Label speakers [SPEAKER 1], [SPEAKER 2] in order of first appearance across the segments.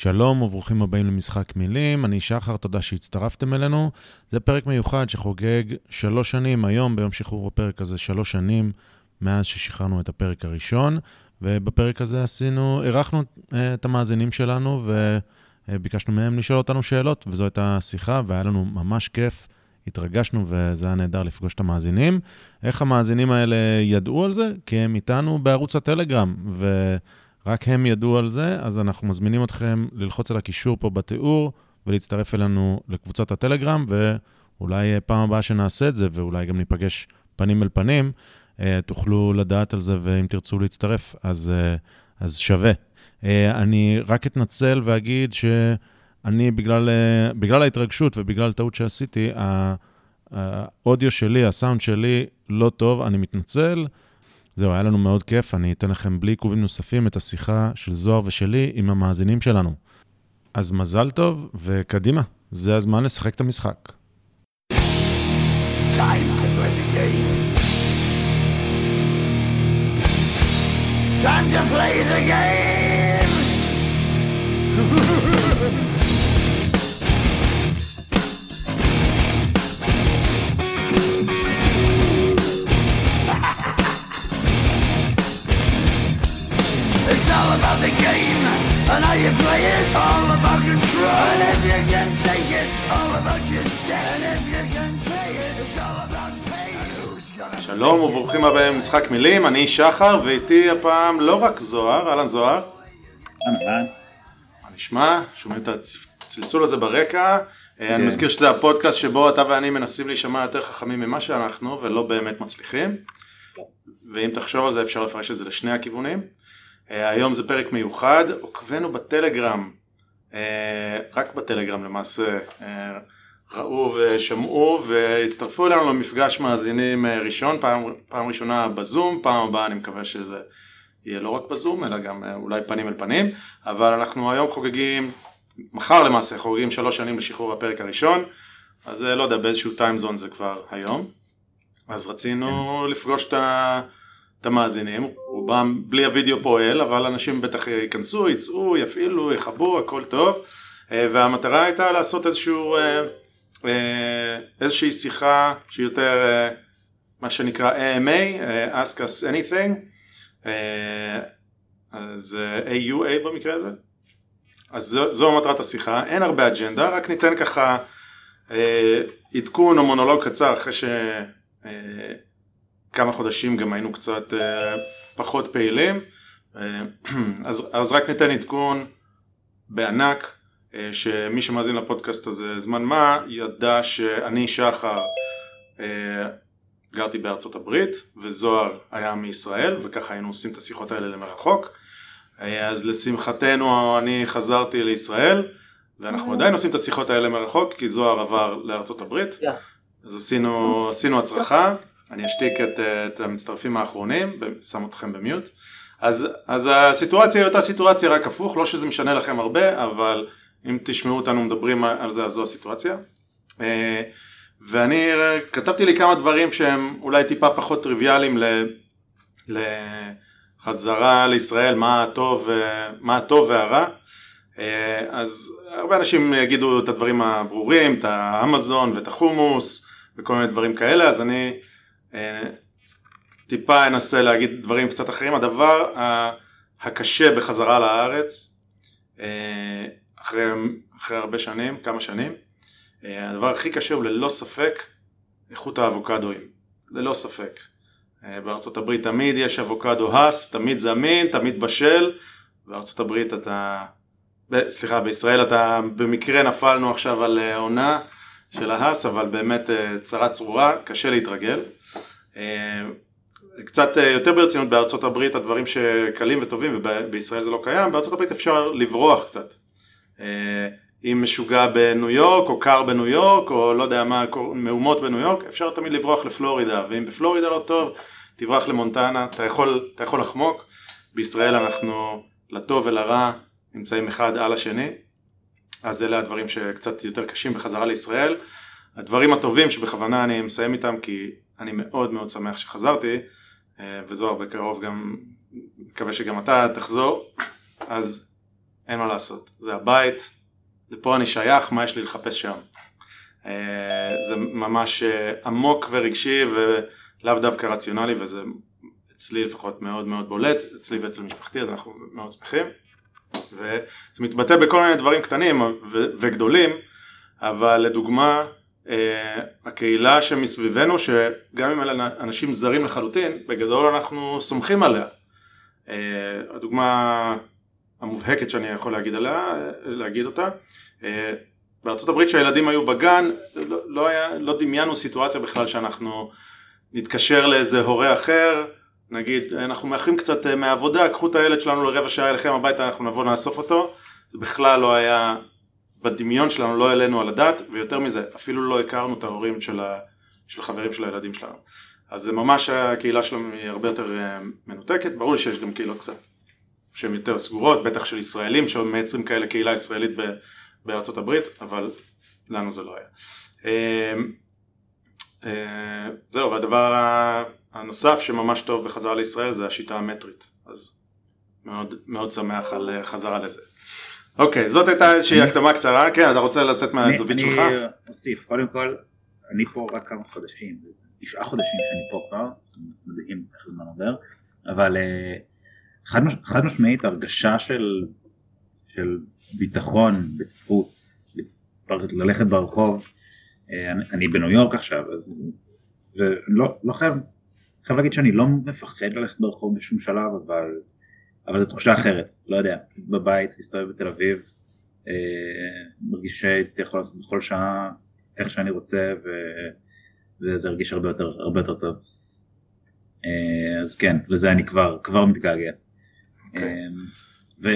[SPEAKER 1] שלום וברוכים הבאים למשחק מילים, אני שחר, תודה שהצטרפתם אלינו. זה פרק מיוחד שחוגג שלוש שנים, היום ביום שחרור הפרק הזה שלוש שנים מאז ששחררנו את הפרק הראשון, ובפרק הזה עשינו, אירחנו אה, את המאזינים שלנו וביקשנו מהם לשאול אותנו שאלות, וזו הייתה שיחה והיה לנו ממש כיף. התרגשנו וזה היה נהדר לפגוש את המאזינים. איך המאזינים האלה ידעו על זה? כי הם איתנו בערוץ הטלגרם, ורק הם ידעו על זה, אז אנחנו מזמינים אתכם ללחוץ על הקישור פה בתיאור ולהצטרף אלינו לקבוצת הטלגרם, ואולי פעם הבאה שנעשה את זה, ואולי גם ניפגש פנים אל פנים, אה, תוכלו לדעת על זה, ואם תרצו להצטרף, אז, אה, אז שווה. אה, אני רק אתנצל ואגיד ש... אני, בגלל, אה, בגלל ההתרגשות ובגלל טעות שעשיתי, האודיו שלי, הסאונד שלי לא טוב, אני מתנצל. זהו, היה לנו מאוד כיף, אני אתן לכם בלי עיכובים נוספים את השיחה של זוהר ושלי עם המאזינים שלנו. אז מזל טוב, וקדימה, זה הזמן לשחק את המשחק. Time to play the game. Time to play the game. It's all about the game and how you play it. All about control. And if you can take it, all about your debt. And if you can pay it, it's all about pain. שלום וברוכים הבאים למשחק מילים, אני שחר ואיתי הפעם לא רק זוהר, אהלן זוהר.
[SPEAKER 2] אהלן.
[SPEAKER 1] מה נשמע? שומעים את הצלצול הזה ברקע. אני כן. מזכיר שזה הפודקאסט שבו אתה ואני מנסים להישמע יותר חכמים ממה שאנחנו ולא באמת מצליחים. ואם תחשוב על זה אפשר לפרש את זה לשני הכיוונים. אה, היום זה פרק מיוחד, עוקבנו בטלגרם, אה, רק בטלגרם למעשה, אה, ראו ושמעו והצטרפו אלינו למפגש מאזינים ראשון, פעם, פעם ראשונה בזום, פעם הבאה אני מקווה שזה יהיה לא רק בזום אלא גם אולי פנים אל פנים, אבל אנחנו היום חוגגים, מחר למעשה חוגגים שלוש שנים לשחרור הפרק הראשון, אז לא יודע באיזשהו טיימזון זה כבר היום, אז רצינו לפגוש את ה... את המאזינים, רובם בלי הוידאו פועל, אבל אנשים בטח ייכנסו, יצאו, יפעילו, יכבו, הכל טוב, אה, והמטרה הייתה לעשות איזשהו, אה, אה, איזושהי שיחה שהיא יותר מה שנקרא AMA, Ask us anything, אז AUA במקרה הזה, אז זו, זו מטרת השיחה, אין הרבה אג'נדה, רק ניתן ככה עדכון או מונולוג קצר אחרי ש... כמה חודשים גם היינו קצת אה, פחות פעילים, אה, אז, אז רק ניתן עדכון בענק, אה, שמי שמאזין לפודקאסט הזה זמן מה, ידע שאני שחר גרתי בארצות הברית, וזוהר היה מישראל, וככה היינו עושים את השיחות האלה למרחוק. אז לשמחתנו אני חזרתי לישראל, ואנחנו עדיין עושים את השיחות האלה מרחוק, כי זוהר עבר לארצות הברית. אז עשינו, עשינו הצלחה. אני אשתיק את, את המצטרפים האחרונים, שם אתכם במיוט. אז, אז הסיטואציה היא אותה סיטואציה רק הפוך, לא שזה משנה לכם הרבה, אבל אם תשמעו אותנו מדברים על זה, אז זו הסיטואציה. אה, ואני כתבתי לי כמה דברים שהם אולי טיפה פחות טריוויאליים לחזרה לישראל, מה הטוב, מה הטוב והרע. אה, אז הרבה אנשים יגידו את הדברים הברורים, את האמזון ואת החומוס וכל מיני דברים כאלה, אז אני אה, טיפה אנסה להגיד דברים קצת אחרים. הדבר הקשה בחזרה לארץ, אה, אחרי, אחרי הרבה שנים, כמה שנים, אה, הדבר הכי קשה הוא ללא ספק איכות האבוקדואים, ללא ספק. בארצות הברית תמיד יש אבוקדו האס, תמיד זמין, תמיד בשל, בארצות הברית אתה, סליחה, בישראל אתה במקרה נפלנו עכשיו על עונה של ההאס, אבל באמת צרה צרורה, קשה להתרגל. אה, קצת אה, יותר ברצינות בארצות הברית הדברים שקלים וטובים ובישראל זה לא קיים, בארצות הברית אפשר לברוח קצת. אה, אם משוגע בניו יורק או קר בניו יורק או לא יודע מה, מהומות בניו יורק, אפשר תמיד לברוח לפלורידה, ואם בפלורידה לא טוב, תברח למונטנה, אתה יכול, אתה יכול לחמוק, בישראל אנחנו לטוב ולרע נמצאים אחד על השני, אז אלה הדברים שקצת יותר קשים בחזרה לישראל. הדברים הטובים שבכוונה אני מסיים איתם כי אני מאוד מאוד שמח שחזרתי, אה, וזוהר בקרוב גם, מקווה שגם אתה תחזור, אז אין מה לעשות, זה הבית, לפה אני שייך, מה יש לי לחפש שם. זה ממש עמוק ורגשי ולאו דווקא רציונלי וזה אצלי לפחות מאוד מאוד בולט, אצלי ואצל משפחתי אז אנחנו מאוד שמחים. וזה מתבטא בכל מיני דברים קטנים וגדולים, אבל לדוגמה אה, הקהילה שמסביבנו, שגם אם אלה אנשים זרים לחלוטין, בגדול אנחנו סומכים עליה. אה, הדוגמה המובהקת שאני יכול להגיד עליה, להגיד אותה, אה, בארצות הברית כשהילדים היו בגן, לא, לא, היה, לא דמיינו סיטואציה בכלל שאנחנו נתקשר לאיזה הורה אחר, נגיד אנחנו מאחרים קצת מהעבודה, קחו את הילד שלנו לרבע שעה אליכם הביתה, אנחנו נבוא נאסוף אותו, זה בכלל לא היה בדמיון שלנו לא העלינו על הדעת, ויותר מזה, אפילו לא הכרנו את ההורים של, ה, של החברים של הילדים שלנו. אז זה ממש הקהילה שלנו היא הרבה יותר אה, מנותקת, ברור לי שיש גם קהילות קצת שהן יותר סגורות, בטח של ישראלים שמייצרים כאלה קהילה ישראלית בארצות הברית, אבל לנו זה לא היה. אה, אה, זהו, והדבר הנוסף שממש טוב בחזרה לישראל זה השיטה המטרית, אז מאוד, מאוד שמח על חזרה לזה. אוקיי, זאת הייתה איזושהי הקדמה קצרה, כן, אתה רוצה לתת מהזווית שלך?
[SPEAKER 2] אני אוסיף, קודם כל, אני פה רק כמה חודשים, תשעה חודשים שאני פה כבר, מדהים איך הזמן עובר, אבל אה, חד משמעית הרגשה של, של ביטחון, בטיחות, ללכת ברחוב, אה, אני בניו יורק עכשיו, אז ולא לא חייב, חייב להגיד שאני לא מפחד ללכת ברחוב בשום שלב, אבל אבל זו תחושה אחרת, לא יודע, בבית, להסתובב בתל אביב, אה, מרגיש שהייתי יכול לעשות בכל שעה איך שאני רוצה ו... וזה הרגיש הרבה יותר, הרבה יותר טוב. אה, אז כן, לזה אני כבר, כבר מתגעגע. Okay. אוקיי. אה,
[SPEAKER 1] ו...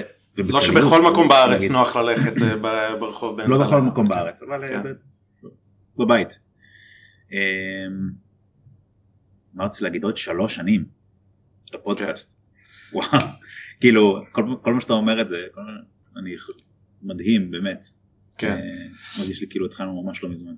[SPEAKER 1] לא שבכל מקום בארץ נוח ללכת ברחוב
[SPEAKER 2] באמצע. לא בכל מקום בארץ, אבל כן. בבית. מה רציתי להגיד עוד שלוש שנים לפודקאסט. וואו, כאילו, כל, כל מה שאתה אומר את זה, כל, אני מדהים, באמת. כן. אה, מרגיש לי כאילו התחלנו ממש לא מזמן.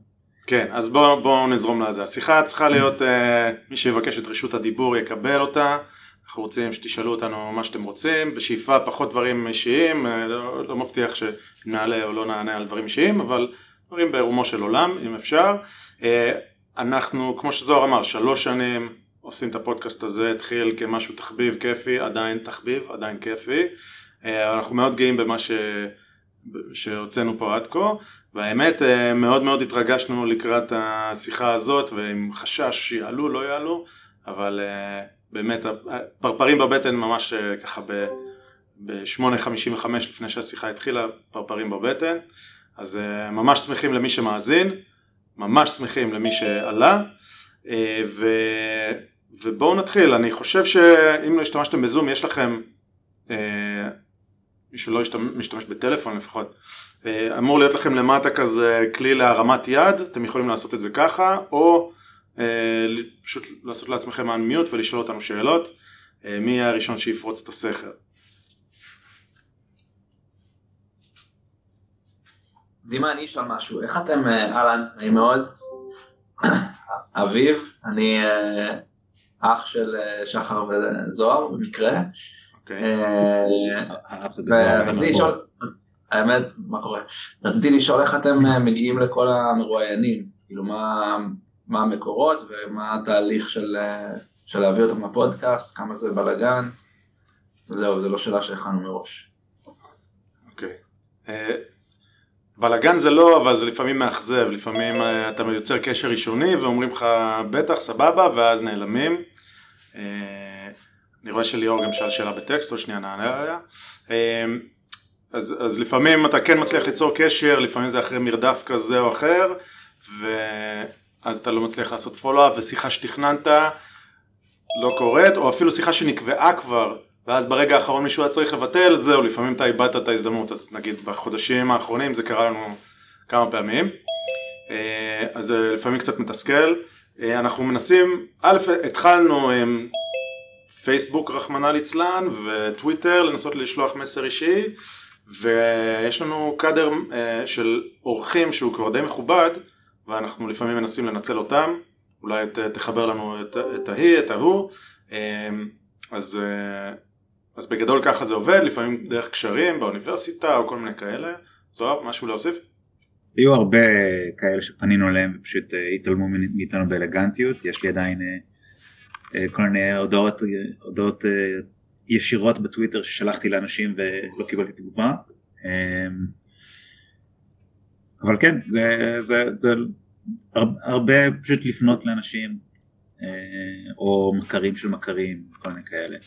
[SPEAKER 1] כן, אז בואו בוא נזרום לזה. השיחה צריכה להיות, אה, מי שיבקש את רשות הדיבור יקבל אותה. אנחנו רוצים שתשאלו אותנו מה שאתם רוצים, בשאיפה פחות דברים אישיים, אה, לא, לא מבטיח שנעלה או לא נענה על דברים אישיים, אבל דברים ברומו של עולם, אם אפשר. אה, אנחנו, כמו שזוהר אמר, שלוש שנים עושים את הפודקאסט הזה, התחיל כמשהו תחביב כיפי, עדיין תחביב, עדיין כיפי. אה, אנחנו מאוד גאים במה ש... שהוצאנו פה עד כה, והאמת אה, מאוד מאוד התרגשנו לקראת השיחה הזאת, ועם חשש שיעלו, לא יעלו, אבל אה, באמת פרפרים בבטן ממש ככה ב-8.55 לפני שהשיחה התחילה, פרפרים בבטן, אז ממש שמחים למי שמאזין, ממש שמחים למי שעלה, ו... ובואו נתחיל, אני חושב שאם לא השתמשתם בזום יש לכם, אה, מי שלא משתמש בטלפון לפחות, אה, אמור להיות לכם למטה כזה כלי להרמת יד, אתם יכולים לעשות את זה ככה, או אה, פשוט לעשות לעצמכם unmute ולשאול אותנו שאלות, אה, מי יהיה הראשון שיפרוץ את הסכר.
[SPEAKER 3] דימה, אני אשאל משהו, איך אתם, אה, אהלן, נעים מאוד, אביב, אני אה, אח של אה, שחר וזוהר במקרה. אוקיי. ורציתי לשאול, האמת, מה קורה? רציתי לשאול איך אתם מגיעים לכל המרואיינים, כאילו מה המקורות ומה התהליך של להביא אותם לפודקאסט, כמה זה בלאגן, וזהו, זו לא שאלה שהכנו מראש.
[SPEAKER 1] אוקיי. בלאגן זה לא, אבל זה לפעמים מאכזב, לפעמים אתה יוצר קשר ראשוני ואומרים לך בטח, סבבה, ואז נעלמים. אה, אני רואה שליאור גם שאל שאלה בטקסט, עוד שנייה נענה עליה. אה, אז, אז לפעמים אתה כן מצליח ליצור קשר, לפעמים זה אחרי מרדף כזה או אחר, ואז אתה לא מצליח לעשות פולו-אפ, ושיחה שתכננת לא קורית, או אפילו שיחה שנקבעה כבר, ואז ברגע האחרון מישהו היה צריך לבטל, זהו, לפעמים אתה איבדת את ההזדמנות, אז נגיד בחודשים האחרונים זה קרה לנו כמה פעמים, אה, אז זה לפעמים קצת מתסכל. אה, אנחנו מנסים, א', התחלנו עם פייסבוק רחמנא ליצלן וטוויטר לנסות לשלוח מסר אישי ויש לנו קאדר אה, של אורחים שהוא כבר די מכובד ואנחנו לפעמים מנסים לנצל אותם, אולי תחבר לנו את, ההיא, את ההוא, אה, אז אז בגדול ככה זה עובד, לפעמים דרך קשרים באוניברסיטה או כל מיני כאלה. זוהר, משהו להוסיף?
[SPEAKER 2] היו הרבה כאלה שפנינו אליהם ופשוט התעלמו מאיתנו באלגנטיות, יש לי עדיין כל מיני הודעות, הודעות ישירות בטוויטר ששלחתי לאנשים ולא קיבלתי תגובה. אבל כן, זה, זה, זה הרבה פשוט לפנות לאנשים או מכרים של מכרים, כל מיני כאלה.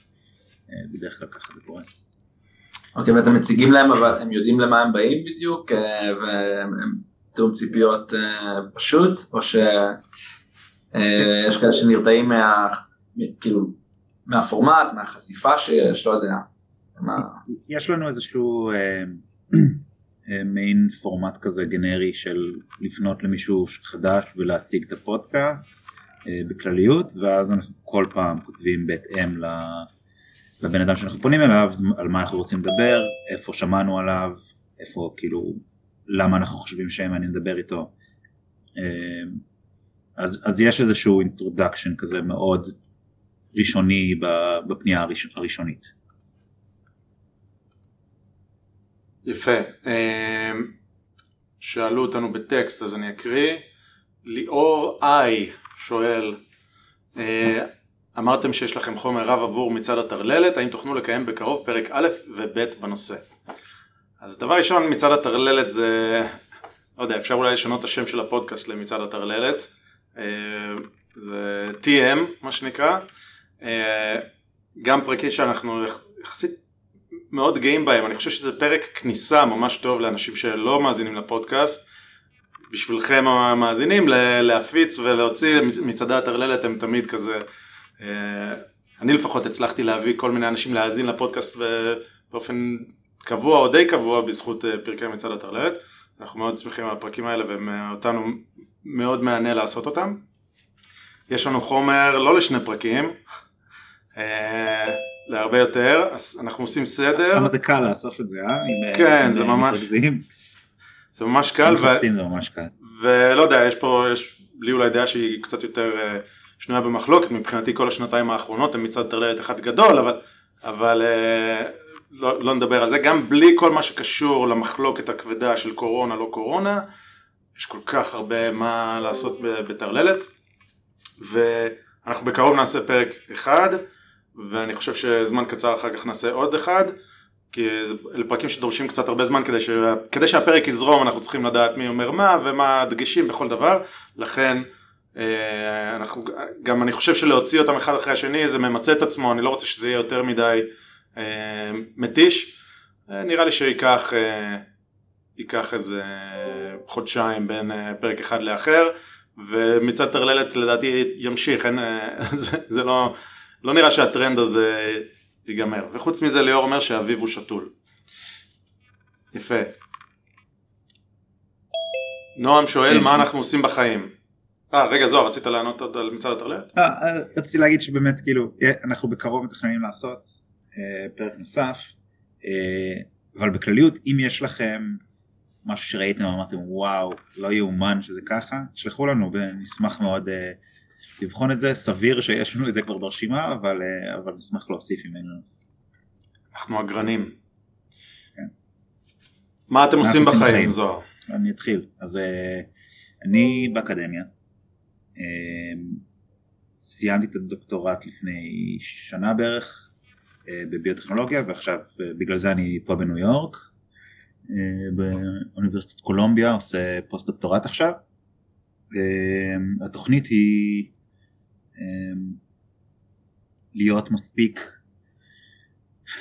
[SPEAKER 2] בדרך כלל ככה זה קורה.
[SPEAKER 3] אוקיי, ואתם מציגים להם, אבל הם יודעים למה הם באים בדיוק, והם תיאום ציפיות פשוט, או שיש כאלה שנרתעים מה... כאילו, מהפורמט, מהחשיפה שיש, לא יודע.
[SPEAKER 2] יש לנו איזשהו main format כזה גנרי של לפנות למישהו חדש ולהציג את הפודקאסט בכלליות, ואז אנחנו כל פעם כותבים בהתאם לבן אדם שאנחנו פונים אליו, על מה אנחנו רוצים לדבר, איפה שמענו עליו, איפה כאילו, למה אנחנו חושבים שמעניין לדבר איתו. אז, אז יש איזשהו introduction כזה מאוד ראשוני בפנייה הראש, הראשונית.
[SPEAKER 1] יפה. שאלו אותנו בטקסט אז אני אקריא. ליאור איי שואל אמרתם שיש לכם חומר רב עבור מצעד הטרללת, האם תוכלו לקיים בקרוב פרק א' וב' בנושא? אז דבר ראשון מצעד הטרללת זה, לא יודע, אפשר אולי לשנות את השם של הפודקאסט למצעד הטרללת, זה TM מה שנקרא, גם פרקים שאנחנו יחסית מאוד גאים בהם, אני חושב שזה פרק כניסה ממש טוב לאנשים שלא מאזינים לפודקאסט, בשבילכם המאזינים להפיץ ולהוציא מצעדי הטרללת הם תמיד כזה אני לפחות הצלחתי להביא כל מיני אנשים להאזין לפודקאסט באופן קבוע או די קבוע בזכות פרקי מצעד הטרללת. אנחנו מאוד שמחים על הפרקים האלה ואותנו מאוד מענה לעשות אותם. יש לנו חומר לא לשני פרקים, להרבה יותר, אז אנחנו עושים סדר.
[SPEAKER 2] כמה זה קל לאסוף את זה, אה?
[SPEAKER 1] כן, זה ממש, זה ממש קל, ולא יודע, יש פה, יש לי אולי דעה שהיא קצת יותר שנויה במחלוקת, מבחינתי כל השנתיים האחרונות הם מצד טרללת אחד גדול, אבל, אבל לא, לא נדבר על זה, גם בלי כל מה שקשור למחלוקת הכבדה של קורונה לא קורונה, יש כל כך הרבה מה לעשות בטרללת, ואנחנו בקרוב נעשה פרק אחד, ואני חושב שזמן קצר אחר כך נעשה עוד אחד, כי אלה פרקים שדורשים קצת הרבה זמן כדי, ש... כדי שהפרק יזרום אנחנו צריכים לדעת מי אומר מה ומה הדגשים בכל דבר, לכן אנחנו, גם אני חושב שלהוציא אותם אחד אחרי השני זה ממצה את עצמו, אני לא רוצה שזה יהיה יותר מדי מתיש, נראה לי שייקח ייקח איזה חודשיים בין פרק אחד לאחר, ומצד טרללת לדעתי ימשיך, אין, זה, זה לא, לא נראה שהטרנד הזה ייגמר, וחוץ מזה ליאור אומר שאביב הוא שתול. יפה. נועם שואל מה אנחנו עושים בחיים. אה, רגע זוהר, רצית לענות עוד על מצעד הטרללת?
[SPEAKER 2] אה, רציתי להגיד שבאמת כאילו, אנחנו בקרוב מתכננים לעשות אה, פרק נוסף, אה, אבל בכלליות, אם יש לכם משהו שראיתם ואמרתם וואו, לא יאומן שזה ככה, תשלחו לנו ונשמח מאוד אה, לבחון את זה, סביר שיש לנו את זה כבר ברשימה, אבל, אה, אבל נשמח להוסיף אם אין לנו.
[SPEAKER 1] אנחנו אגרנים. כן. מה אתם עושים בחיים, זוהר?
[SPEAKER 2] אני אתחיל. אז אה, אני באקדמיה. אמ, סיימתי את הדוקטורט לפני שנה בערך אה, בביוטכנולוגיה ועכשיו אה, בגלל זה אני פה בניו יורק אה, באוניברסיטת קולומביה עושה פוסט דוקטורט עכשיו. התוכנית היא אמ, להיות מספיק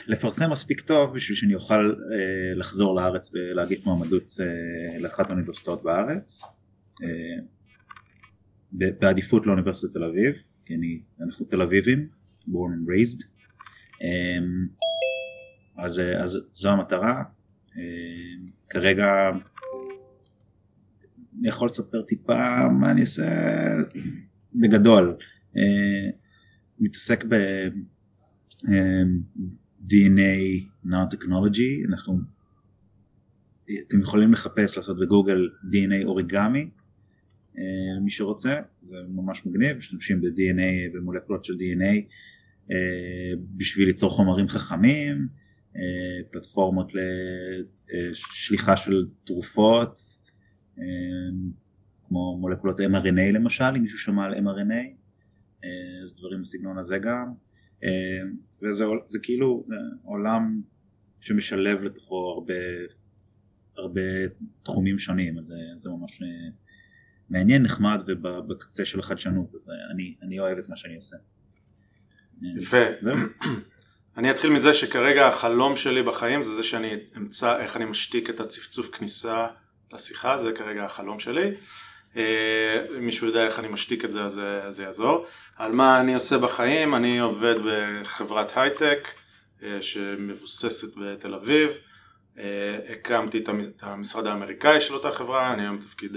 [SPEAKER 2] לפרסם מספיק טוב בשביל שאני אוכל לחזור לארץ ולהגיש מועמדות לאחת האוניברסיטאות בארץ בעדיפות לאוניברסיטת תל אביב, כי אני, אנחנו תל אביבים, born and raised, אמ, אז, אז זו המטרה, אמ, כרגע אני יכול לספר טיפה מה אני אעשה בגדול, אמ, מתעסק ב... DNA Nanotechnology, אנחנו, אתם יכולים לחפש, לעשות בגוגל DNA אוריגמי, למי שרוצה, זה ממש מגניב, משתמשים ב-DNA, במולקולות של DNA בשביל ליצור חומרים חכמים, פלטפורמות לשליחה של תרופות, כמו מולקולות mRNA למשל, אם מישהו שמע על mRNA, אז דברים בסגנון הזה גם, וזה זה כאילו, זה עולם שמשלב לתוכו הרבה, הרבה תחומים שונים, אז זה, זה ממש מעניין, נחמד ובקצה של החדשנות, אז אני, אני אוהב את מה שאני עושה.
[SPEAKER 1] יפה. אני אתחיל מזה שכרגע החלום שלי בחיים זה זה שאני אמצא איך אני משתיק את הצפצוף כניסה לשיחה, זה כרגע החלום שלי. אה, אם מישהו יודע איך אני משתיק את זה אז זה יעזור. על מה אני עושה בחיים, אני עובד בחברת הייטק אה, שמבוססת בתל אביב. אה, הקמתי את המשרד האמריקאי של אותה חברה, אני היום בתפקיד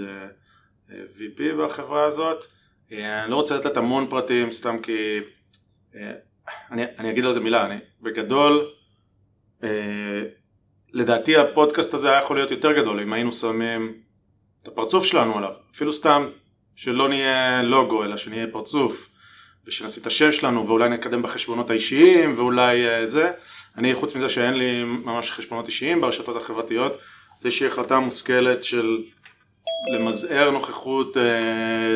[SPEAKER 1] VP בחברה הזאת. אני לא רוצה לתת המון פרטים סתם כי אני, אני אגיד על זה מילה, אני בגדול לדעתי הפודקאסט הזה היה יכול להיות יותר גדול אם היינו שמים את הפרצוף שלנו עליו, אפילו סתם שלא נהיה לוגו אלא שנהיה פרצוף ושנשים את השם שלנו ואולי נקדם בחשבונות האישיים ואולי זה, אני חוץ מזה שאין לי ממש חשבונות אישיים ברשתות החברתיות, זה איזושהי החלטה מושכלת של למזער נוכחות uh,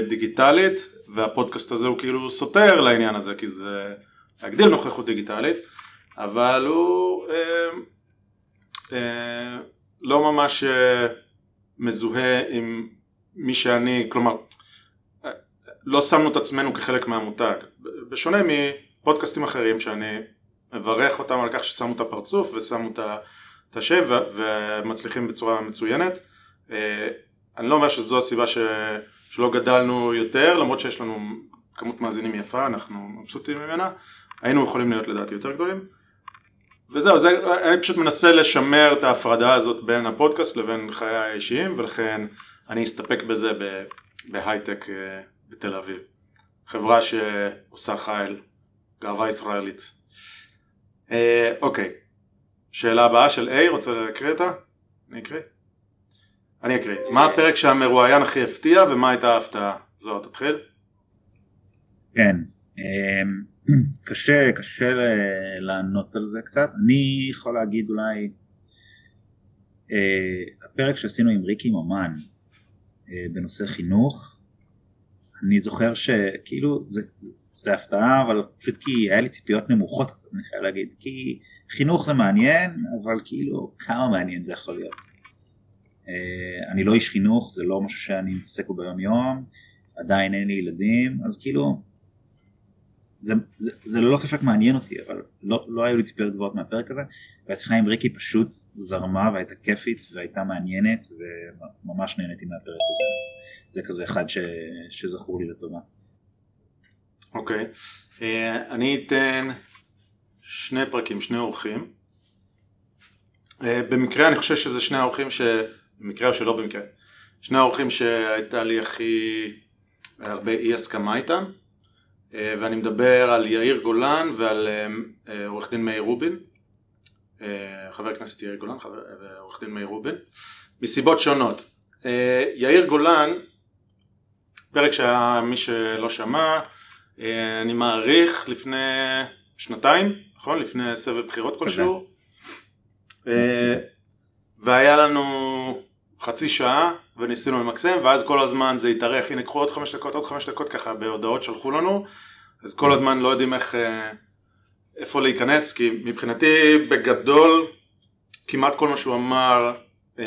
[SPEAKER 1] דיגיטלית והפודקאסט הזה הוא כאילו סותר לעניין הזה כי זה להגדיל נוכחות דיגיטלית אבל הוא uh, uh, לא ממש uh, מזוהה עם מי שאני, כלומר לא שמנו את עצמנו כחלק מהמותג, בשונה מפודקאסטים אחרים שאני מברך אותם על כך ששמו את הפרצוף ושמו את השם ומצליחים בצורה מצוינת. אני לא אומר שזו הסיבה ש... שלא גדלנו יותר, למרות שיש לנו כמות מאזינים יפה, אנחנו מבסוטים ממנה, היינו יכולים להיות לדעתי יותר גדולים. וזהו, זה, אני פשוט מנסה לשמר את ההפרדה הזאת בין הפודקאסט לבין חיי האישיים ולכן אני אסתפק בזה בהייטק אה, בתל אביב. חברה שעושה חייל, גאווה ישראלית. אה, אוקיי, שאלה הבאה של A, רוצה להקריא אותה? אני אקריא? אני אקריא. מה הפרק שהמרואיין הכי הפתיע ומה הייתה ההפתעה? זוהר, תתחיל.
[SPEAKER 2] כן. אמ, קשה, קשה לענות על זה קצת. אני יכול להגיד אולי, אה, הפרק שעשינו עם ריקי ממן אה, בנושא חינוך, אני זוכר שכאילו זה, זה הפתעה אבל פשוט כי היה לי ציפיות נמוכות קצת אני חייב להגיד כי חינוך זה מעניין אבל כאילו כמה מעניין זה יכול להיות. אה, אני לא איש חינוך זה לא משהו שאני מתעסק בו ביום יום עדיין אין לי ילדים אז כאילו זה, זה, זה ללא ספק מעניין אותי, אבל לא, לא היו לי ציפיות גבוהות מהפרק הזה, והשיחה עם ריקי פשוט זרמה והייתה כיפית והייתה מעניינת וממש נהניתי מהפרק הזה, זה כזה אחד שזכור לי לטובה.
[SPEAKER 1] אוקיי. אה, אני אתן שני פרקים, שני אורחים. Uh, במקרה אני חושב שזה שני האורחים ש... במקרה או שלא במקרה. שני האורחים שהייתה לי הכי הרבה אי הסכמה איתם. אה, ואני מדבר על יאיר גולן ועל אה, אה, עורך דין מאיר רובין, חבר הכנסת יאיר גולן ועורך דין מאיר רובין, מסיבות שונות. יאיר גולן, פרק שהיה מי שלא שמע, אני מעריך לפני שנתיים, נכון? לפני סבב בחירות כלשהו, והיה לנו חצי שעה וניסינו למקסם ואז כל הזמן זה התארך, הנה קחו עוד חמש דקות, עוד חמש דקות ככה בהודעות שלחו לנו. אז כל הזמן לא יודעים איך, אה, איפה להיכנס כי מבחינתי בגדול כמעט כל מה שהוא אמר אה,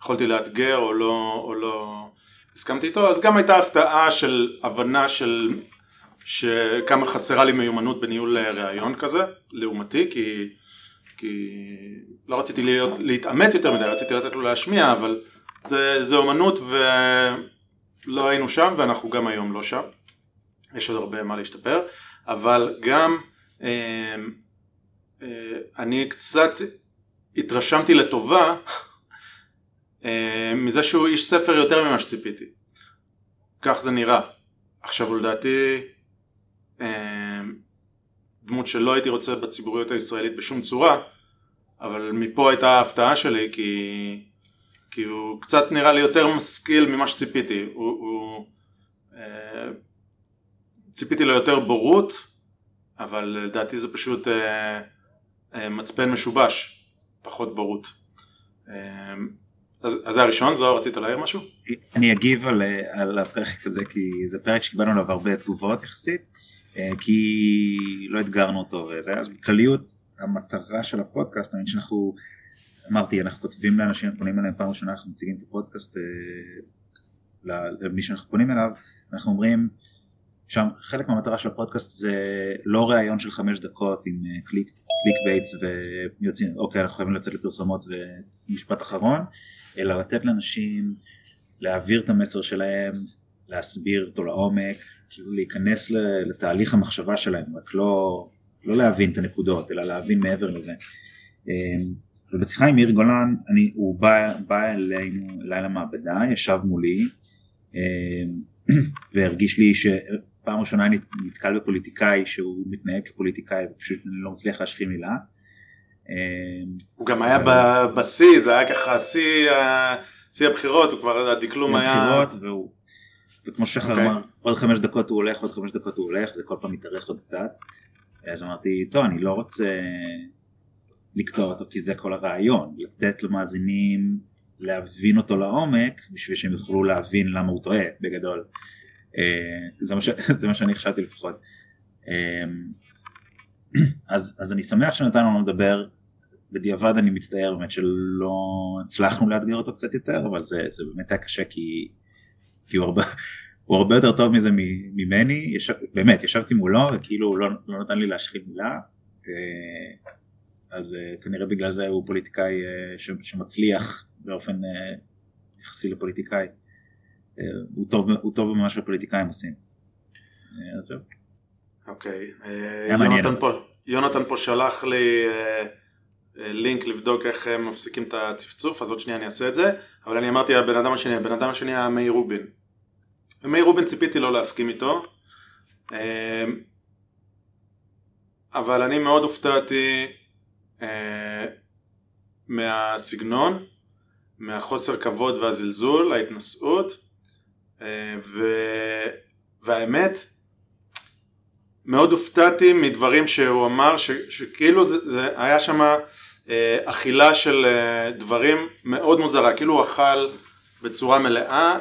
[SPEAKER 1] יכולתי לאתגר או לא, או לא הסכמתי איתו. אז גם הייתה הפתעה של הבנה של שכמה חסרה לי מיומנות בניהול אה, ראיון כזה לעומתי כי כי לא רציתי להיות, להתעמת יותר מדי, רציתי לתת לו להשמיע, אבל זה, זה אומנות ולא היינו שם ואנחנו גם היום לא שם. יש עוד הרבה מה להשתפר, אבל גם אה, אה, אני קצת התרשמתי לטובה אה, מזה שהוא איש ספר יותר ממה שציפיתי. כך זה נראה. עכשיו לדעתי אה, דמות שלא הייתי רוצה בציבוריות הישראלית בשום צורה, אבל מפה הייתה ההפתעה שלי כי, כי הוא קצת נראה לי יותר משכיל ממה שציפיתי. הוא, הוא, אה, ציפיתי לו יותר בורות, אבל לדעתי זה פשוט אה, אה, מצפן משובש, פחות בורות. אה, אז, זה הראשון, זוהר רצית להעיר משהו?
[SPEAKER 2] אני אגיב על, על הפרק הזה כי זה פרק שקיבלנו עליו הרבה תגובות יחסית, אה, כי לא אתגרנו אותו וזה, אז בכלליות המטרה של הפודקאסט, אני שאנחנו, אמרתי, אנחנו כותבים לאנשים, פונים אליהם פעם ראשונה, אנחנו מציגים את הפודקאסט אה, למי שאנחנו פונים אליו, אנחנו אומרים, שם חלק מהמטרה של הפודקאסט זה לא ראיון של חמש דקות עם אה, click, click baits ויוצאים, אוקיי אנחנו חייבים לצאת לפרסומות ומשפט אחרון, אלא לתת לאנשים להעביר את המסר שלהם, להסביר אותו לעומק, כאילו להיכנס לתהליך המחשבה שלהם, רק לא, לא להבין את הנקודות, אלא להבין מעבר לזה. אמ, ובשיחה עם יאיר גולן, אני, הוא בא, בא אלינו, אליי למעבדה, ישב מולי, אמ, והרגיש לי שפעם ראשונה אני נתקל בפוליטיקאי שהוא מתנהג כפוליטיקאי ופשוט אני לא מצליח להשחיל מילה.
[SPEAKER 1] אמ, הוא גם היה בשיא, זה היה ככה שיא הבחירות, הוא כבר הדקלום היה...
[SPEAKER 2] הבחירות, והוא, וכמו שחר אוקיי. אמר, עוד חמש דקות הוא הולך, עוד חמש דקות הוא הולך, זה כל פעם מתארך עוד קצת. אז אמרתי, טוב, אני לא רוצה לקטוע אותו כי זה כל הרעיון, לתת למאזינים להבין אותו לעומק בשביל שהם יוכלו להבין למה הוא טועה בגדול. אה, זה מה, ש... זה מה שאני חשבתי לפחות. אה, אז, אז אני שמח שנתנו לו לדבר, בדיעבד אני מצטער באמת שלא הצלחנו לאתגר אותו קצת יותר, אבל זה, זה באמת היה קשה כי, כי הוא, הרבה, הוא הרבה יותר טוב מזה ממני, ישב, באמת ישבתי מולו וכאילו הוא לא, לא נתן לי להשחיל מילה, אה, אז כנראה בגלל זה הוא פוליטיקאי שמצליח באופן יחסי לפוליטיקאי. הוא טוב, הוא טוב במה שהפוליטיקאים עושים. אז זהו.
[SPEAKER 1] אוקיי, יונתן פה, יונתן פה שלח לי אה, אה, לינק לבדוק איך הם מפסיקים את הצפצוף, אז עוד שנייה אני אעשה את זה, אבל אני אמרתי הבן אדם השני, הבן אדם השני היה מאיר רובין. ומאיר רובין ציפיתי לא להסכים איתו, אה, אבל אני מאוד הופתעתי מהסגנון, מהחוסר כבוד והזלזול, ההתנשאות, ו... והאמת, מאוד הופתעתי מדברים שהוא אמר, ש, שכאילו זה, זה היה שם אה, אכילה של אה, דברים מאוד מוזרה, כאילו הוא אכל בצורה מלאה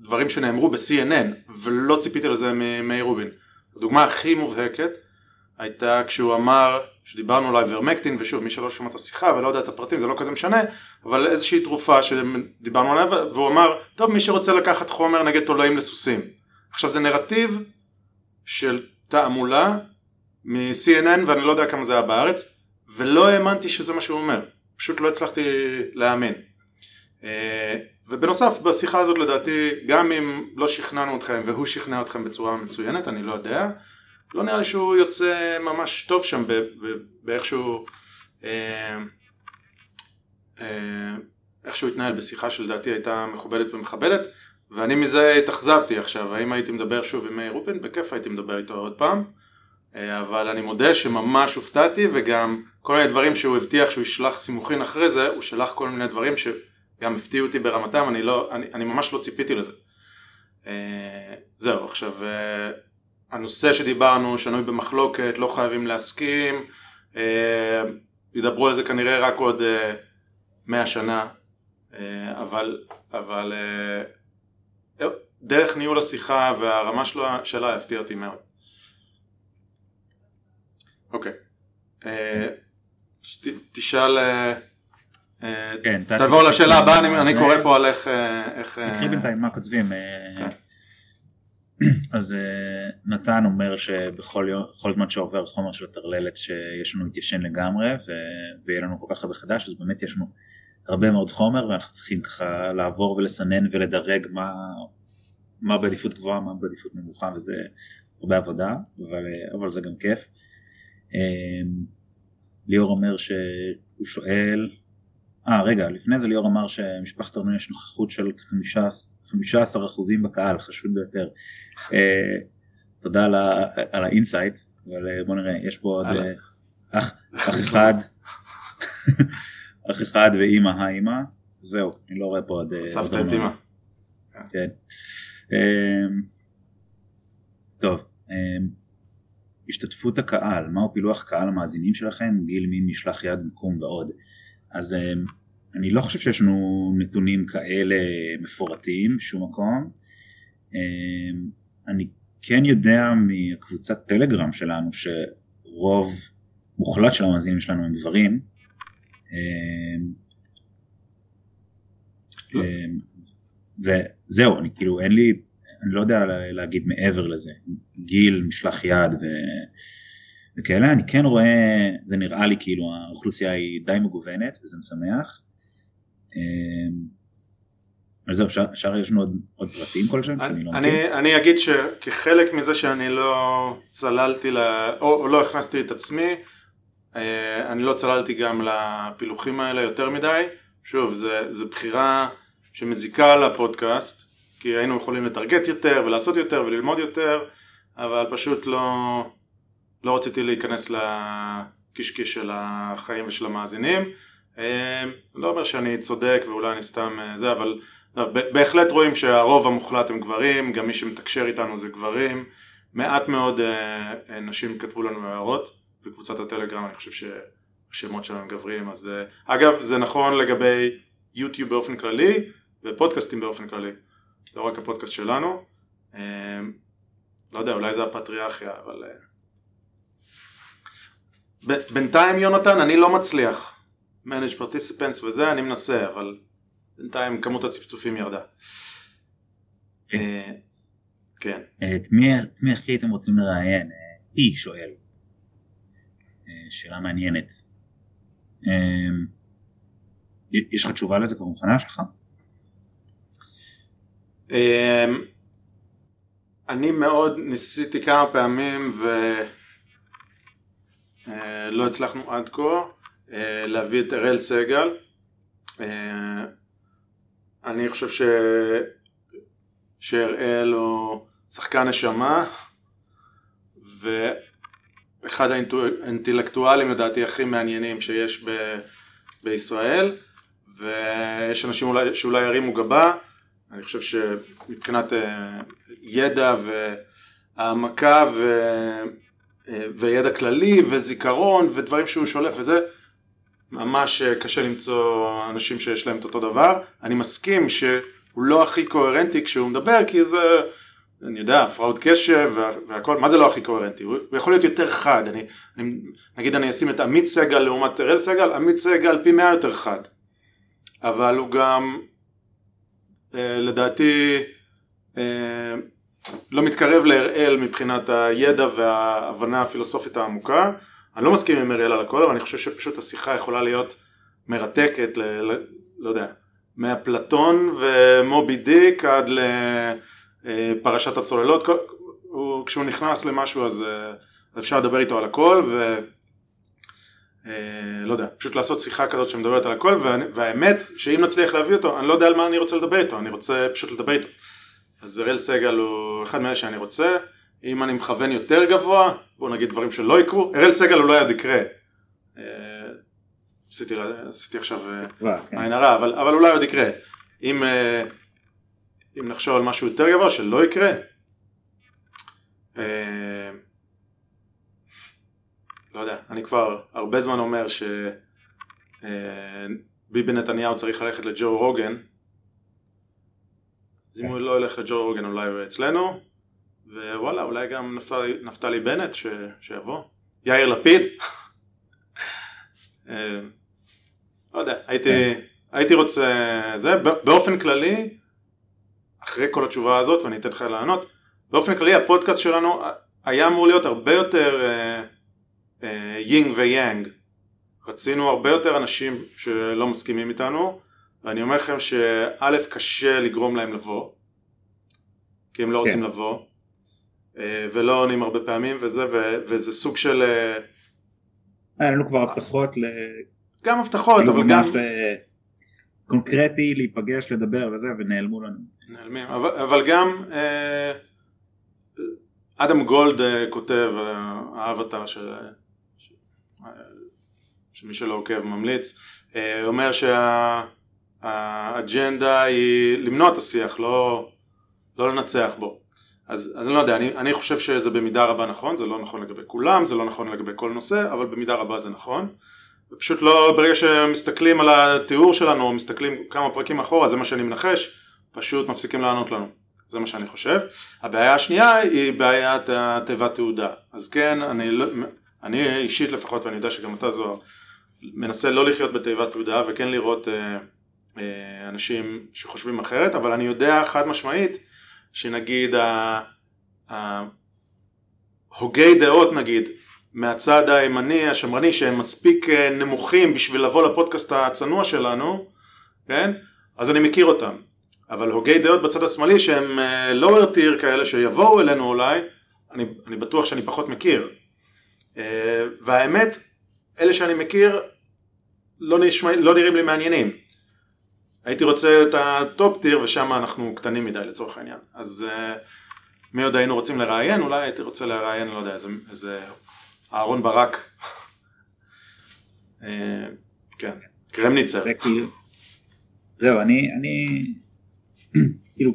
[SPEAKER 1] דברים שנאמרו ב-CNN, ולא ציפיתי לזה ממאיר רובין. הדוגמה הכי מובהקת הייתה כשהוא אמר, שדיברנו על איברמקטין, ושוב, מי שלא שומע את השיחה ולא יודע את הפרטים, זה לא כזה משנה, אבל איזושהי תרופה שדיברנו עליה, והוא אמר, טוב, מי שרוצה לקחת חומר נגד תולעים לסוסים. עכשיו זה נרטיב של תעמולה מ-CNN ואני לא יודע כמה זה היה בארץ ולא האמנתי שזה מה שהוא אומר, פשוט לא הצלחתי להאמין. אה, ובנוסף בשיחה הזאת לדעתי גם אם לא שכנענו אתכם והוא שכנע אתכם בצורה מצוינת אני לא יודע לא נראה לי שהוא יוצא ממש טוב שם באיכשהו אה, אה, איך שהוא התנהל בשיחה שלדעתי הייתה מכובדת ומכבדת ואני מזה התאכזבתי עכשיו, האם הייתי מדבר שוב עם מאיר רופין? בכיף הייתי מדבר איתו עוד פעם, אה, אבל אני מודה שממש הופתעתי וגם כל מיני דברים שהוא הבטיח שהוא ישלח סימוכין אחרי זה, הוא שלח כל מיני דברים שגם הפתיעו אותי ברמתם, אני, לא, אני, אני ממש לא ציפיתי לזה. אה, זהו, עכשיו אה, הנושא שדיברנו שנוי במחלוקת, לא חייבים להסכים, ידברו על זה כנראה רק עוד מאה שנה, אבל, אבל דרך ניהול השיחה והרמה שלה, שלה הפתיע אותי מאוד. אוקיי. אה, תשאל, אה, אה, כן, תעבור לשאלה הבאה, אני קורא פה על איך...
[SPEAKER 2] תקריא בינתיים מה כותבים. כן. אז נתן אומר שבכל זמן שעובר חומר של הטרללת שיש לנו התיישן לגמרי ויהיה לנו כל כך הרבה חדש אז באמת יש לנו הרבה מאוד חומר ואנחנו צריכים ככה לעבור ולסנן ולדרג מה מה בעדיפות גבוהה, מה בעדיפות נמוכה וזה הרבה עבודה, אבל, אבל זה גם כיף. ליאור אומר שהוא שואל, אה רגע לפני זה ליאור אמר שמשפחת ארנון יש נוכחות של 15 אחוזים בקהל, חשוב ביותר. אה, תודה על, ה insight, אבל אה, בוא נראה, יש פה עוד אה, אח, אח אחד, אח אחד ואימא האימא, זהו, אני לא רואה פה עוד...
[SPEAKER 1] סבתא את אימא.
[SPEAKER 2] כן. אמ, טוב, אמ, השתתפות הקהל, מהו פילוח קהל המאזינים שלכם, גיל מין, משלח יד, מיקום ועוד. אז אה, אני לא חושב שיש לנו נתונים כאלה מפורטים בשום מקום. אה, אני כן יודע מקבוצת טלגרם שלנו שרוב מוחלט של המאזינים שלנו הם גברים. לא. וזהו, אני כאילו אין לי אני לא יודע להגיד מעבר לזה, גיל, משלח יד ו... וכאלה, אני כן רואה, זה נראה לי כאילו האוכלוסייה היא די מגוונת וזה משמח. אמ, אז זהו, אפשר יש לנו עוד, עוד פרטים כלשהם שאני לא
[SPEAKER 1] מכיר? אני אגיד שכחלק מזה שאני לא צללתי, לה, או, או לא הכנסתי את עצמי, אה, אני לא צללתי גם לפילוחים האלה יותר מדי, שוב, זו בחירה שמזיקה לפודקאסט, כי היינו יכולים לטרגט יותר ולעשות יותר וללמוד יותר, אבל פשוט לא, לא רציתי להיכנס לקישקיש של החיים ושל המאזינים. אה, לא אומר שאני צודק ואולי אני סתם אה, זה, אבל לא, בהחלט רואים שהרוב המוחלט הם גברים, גם מי שמתקשר איתנו זה גברים. מעט מאוד אה, נשים כתבו לנו הערות, בקבוצת הטלגרם אני חושב שהשמות שלהם גברים, אז אגב זה נכון לגבי יוטיוב באופן כללי ופודקאסטים באופן כללי. לא רק הפודקאסט שלנו. אה, לא יודע, אולי זה הפטריארכיה, אבל... אה, בינתיים יונתן, אני לא מצליח. manage participants וזה, אני מנסה, אבל בינתיים כמות הצפצופים ירדה. אה, כן.
[SPEAKER 2] את מי הכי הייתם רוצים לראיין? היא שואל. שאלה מעניינת. יש לך תשובה לזה כבר מוכנה שלך?
[SPEAKER 1] אני מאוד ניסיתי כמה פעמים ולא אה, הצלחנו עד כה אה, להביא את אראל סגל. אה, אני חושב ש... שאראל הוא שחקן נשמה ואחד האינטלקטואלים לדעתי הכי מעניינים שיש ב... בישראל ויש אנשים אולי, שאולי ירימו גבה אני חושב שמבחינת ידע והעמקה ו... אה, וידע כללי וזיכרון ודברים שהוא שולף וזה, ממש אה, קשה למצוא אנשים שיש להם את אותו דבר. אני מסכים שהוא לא הכי קוהרנטי כשהוא מדבר, כי זה, אני יודע, הפרעות קשב והכל, מה זה לא הכי קוהרנטי? הוא יכול להיות יותר חד. אני, אני, נגיד אני אשים את עמית סגל לעומת אראל סגל, עמית סגל פי מאה יותר חד. אבל הוא גם אה, לדעתי אה, לא מתקרב להראל מבחינת הידע וההבנה הפילוסופית העמוקה. אני לא מסכים עם הראל על הכל, אבל אני חושב שפשוט השיחה יכולה להיות מרתקת, ל, ל, לא יודע, מאפלטון ומובי דיק עד לפרשת הצוללות, הוא, כשהוא נכנס למשהו אז אפשר לדבר איתו על הכל, ו... אה, לא יודע, פשוט לעשות שיחה כזאת שמדברת על הכל, והאמת שאם נצליח להביא אותו, אני לא יודע על מה אני רוצה לדבר איתו, אני רוצה פשוט לדבר איתו. אז אראל סגל הוא אחד מאלה שאני רוצה, אם אני מכוון יותר גבוה, בואו נגיד דברים שלא יקרו, אראל סגל לא יד יקרה. אה, עשיתי, עכשיו אה, כן. עין הרע, אבל, אבל אולי עוד יקרה. אם, אם נחשוב על משהו יותר גבוה שלא יקרה, לא יודע, אני כבר הרבה זמן אומר שביבי אה, נתניהו צריך ללכת לג'ו רוגן, אז אם הוא לא ילך לג'ו רוגן אולי הוא אצלנו, ווואלה, אולי גם נפתלי, נפתלי בנט ש, שיבוא, יאיר לפיד, אה, לא יודע, הייתי, כן. הייתי רוצה, זה, באופן כללי, אחרי כל התשובה הזאת, ואני אתן לך לענות, באופן כללי הפודקאסט שלנו היה אמור להיות הרבה יותר uh, יינג ויאנג. רצינו הרבה יותר אנשים שלא מסכימים איתנו, ואני אומר לכם שא' קשה לגרום להם לבוא, כי הם לא רוצים כן. לבוא, אה, ולא עונים הרבה פעמים, וזה, ו, וזה סוג של...
[SPEAKER 2] אה, היה לנו כבר הבטחות ל...
[SPEAKER 1] גם הבטחות, אבל גם...
[SPEAKER 2] קונקרטי, להיפגש, לדבר וזה, ונעלמו לנו.
[SPEAKER 1] נעלמים, אבל, אבל גם אה, אדם גולד אה, כותב, אה, האבטר של... שמי שלא עוקב ממליץ, אה, אומר שהאג'נדה היא למנוע את השיח, לא, לא לנצח בו. אז, אז אני לא יודע, אני, אני חושב שזה במידה רבה נכון, זה לא נכון לגבי כולם, זה לא נכון לגבי כל נושא, אבל במידה רבה זה נכון. ופשוט לא, ברגע שמסתכלים על התיאור שלנו, או מסתכלים כמה פרקים אחורה, זה מה שאני מנחש, פשוט מפסיקים לענות לנו. זה מה שאני חושב. הבעיה השנייה היא בעיית התיבת תעודה. אז כן, אני, לא, אני אישית לפחות, ואני יודע שגם אתה זוהר, מנסה לא לחיות בתיבת תעודה וכן לראות אה, אנשים שחושבים אחרת, אבל אני יודע חד משמעית שנגיד ההוגי דעות נגיד מהצד הימני השמרני שהם מספיק אה, נמוכים בשביל לבוא לפודקאסט הצנוע שלנו, כן? אז אני מכיר אותם. אבל הוגי דעות בצד השמאלי שהם אה, tier כאלה שיבואו אלינו אולי, אני, אני בטוח שאני פחות מכיר. אה, והאמת, אלה שאני מכיר לא, נשמע, לא נראים לי מעניינים. הייתי רוצה את ה top tier ושם אנחנו קטנים מדי לצורך העניין. אז אה, מי עוד היינו רוצים לראיין? אולי הייתי רוצה לראיין, לא יודע, איזה, איזה אהרון ברק. כן, קרמניצר.
[SPEAKER 2] זהו, אני, אני כאילו,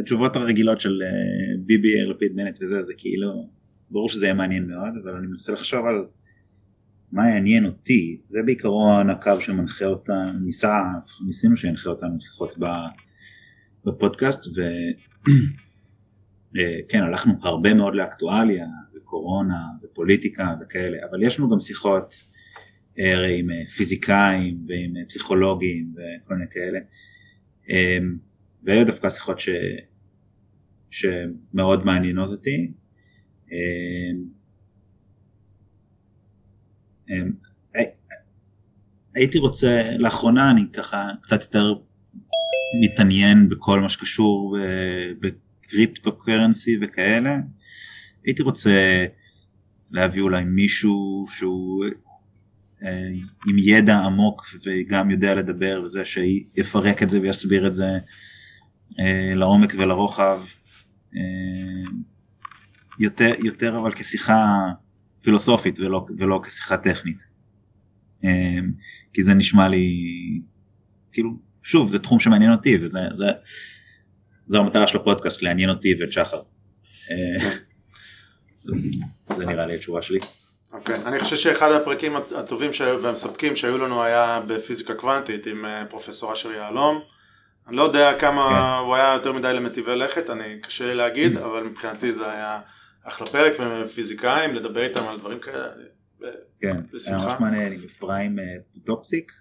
[SPEAKER 2] התשובות הרגילות של אה, ביבי, לפיד, בנט וזה, זה כאילו, ברור שזה יהיה מעניין מאוד, אבל אני מנסה לחשוב על מה יעניין אותי, זה בעיקרון הקו שמנחה אותנו, ניסה, ניסינו שינחה אותנו לפחות בפודקאסט, וכן, אה, הלכנו הרבה מאוד לאקטואליה, וקורונה, ופוליטיקה וכאלה, אבל יש לנו גם שיחות אה, הרי עם פיזיקאים ועם פסיכולוגים וכל מיני כאלה. ואלה דווקא שיחות ש... שמאוד מעניינות אותי. אמ, הייתי רוצה, לאחרונה אני ככה קצת יותר מתעניין בכל מה שקשור בקריפטו קרנסי וכאלה. הייתי רוצה להביא אולי מישהו שהוא אה, עם ידע עמוק וגם יודע לדבר וזה שיפרק את זה ויסביר את זה אה, לעומק ולרוחב, אה, יותר, יותר אבל כשיחה פילוסופית ולא, ולא כשיחה טכנית. אה, כי זה נשמע לי, כאילו, שוב, זה תחום שמעניין אותי וזה זה, זו המטרה של הפודקאסט, לעניין אותי ואת שחר. זה נראה לי התשובה שלי.
[SPEAKER 1] אוקיי, okay. אני חושב שאחד הפרקים הטובים והמספקים שהיו לנו היה בפיזיקה קוונטית עם פרופסור אשר יהלום. אני לא יודע כמה כן. הוא היה יותר מדי למטיבי לכת, אני קשה לי להגיד, אבל מבחינתי זה היה אחלה פרק ופיזיקאים, לדבר איתם על דברים כאלה.
[SPEAKER 2] כן, היה ממש מעניין עם אפרים אה, פודוקסיק.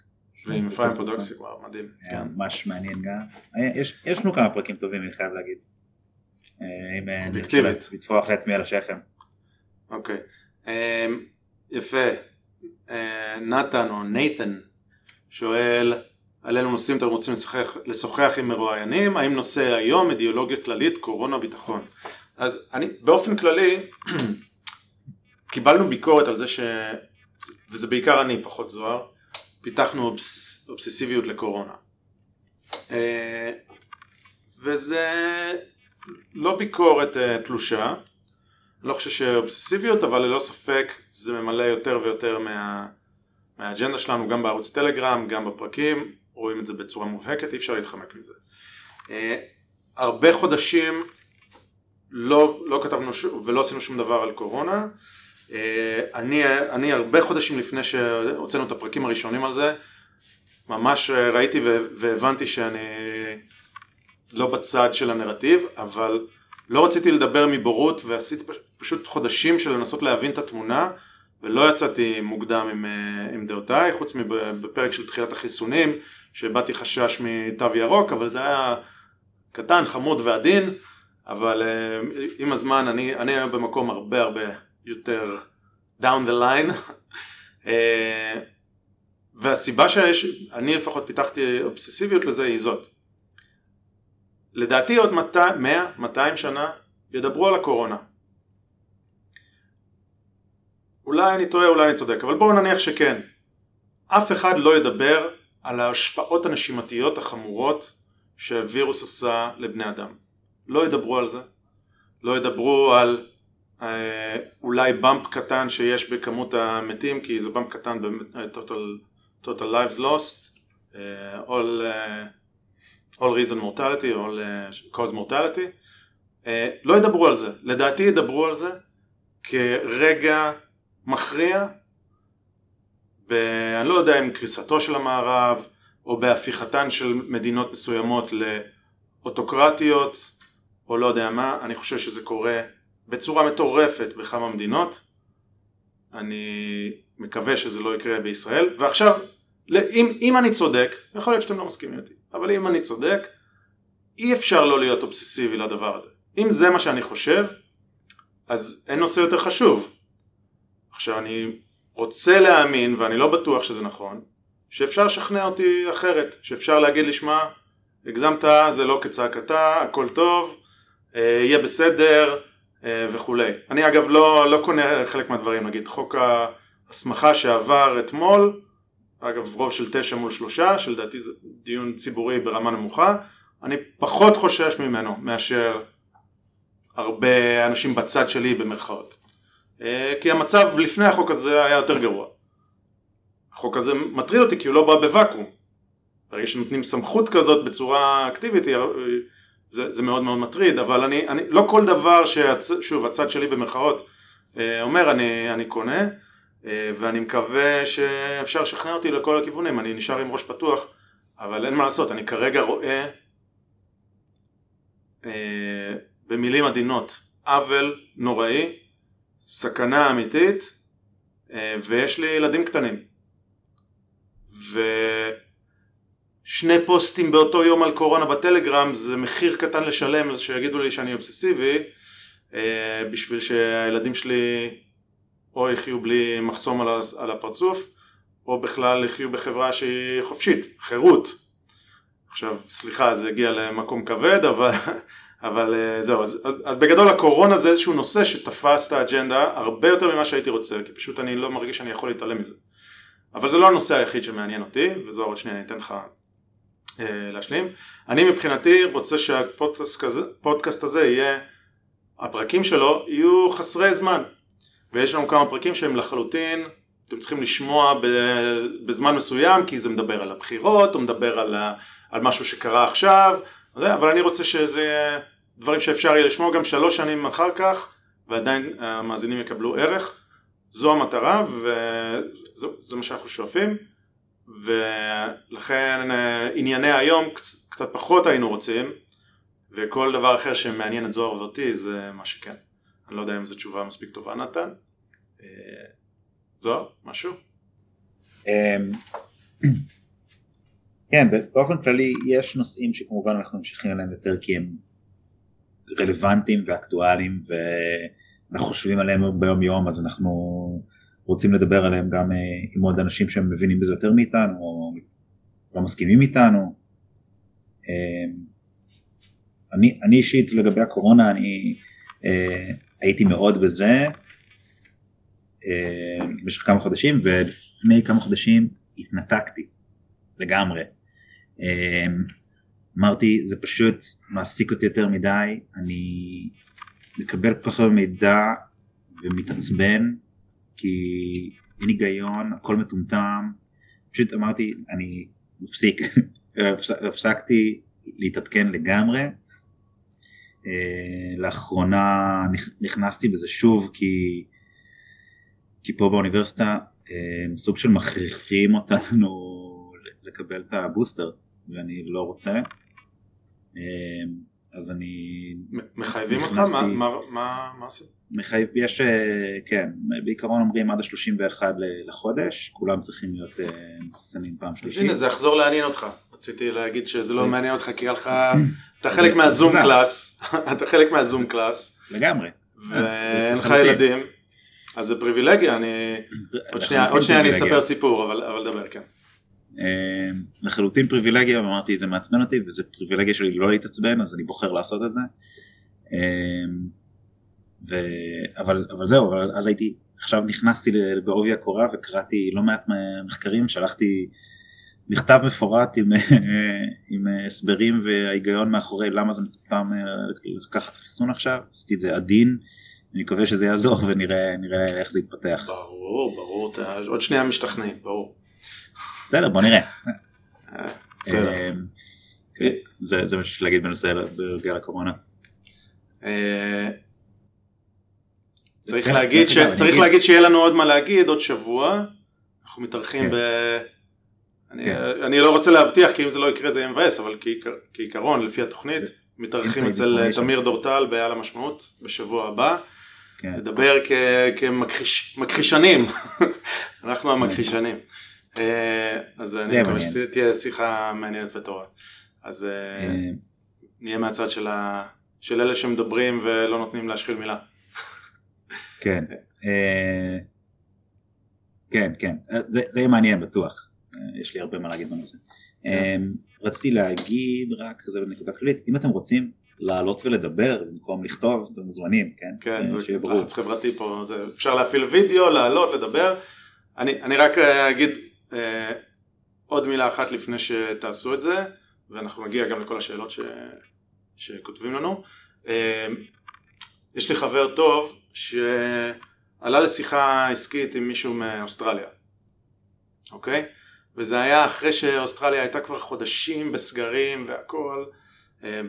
[SPEAKER 1] ועם אפרים פודוקסיק, וואו, מדהים.
[SPEAKER 2] היה כן. ממש מעניין גם. יש לנו כמה פרקים טובים, אני חייב להגיד. אה, אם אה. לטפוח לעצמי על השכם.
[SPEAKER 1] אוקיי. יפה. נתן או נייתן שואל על אילו נושאים אתם רוצים לשוחח, לשוחח עם מרואיינים, האם נושא היום, אידיאולוגיה כללית, קורונה, ביטחון. אז אני, באופן כללי, קיבלנו ביקורת על זה ש... וזה בעיקר אני, פחות זוהר, פיתחנו אובס... אובססיביות לקורונה. אה, וזה לא ביקורת אה, תלושה, אני לא חושב שאובססיביות, אבל ללא ספק זה ממלא יותר ויותר מה... מהאג'נדה שלנו, גם בערוץ טלגרם, גם בפרקים, רואים את זה בצורה מובהקת, אי אפשר להתחמק מזה. אה, הרבה חודשים לא, לא כתבנו ש... ולא עשינו שום דבר על קורונה. אה, אני, אני הרבה חודשים לפני שהוצאנו את הפרקים הראשונים על זה, ממש ראיתי והבנתי שאני לא בצד של הנרטיב, אבל לא רציתי לדבר מבורות ועשיתי פשוט חודשים של לנסות להבין את התמונה ולא יצאתי מוקדם עם, אה, עם דעותיי, חוץ מבפרק של תחילת החיסונים, שבאתי חשש מתו ירוק, אבל זה היה קטן, חמוד ועדין, אבל אה, עם הזמן אני, אני היום במקום הרבה הרבה יותר down the line, אה, והסיבה שאני לפחות פיתחתי אובססיביות לזה היא זאת. לדעתי עוד 100-200 שנה ידברו על הקורונה. אולי אני טועה, אולי אני צודק, אבל בואו נניח שכן. אף אחד לא ידבר על ההשפעות הנשימתיות החמורות שהווירוס עשה לבני אדם. לא ידברו על זה. לא ידברו על אה, אולי באמפ קטן שיש בכמות המתים, כי זה באמפ קטן ב-total total lives lost, uh, all, uh, all reason mortality, all uh, cause mortality. אה, לא ידברו על זה. לדעתי ידברו על זה כרגע מכריע, ואני לא יודע אם קריסתו של המערב, או בהפיכתן של מדינות מסוימות לאוטוקרטיות, או לא יודע מה, אני חושב שזה קורה בצורה מטורפת בכמה מדינות. אני מקווה שזה לא יקרה בישראל. ועכשיו, אם, אם אני צודק, יכול להיות שאתם לא מסכימים איתי, אבל אם אני צודק, אי אפשר לא להיות אובססיבי לדבר הזה. אם זה מה שאני חושב, אז אין נושא יותר חשוב. עכשיו אני רוצה להאמין, ואני לא בטוח שזה נכון, שאפשר לשכנע אותי אחרת, שאפשר להגיד לי, שמע, הגזמת, זה לא כצעקתה, הכל טוב, יהיה בסדר אה, וכולי. אני אגב לא, לא קונה חלק מהדברים, נגיד חוק ההסמכה שעבר אתמול, אגב רוב של תשע מול שלושה, שלדעתי זה דיון ציבורי ברמה נמוכה, אני פחות חושש ממנו מאשר הרבה אנשים בצד שלי במרכאות. אה, כי המצב לפני החוק הזה היה יותר גרוע. החוק הזה מטריד אותי כי הוא לא בא בוואקום. ברגע שנותנים סמכות כזאת בצורה אקטיבית אה, זה, זה מאוד מאוד מטריד, אבל אני, אני לא כל דבר ששוב הצד שלי במרכאות אה, אומר אני, אני קונה ואני מקווה שאפשר לשכנע אותי לכל הכיוונים, אני נשאר עם ראש פתוח אבל אין מה לעשות, אני כרגע רואה במילים עדינות עוול נוראי, סכנה אמיתית ויש לי ילדים קטנים ושני פוסטים באותו יום על קורונה בטלגרם זה מחיר קטן לשלם שיגידו לי שאני אובססיבי אה, בשביל שהילדים שלי או יחיו בלי מחסום על הפרצוף או בכלל יחיו בחברה שהיא חופשית, חירות. עכשיו סליחה זה הגיע למקום כבד אבל, אבל אה, זהו אז, אז, אז בגדול הקורונה זה איזשהו נושא שתפס את האג'נדה הרבה יותר ממה שהייתי רוצה כי פשוט אני לא מרגיש שאני יכול להתעלם מזה. אבל זה לא הנושא היחיד שמעניין אותי, וזוהר עוד שנייה אני אתן לך להשלים. אני מבחינתי רוצה שהפודקאסט הזה יהיה, הפרקים שלו יהיו חסרי זמן, ויש לנו כמה פרקים שהם לחלוטין, אתם צריכים לשמוע בזמן מסוים, כי זה מדבר על הבחירות, או מדבר על, על משהו שקרה עכשיו, אבל אני רוצה שזה יהיה דברים שאפשר יהיה לשמוע גם שלוש שנים אחר כך, ועדיין המאזינים יקבלו ערך. זו המטרה וזה מה שאנחנו שואפים ולכן אה, ענייני היום קצת פחות היינו רוצים וכל דבר אחר שמעניין את זוהר ואותי זה מה שכן. אני לא יודע אם זו תשובה מספיק טובה נתן. אה, זוהר, משהו? אמ,
[SPEAKER 2] כן, באופן כללי יש נושאים שכמובן אנחנו ממשיכים עליהם יותר כי הם רלוונטיים ואקטואליים ו... אנחנו חושבים עליהם ביום יום אז אנחנו רוצים לדבר עליהם גם אה, עם עוד אנשים שהם מבינים בזה יותר מאיתנו או לא מסכימים איתנו. אה, אני, אני אישית לגבי הקורונה אני אה, הייתי מאוד בזה במשך כמה חודשים ולפני כמה חודשים התנתקתי לגמרי. אמרתי זה פשוט מעסיק אותי יותר מדי אני מקבל כל כך הרבה מידע ומתעצבן כי אין היגיון, הכל מטומטם, פשוט אמרתי אני מפסיק, הפסקתי להתעדכן לגמרי, אה, לאחרונה נכנסתי בזה שוב כי, כי פה באוניברסיטה אה, סוג של מכריחים אותנו לקבל את הבוסטר ואני לא רוצה. אה, אז אני...
[SPEAKER 1] מחייבים אותך? מה עשית?
[SPEAKER 2] מחייב, יש, אה, כן, בעיקרון אומרים עד ה-31 לחודש, כולם צריכים להיות אה, מחוסנים פעם שלישית.
[SPEAKER 1] הנה זה יחזור לעניין אותך, רציתי להגיד שזה לא מעניין אותך כי לך, אתה חלק מה Zoom class, אתה חלק מה Zoom class.
[SPEAKER 2] לגמרי.
[SPEAKER 1] ואין לך ילדים, אז זה פריבילגיה, אני... עוד שנייה אני אספר סיפור, אבל דבר, כן.
[SPEAKER 2] אמ, לחלוטין פריבילגיה ואמרתי זה מעצבן אותי וזה פריבילגיה שלי לא להתעצבן אז אני בוחר לעשות את זה ו... אבל, אבל זהו אבל אז הייתי עכשיו נכנסתי בעובי הקורה וקראתי לא מעט מחקרים שלחתי מכתב מפורט עם, עם הסברים וההיגיון מאחורי למה זה מטומטם לקחת חיסון עכשיו עשיתי את זה עדין אני מקווה שזה יעזור ונראה איך זה יתפתח.
[SPEAKER 1] ברור ברור עוד שנייה משתכנעים ברור.
[SPEAKER 2] בסדר בוא נראה. אמ, כן, זה מה שיש להגיד בנושא בנוגע לקורונה.
[SPEAKER 1] צריך להגיד, ש... צריך להגיד שיהיה לנו עוד מה להגיד עוד שבוע, אנחנו מתארחים כן. ב... אני, כן. אני לא רוצה להבטיח כי אם זה לא יקרה זה יהיה מבאס, אבל כעיקרון לפי התוכנית מתארחים אצל תמיר דורטל בעל המשמעות בשבוע הבא. כן. לדבר כמכחישנים, אנחנו המכחישנים. אה, אז אני מקווה שתהיה שיחה מעניינת וטובה. אז אה, אה. נהיה מהצד של אלה שמדברים ולא נותנים להשחיל מילה.
[SPEAKER 2] כן, כן, כן, זה יהיה מעניין בטוח, יש לי הרבה מה להגיד בנושא. כן. רציתי להגיד רק, זה בנקודה כללית, אם אתם רוצים לעלות ולדבר במקום לכתוב, אתם מוזמנים, כן?
[SPEAKER 1] כן, זה לחץ חברתי פה, זה, אפשר להפעיל וידאו, לעלות, לדבר. אני, אני רק אגיד אה, עוד מילה אחת לפני שתעשו את זה, ואנחנו נגיע גם לכל השאלות ש, שכותבים לנו. אה, יש לי חבר טוב שעלה לשיחה עסקית עם מישהו מאוסטרליה, אוקיי? וזה היה אחרי שאוסטרליה הייתה כבר חודשים בסגרים והכל. אה,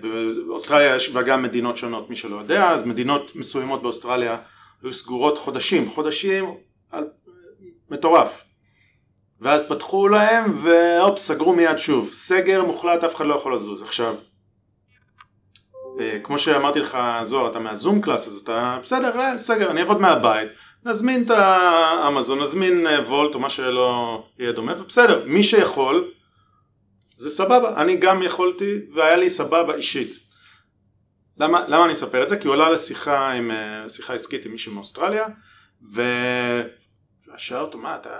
[SPEAKER 1] באוסטרליה יש בה גם מדינות שונות, מי שלא יודע, אז מדינות מסוימות באוסטרליה היו סגורות חודשים, חודשים על... מטורף. ואז פתחו להם והופ סגרו מיד שוב, סגר מוחלט אף אחד לא יכול לזוז. עכשיו, כמו שאמרתי לך זוהר, אתה מהזום קלאס אז אתה בסדר, אה, סגר, אני אעבוד מהבית, נזמין את האמזון, נזמין וולט או מה שלא יהיה דומה, ובסדר, מי שיכול זה סבבה, אני גם יכולתי והיה לי סבבה אישית. למה, למה אני אספר את זה? כי הוא עלה לשיחה עם, אה, שיחה עסקית עם מישהו מאוסטרליה ושאל אותו מה אתה,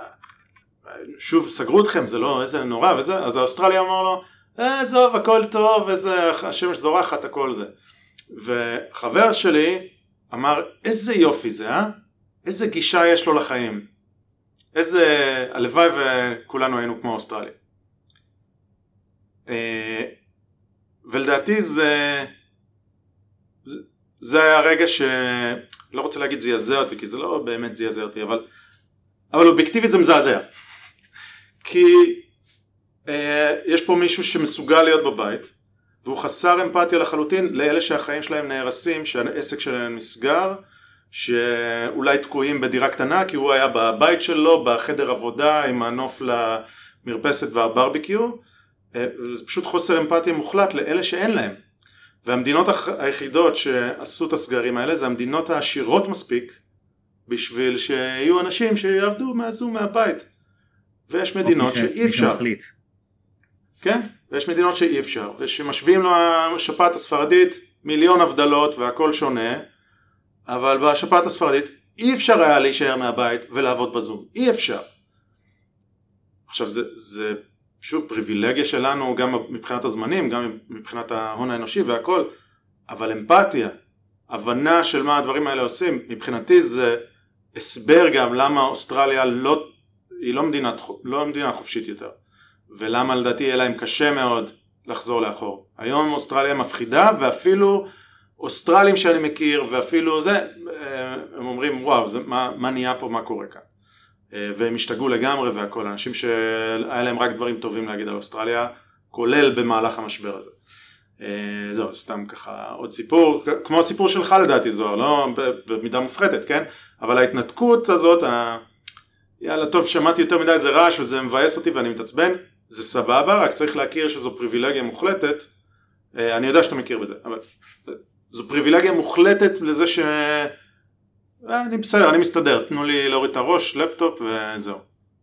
[SPEAKER 1] שוב סגרו אתכם זה לא איזה נורא וזה, אז האוסטרליה אמר לו אה, עזוב הכל טוב איזה השמש זורחת הכל זה. וחבר שלי אמר איזה יופי זה אה? איזה גישה יש לו לחיים. איזה הלוואי וכולנו היינו כמו אוסטרליה. אה, ולדעתי זה, זה היה רגע שלא רוצה להגיד זעזע אותי כי זה לא באמת זעזע אותי אבל, אבל אובייקטיבית זה מזעזע. כי אה, יש פה מישהו שמסוגל להיות בבית והוא חסר אמפתיה לחלוטין לאלה שהחיים שלהם נהרסים שהעסק שלהם נסגר שאולי תקועים בדירה קטנה כי הוא היה בבית שלו בחדר עבודה עם הנוף למרפסת והברביקיו אה, זה פשוט חוסר אמפתיה מוחלט לאלה שאין להם. והמדינות היחידות שעשו את הסגרים האלה זה המדינות העשירות מספיק בשביל שיהיו אנשים שיעבדו מהזום מהבית. ויש מדינות שאי אפשר. כן, ויש מדינות שאי אפשר, ושמשווים לשפעת הספרדית מיליון הבדלות והכל שונה, אבל בשפעת הספרדית אי אפשר היה להישאר מהבית ולעבוד בזום, אי אפשר. עכשיו זה, זה שוב פריבילגיה שלנו גם מבחינת הזמנים, גם מבחינת ההון האנושי והכל, אבל אמפתיה, הבנה של מה הדברים האלה עושים, מבחינתי זה הסבר גם למה אוסטרליה לא, היא לא מדינה, לא מדינה חופשית יותר, ולמה לדעתי יהיה להם קשה מאוד לחזור לאחור. היום אוסטרליה מפחידה ואפילו אוסטרלים שאני מכיר ואפילו זה, אה, הם אומרים וואו, זה, מה, מה נהיה פה, מה קורה כאן. אה, והם השתגעו לגמרי והכל, אנשים שהיה להם רק דברים טובים להגיד על אוסטרליה, כולל במהלך המשבר הזה. אה, זהו, סתם ככה עוד סיפור, כמו הסיפור שלך לדעתי זוהר, לא במידה מופחתת, כן? אבל ההתנתקות הזאת, ה... יאללה טוב, שמעתי יותר מדי איזה רעש וזה מבאס אותי ואני מתעצבן, זה סבבה, רק צריך להכיר שזו פריבילגיה מוחלטת, אה, אני יודע שאתה מכיר בזה, אבל זו פריבילגיה מוחלטת לזה ש... אני בסדר, אני מסתדר, תנו לי להוריד את הראש, לפטופ וזהו.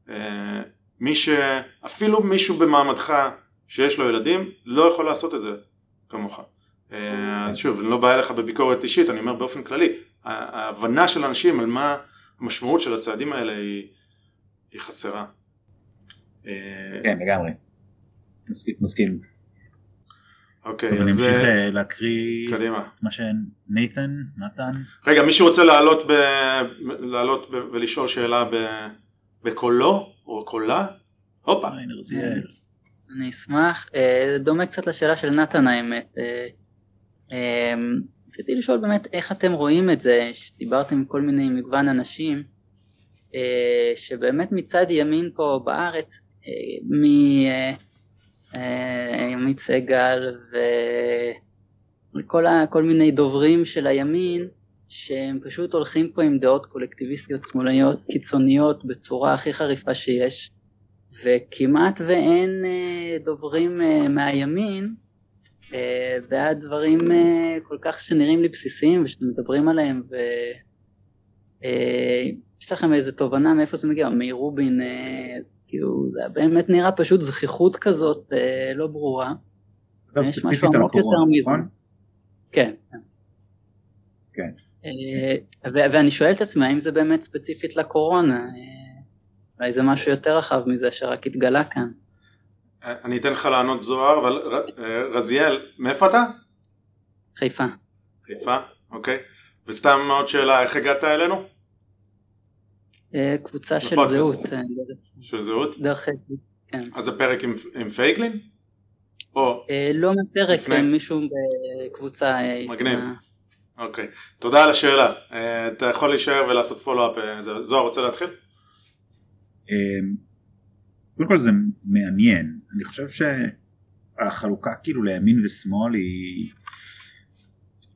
[SPEAKER 1] אה, מי ש... אפילו מישהו במעמדך שיש לו ילדים, לא יכול לעשות את זה כמוך. אה, אז שוב, אני לא בא אליך בביקורת אישית, אני אומר באופן כללי, ההבנה של אנשים על מה המשמעות של הצעדים האלה היא, היא חסרה.
[SPEAKER 2] אה, כן, לגמרי. מסכים.
[SPEAKER 1] אוקיי,
[SPEAKER 2] אז... נמשיך אה, אה, להקריא
[SPEAKER 1] קדימה.
[SPEAKER 2] מה שנייתן, נתן.
[SPEAKER 1] רגע, מישהו רוצה לעלות, ב... לעלות ב... ולשאול שאלה ב... בקולו או קולה? הופה.
[SPEAKER 4] אני אשמח. אה, דומה קצת לשאלה של נתן האמת. רציתי לשאול באמת איך אתם רואים את זה, שדיברתם עם כל מיני מגוון אנשים, שבאמת מצד ימין פה בארץ, מ... עמית סגל כל, ה, כל מיני דוברים של הימין שהם פשוט הולכים פה עם דעות קולקטיביסטיות שמאלניות קיצוניות בצורה הכי חריפה שיש וכמעט ואין אה, דוברים אה, מהימין אה, בעד דברים כל כך שנראים לי בסיסיים ושאתם מדברים עליהם ויש לכם איזה תובנה מאיפה זה מגיע, מרובין, כאילו זה באמת נראה פשוט זכיחות כזאת לא ברורה.
[SPEAKER 2] יש משהו עמוק יותר מזה. נכון?
[SPEAKER 4] כן.
[SPEAKER 2] כן.
[SPEAKER 4] ואני שואל את עצמי האם זה באמת ספציפית לקורונה. אולי זה משהו יותר רחב מזה שרק התגלה כאן.
[SPEAKER 1] אני אתן לך לענות זוהר, אבל רזיאל, מאיפה אתה?
[SPEAKER 4] חיפה.
[SPEAKER 1] חיפה, אוקיי. וסתם עוד שאלה, איך הגעת אלינו?
[SPEAKER 4] אה, קבוצה של זהות. אה,
[SPEAKER 1] של זהות?
[SPEAKER 4] דרך פייגלין, כן.
[SPEAKER 1] אז הפרק עם, עם פייגלין? או...
[SPEAKER 4] אה, לא מפרק, מישהו בקבוצה...
[SPEAKER 1] מגניב. אוקיי. תודה על השאלה. אתה יכול להישאר ולעשות פולו-אפ. זוהר רוצה להתחיל?
[SPEAKER 2] קודם כל זה מעניין, אני חושב שהחלוקה כאילו לימין ושמאל היא...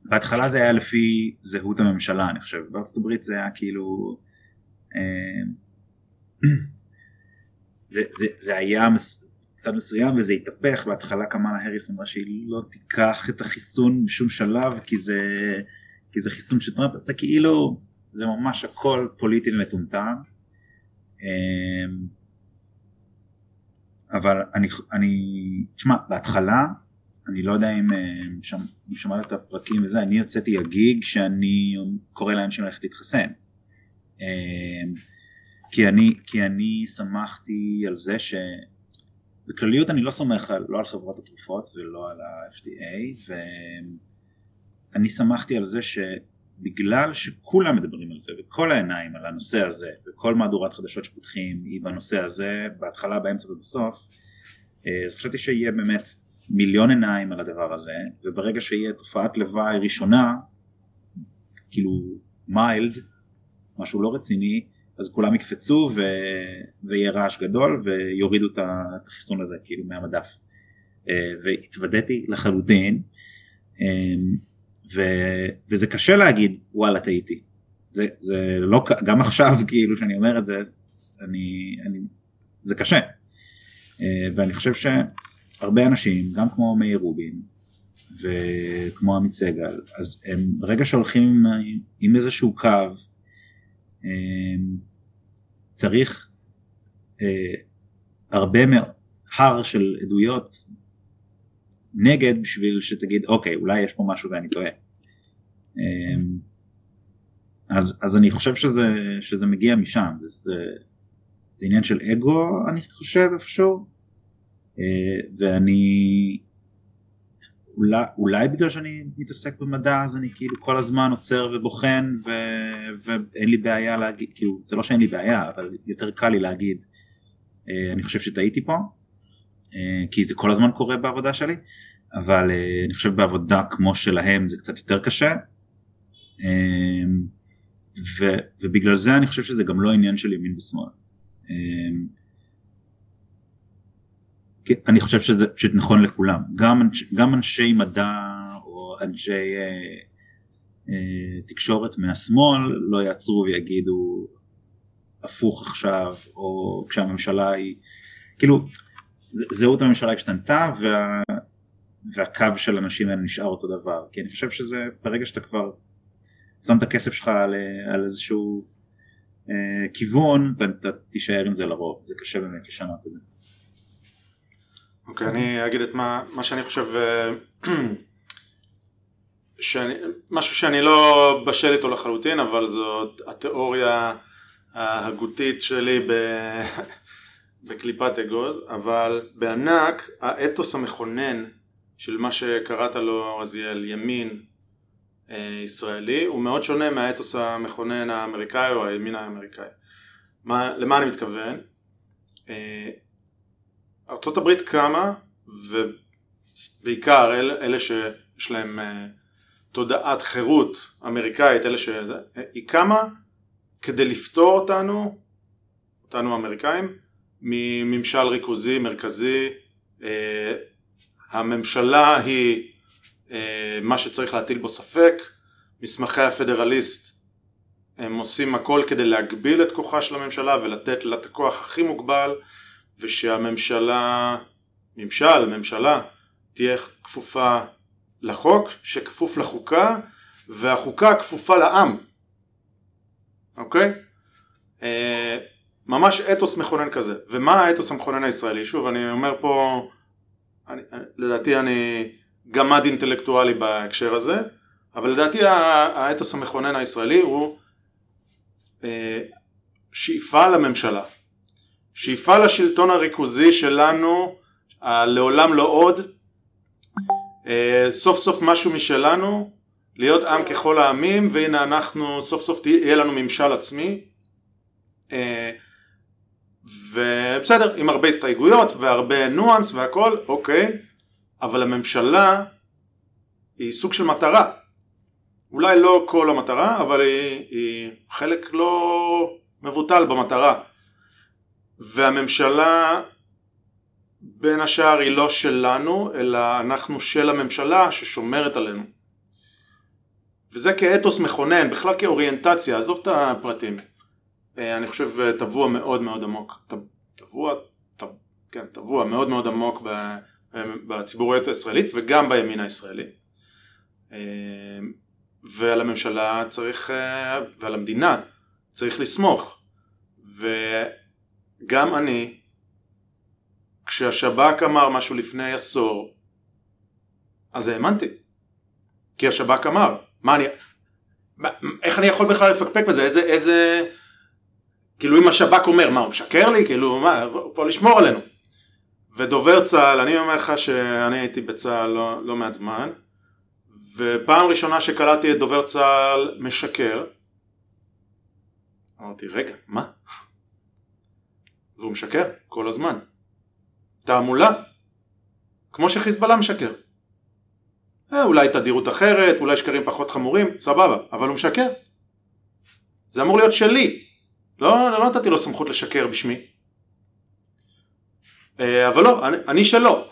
[SPEAKER 2] בהתחלה זה היה לפי זהות הממשלה אני חושב, בארצות הברית זה היה כאילו... אמ, זה, זה, זה היה צד מסוים וזה התהפך, בהתחלה קמאלה האריס אמרה שהיא לא תיקח את החיסון בשום שלב כי זה, כי זה חיסון של טראמפ, זה כאילו, זה ממש הכל פוליטי ומטומטם. אמ, אבל אני, אני, תשמע, בהתחלה, אני לא יודע אם, שם, אם שמעת את הפרקים וזה, אני יוצאתי הגיג שאני קורא לאנשים ללכת להתחסן. אמ, כי אני, כי אני שמחתי על זה שבכלליות אני לא סומך על, לא על חברות התרופות ולא על ה-FDA ואני שמחתי על זה ש... בגלל שכולם מדברים על זה וכל העיניים על הנושא הזה וכל מהדורת חדשות שפותחים היא בנושא הזה בהתחלה באמצע ובסוף אה, אז חשבתי שיהיה באמת מיליון עיניים על הדבר הזה וברגע שיהיה תופעת לוואי ראשונה כאילו מיילד משהו לא רציני אז כולם יקפצו ו... ויהיה רעש גדול ויורידו את החיסון הזה כאילו מהמדף אה, והתוודעתי לחלוטין אה, ו, וזה קשה להגיד וואלה טעיתי. זה, זה לא, גם עכשיו כאילו שאני אומר את זה, אני, אני, זה קשה. אה, ואני חושב שהרבה אנשים, גם כמו מאיר רובין וכמו עמית סגל, אז הם ברגע שהולכים עם, עם איזשהו קו, צריך אה, הרבה מאוד, הר של עדויות נגד בשביל שתגיד אוקיי אולי יש פה משהו ואני טועה. אמ, אז, אז אני חושב שזה, שזה מגיע משם, זה, זה, זה עניין של אגו אני חושב איפשהו אה, ואני אולי, אולי בגלל שאני מתעסק במדע אז אני כאילו כל הזמן עוצר ובוחן ו, ואין לי בעיה להגיד, כאילו זה לא שאין לי בעיה אבל יותר קל לי להגיד אה, אני חושב שטעיתי פה אה, כי זה כל הזמן קורה בעבודה שלי, אבל אה, אני חושב בעבודה כמו שלהם זה קצת יותר קשה. ו, ובגלל זה אני חושב שזה גם לא עניין של ימין ושמאל. אני חושב שזה, שזה נכון לכולם, גם, גם אנשי מדע או אנשי אה, אה, תקשורת מהשמאל לא יעצרו ויגידו הפוך עכשיו, או כשהממשלה היא, כאילו זהות הממשלה השתנתה וה, והקו של אנשים האלה נשאר אותו דבר. כי אני חושב שזה ברגע שאתה כבר שם את הכסף שלך על, על איזשהו אה, כיוון אתה, אתה תישאר עם זה לרוב. זה קשה באמת לשנות את זה.
[SPEAKER 1] אוקיי okay, אני אגיד את מה, מה שאני חושב אה, שאני, משהו שאני לא בשל איתו לחלוטין אבל זאת התיאוריה ההגותית שלי ב... בקליפת אגוז, אבל בענק האתוס המכונן של מה שקראת לו רזיאל ימין אה, ישראלי הוא מאוד שונה מהאתוס המכונן האמריקאי או הימין האמריקאי. מה, למה אני מתכוון? אה, ארה"ב קמה ובעיקר אל, אלה שיש להם אה, תודעת חירות אמריקאית, אלה שזה, היא קמה כדי לפתור אותנו, אותנו האמריקאים, מממשל ריכוזי מרכזי, אה, הממשלה היא אה, מה שצריך להטיל בו ספק, מסמכי הפדרליסט הם עושים הכל כדי להגביל את כוחה של הממשלה ולתת לה את הכוח הכי מוגבל ושהממשלה, ממשל, ממשלה, תהיה כפופה לחוק, שכפוף לחוקה והחוקה כפופה לעם, אוקיי? אה, ממש אתוס מכונן כזה. ומה האתוס המכונן הישראלי? שוב, אני אומר פה, אני, לדעתי אני גמד אינטלקטואלי בהקשר הזה, אבל לדעתי האתוס המכונן הישראלי הוא אה, שאיפה לממשלה, שאיפה לשלטון הריכוזי שלנו, לעולם לא עוד, אה, סוף סוף משהו משלנו, להיות עם ככל העמים, והנה אנחנו סוף סוף יהיה לנו ממשל עצמי, אה, ובסדר, עם הרבה הסתייגויות והרבה ניואנס והכל, אוקיי, אבל הממשלה היא סוג של מטרה. אולי לא כל המטרה, אבל היא, היא חלק לא מבוטל במטרה. והממשלה בין השאר היא לא שלנו, אלא אנחנו של הממשלה ששומרת עלינו. וזה כאתוס מכונן, בכלל כאוריינטציה, עזוב את הפרטים. אה, אני חושב אה, טבוע מאוד מאוד עמוק, טבוע, כן, טבוע מאוד מאוד עמוק בציבוריות הישראלית וגם בימין הישראלי. אה, ועל הממשלה צריך, ועל המדינה צריך לסמוך. וגם אני, כשהשב"כ אמר משהו לפני עשור, אז האמנתי. כי השב"כ אמר, מה אני, איך אני יכול בכלל לפקפק בזה, איזה, איזה, כאילו אם השב"כ אומר מה הוא משקר לי כאילו מה פה לשמור עלינו ודובר צה"ל אני אומר לך שאני הייתי בצה"ל לא, לא מעט זמן ופעם ראשונה שקלטתי את דובר צה"ל משקר אמרתי רגע מה? והוא משקר כל הזמן תעמולה כמו שחיזבאללה משקר אה, אולי תדירות אחרת אולי שקרים פחות חמורים סבבה אבל הוא משקר זה אמור להיות שלי לא, לא נתתי לו סמכות לשקר בשמי. אה, אבל לא, אני, אני שלו.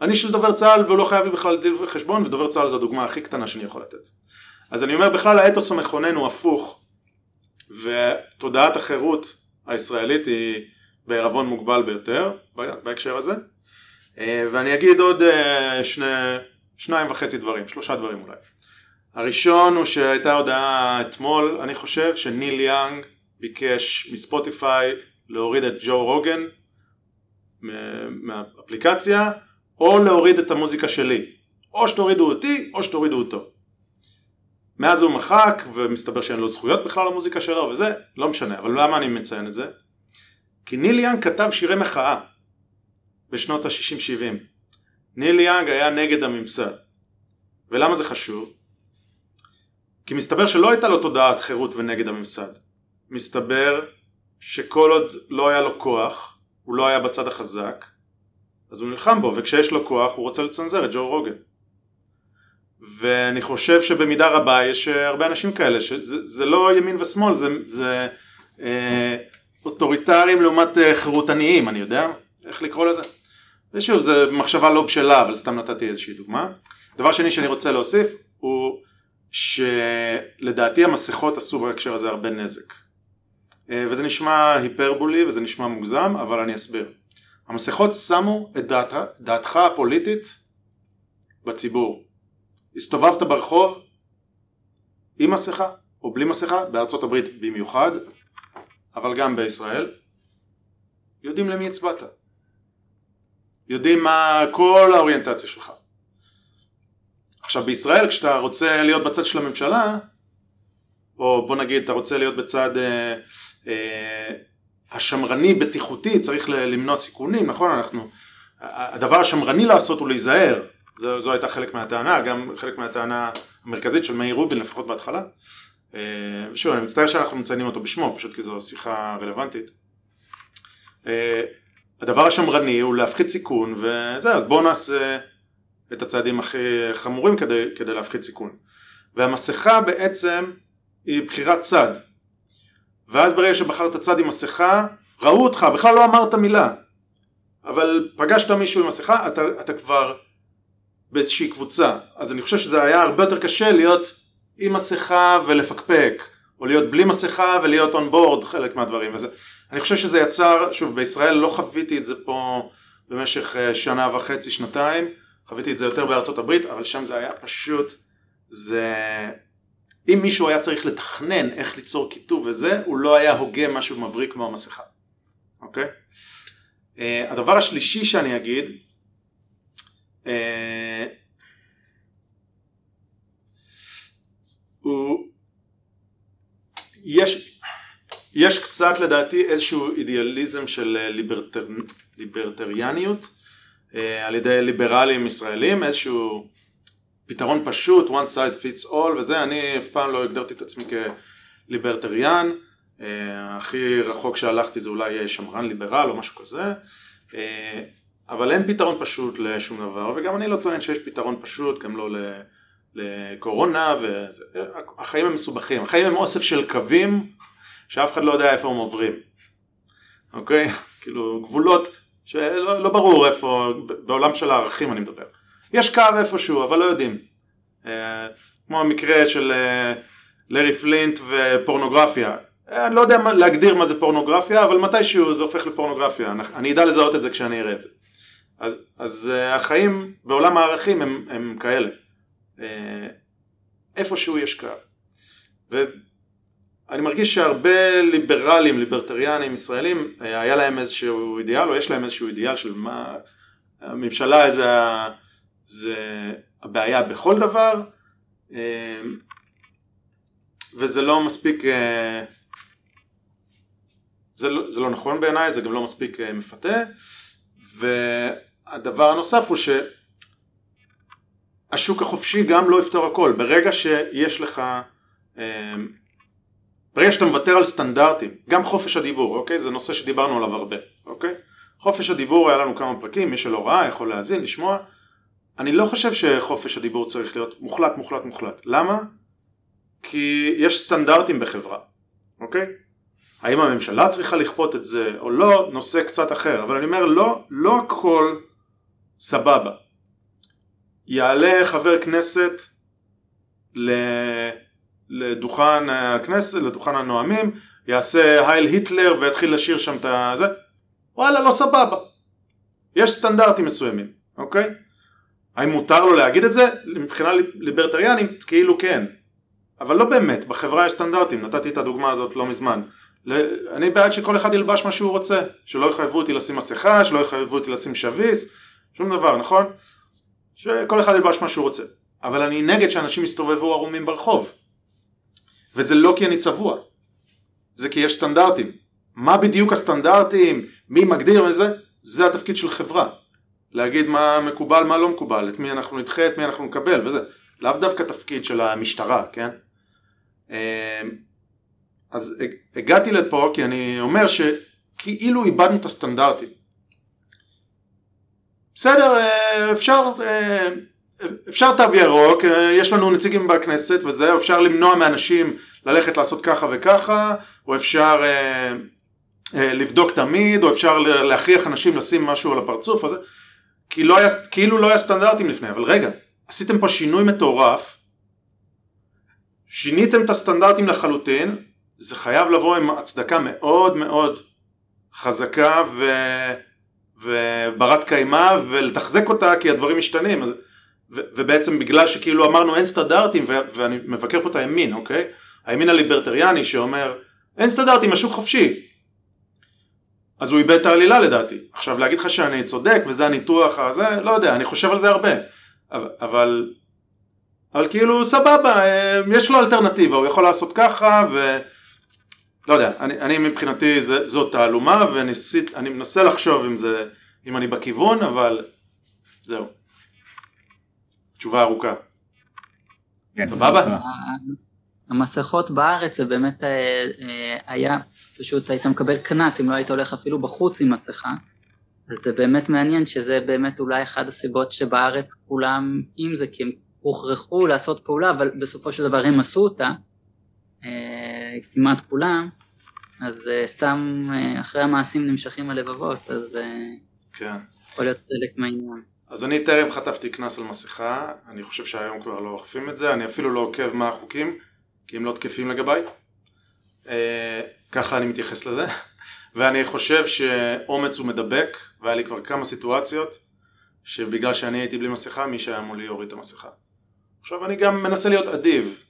[SPEAKER 1] אני של דובר צה"ל והוא לא חייב לי בכלל דין וחשבון ודובר צה"ל זו הדוגמה הכי קטנה שאני יכול לתת. אז אני אומר בכלל האתוס המכונן הוא הפוך ותודעת החירות הישראלית היא בערבון מוגבל ביותר בהקשר הזה אה, ואני אגיד עוד אה, שני, שניים וחצי דברים, שלושה דברים אולי. הראשון הוא שהייתה הודעה אתמול אני חושב שניל יאנג ביקש מספוטיפיי להוריד את ג'ו רוגן מהאפליקציה או להוריד את המוזיקה שלי או שתורידו אותי או שתורידו אותו מאז הוא מחק ומסתבר שאין לו זכויות בכלל למוזיקה שלו וזה לא משנה אבל למה אני מציין את זה? כי ניל יאנג כתב שירי מחאה בשנות ה-60-70 ניל יאנג היה נגד הממסד ולמה זה חשוב? כי מסתבר שלא הייתה לו תודעת חירות ונגד הממסד מסתבר שכל עוד לא היה לו כוח, הוא לא היה בצד החזק, אז הוא נלחם בו, וכשיש לו כוח הוא רוצה לצנזר את ג'ו רוגן. ואני חושב שבמידה רבה יש הרבה אנשים כאלה, שזה לא ימין ושמאל, זה, זה אה, אוטוריטרים לעומת אה, חירותניים, אני יודע איך לקרוא לזה. ושוב, זו מחשבה לא בשלה, אבל סתם נתתי איזושהי דוגמה. דבר שני שאני רוצה להוסיף הוא שלדעתי המסכות עשו בהקשר הזה הרבה נזק. אה, וזה נשמע היפרבולי וזה נשמע מוגזם, אבל אני אסביר. המסכות שמו את דעת, דעתך הפוליטית בציבור. הסתובבת ברחוב עם מסכה או בלי מסכה, בארצות הברית במיוחד, אבל גם בישראל, יודעים למי הצבעת. יודעים מה כל האוריינטציה שלך. עכשיו בישראל כשאתה רוצה להיות בצד של הממשלה או בוא נגיד אתה רוצה להיות בצד אה, אה, השמרני בטיחותי צריך למנוע סיכונים נכון אנחנו הדבר השמרני לעשות הוא להיזהר זו, זו הייתה חלק מהטענה גם חלק מהטענה המרכזית של מאיר רובין לפחות בהתחלה אה, ושוב אני מצטער שאנחנו מציינים אותו בשמו פשוט כי זו שיחה רלוונטית אה, הדבר השמרני הוא להפחית סיכון וזה אז בואו נעשה את הצעדים הכי חמורים כדי, כדי להפחית סיכון והמסכה בעצם היא בחירת צד. ואז ברגע שבחרת צד עם מסכה, ראו אותך, בכלל לא אמרת מילה. אבל פגשת מישהו עם מסכה, אתה, אתה כבר באיזושהי קבוצה, אז אני חושב שזה היה הרבה יותר קשה להיות עם מסכה ולפקפק, או להיות בלי מסכה ולהיות און בורד חלק מהדברים, וזה, אני חושב שזה יצר, שוב בישראל לא חוויתי את זה פה במשך אה, שנה וחצי, שנתיים, חוויתי את זה יותר בארצות הברית, אבל שם זה היה פשוט, זה... אם מישהו היה צריך לתכנן איך ליצור כיתוב וזה, הוא לא היה הוגה משהו מבריק כמו המסכה, אוקיי? Uh, הדבר השלישי שאני אגיד, uh, הוא, יש, יש קצת לדעתי איזשהו אידיאליזם של ליברטר, ליברטריאניות uh, על ידי ליברלים ישראלים, איזשהו פתרון פשוט, one size fits all וזה, אני אף פעם לא הגדרתי את עצמי כליברטריאן, uh, הכי רחוק שהלכתי זה אולי שמרן ליברל או משהו כזה, אבל אין פתרון פשוט לשום דבר, וגם אני לא טוען שיש פתרון פשוט, גם לא לקורונה, והחיים הם מסובכים, החיים הם אוסף של קווים שאף אחד לא יודע איפה הם עוברים, אוקיי? כאילו גבולות שלא לא ברור איפה, בעולם של הערכים אני מדבר. יש קו איפשהו, אבל לא יודעים. אה, כמו המקרה של אה, לארי פלינט ופורנוגרפיה. אה, אני לא יודע להגדיר מה זה פורנוגרפיה, אבל מתישהו זה הופך לפורנוגרפיה. אני אדע לזהות את זה כשאני אראה את זה. אז, אז החיים בעולם הערכים הם, הם כאלה. איפשהו יש קו. ואני מרגיש שהרבה ליברלים, ליברטריאנים ישראלים, היה להם איזשהו אידיאל, או יש להם איזשהו אידיאל של מה הממשלה, איזה זה הבעיה בכל דבר אה, וזה לא מספיק אה, זה לא, זה לא נכון בעיניי, זה גם לא מספיק אה, מפתה והדבר הנוסף הוא שהשוק החופשי גם לא יפתור הכל ברגע שיש לך ברגע שאתה מוותר על סטנדרטים גם חופש הדיבור, אוקיי? זה נושא שדיברנו עליו הרבה, אוקיי? חופש הדיבור היה לנו כמה פרקים, מי שלא ראה יכול להאזין, לשמוע אני לא חושב שחופש הדיבור צריך להיות מוחלט מוחלט מוחלט. למה? כי יש סטנדרטים בחברה, אוקיי? האם הממשלה צריכה לכפות את זה או לא, נושא קצת אחר, אבל אני אומר לא, לא הכל סבבה. יעלה חבר כנסת לדוכן הכנסת, לדוכן הנואמים, יעשה הייל היטלר ויתחיל לשיר שם את הזה, וואלה לא סבבה. יש סטנדרטים מסוימים, אוקיי? האם מותר לו להגיד את זה? מבחינה ליברטריאנית כאילו כן אבל לא באמת, בחברה יש סטנדרטים, נתתי את הדוגמה הזאת לא מזמן אני בעד שכל אחד ילבש מה שהוא רוצה שלא יחייבו אותי לשים מסכה, שלא יחייבו אותי לשים שביס שום דבר, נכון? שכל אחד ילבש מה שהוא רוצה. אבל אני נגד שאנשים יסתובבו ערומים ברחוב. וזה לא כי אני צבוע. זה כי יש סטנדרטים. מה בדיוק הסטנדרטים, מי מגדיר וזה, זה התפקיד של חברה. להגיד מה מקובל, מה לא מקובל, את מי אנחנו נדחה, את מי אנחנו נקבל וזה, לאו דווקא תפקיד של המשטרה, כן? אמ, אז הגעתי לפה כי אני אומר שכאילו איבדנו את הסטנדרטים. בסדר, אה, אפשר, אה, אפשר תו ירוק, אה, יש לנו נציגים בכנסת וזה, אפשר למנוע מאנשים ללכת לעשות ככה וככה, או אפשר לבדוק תמיד, או אפשר להכריח אנשים לשים משהו על הפרצוף, וזה, כי לא היה, כאילו לא היה סטנדרטים לפני, אבל רגע, עשיתם פה שינוי מטורף, שיניתם את הסטנדרטים לחלוטין, זה חייב לבוא עם הצדקה מאוד מאוד חזקה ו... וברת קיימא ולתחזק אותה כי הדברים משתנים ו... ובעצם בגלל שכאילו אמרנו אין סטנדרטים ו... ואני מבקר פה את הימין אוקיי הימין הליברטריאני שאומר אין סטנדרטים השוק חופשי אז הוא איבד את העלילה לדעתי. עכשיו להגיד לך שאני צודק וזה הניתוח הזה, לא יודע, אני חושב על זה הרבה. אבל, אבל כאילו סבבה, אה, יש לו אלטרנטיבה, הוא יכול לעשות ככה ו... לא יודע, אני, אני מבחינתי זה, זאת תעלומה ואני מנסה לחשוב אם זה, אם אני בכיוון, אבל זהו. תשובה ארוכה. כן, סבבה?
[SPEAKER 4] המסכות בארץ זה באמת אה, אה, היה, פשוט היית מקבל קנס אם לא היית הולך אפילו בחוץ עם מסכה. אז זה באמת מעניין שזה באמת אולי אחת הסיבות שבארץ כולם עם זה, כי הם הוכרחו לעשות פעולה, אבל בסופו של דבר הם עשו אותה, כמעט כולם, אז שם אחרי המעשים נמשכים הלבבות, אז כן. יכול להיות חלק מהעניין.
[SPEAKER 1] אז אני טרם חטפתי קנס על מסכה, אני חושב שהיום כבר לא אוכפים את זה, אני אפילו לא עוקב מה החוקים, כי הם לא תקפים לגביי. אה, ככה אני מתייחס לזה. ואני חושב שאומץ הוא מדבק, והיה לי כבר כמה סיטואציות שבגלל שאני הייתי בלי מסכה, מי שהיה מולי הוריד את המסכה. עכשיו אני גם מנסה להיות אדיב.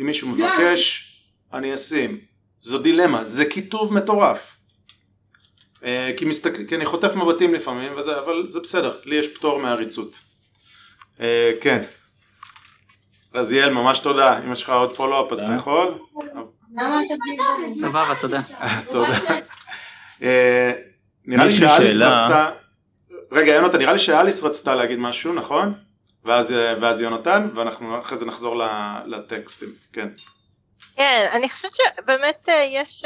[SPEAKER 1] אם מישהו מבקש, אני אשים. זו דילמה, זה כיתוב מטורף. אה, כי, מסתק... כי אני חוטף מבטים לפעמים, וזה, אבל זה בסדר, לי יש פטור מהעריצות. אה, כן. אז יעל, ממש תודה. אם יש לך עוד פולו-אפ אז אתה יכול.
[SPEAKER 4] סבבה, תודה.
[SPEAKER 1] תודה. אה, נראה לי שאליס רצתה... רגע, יונתן, נראה לי שאליס רצתה להגיד משהו, נכון? ואז, ואז יונתן, ואנחנו אחרי זה נחזור לטקסטים, כן.
[SPEAKER 5] כן, אני חושבת שבאמת יש...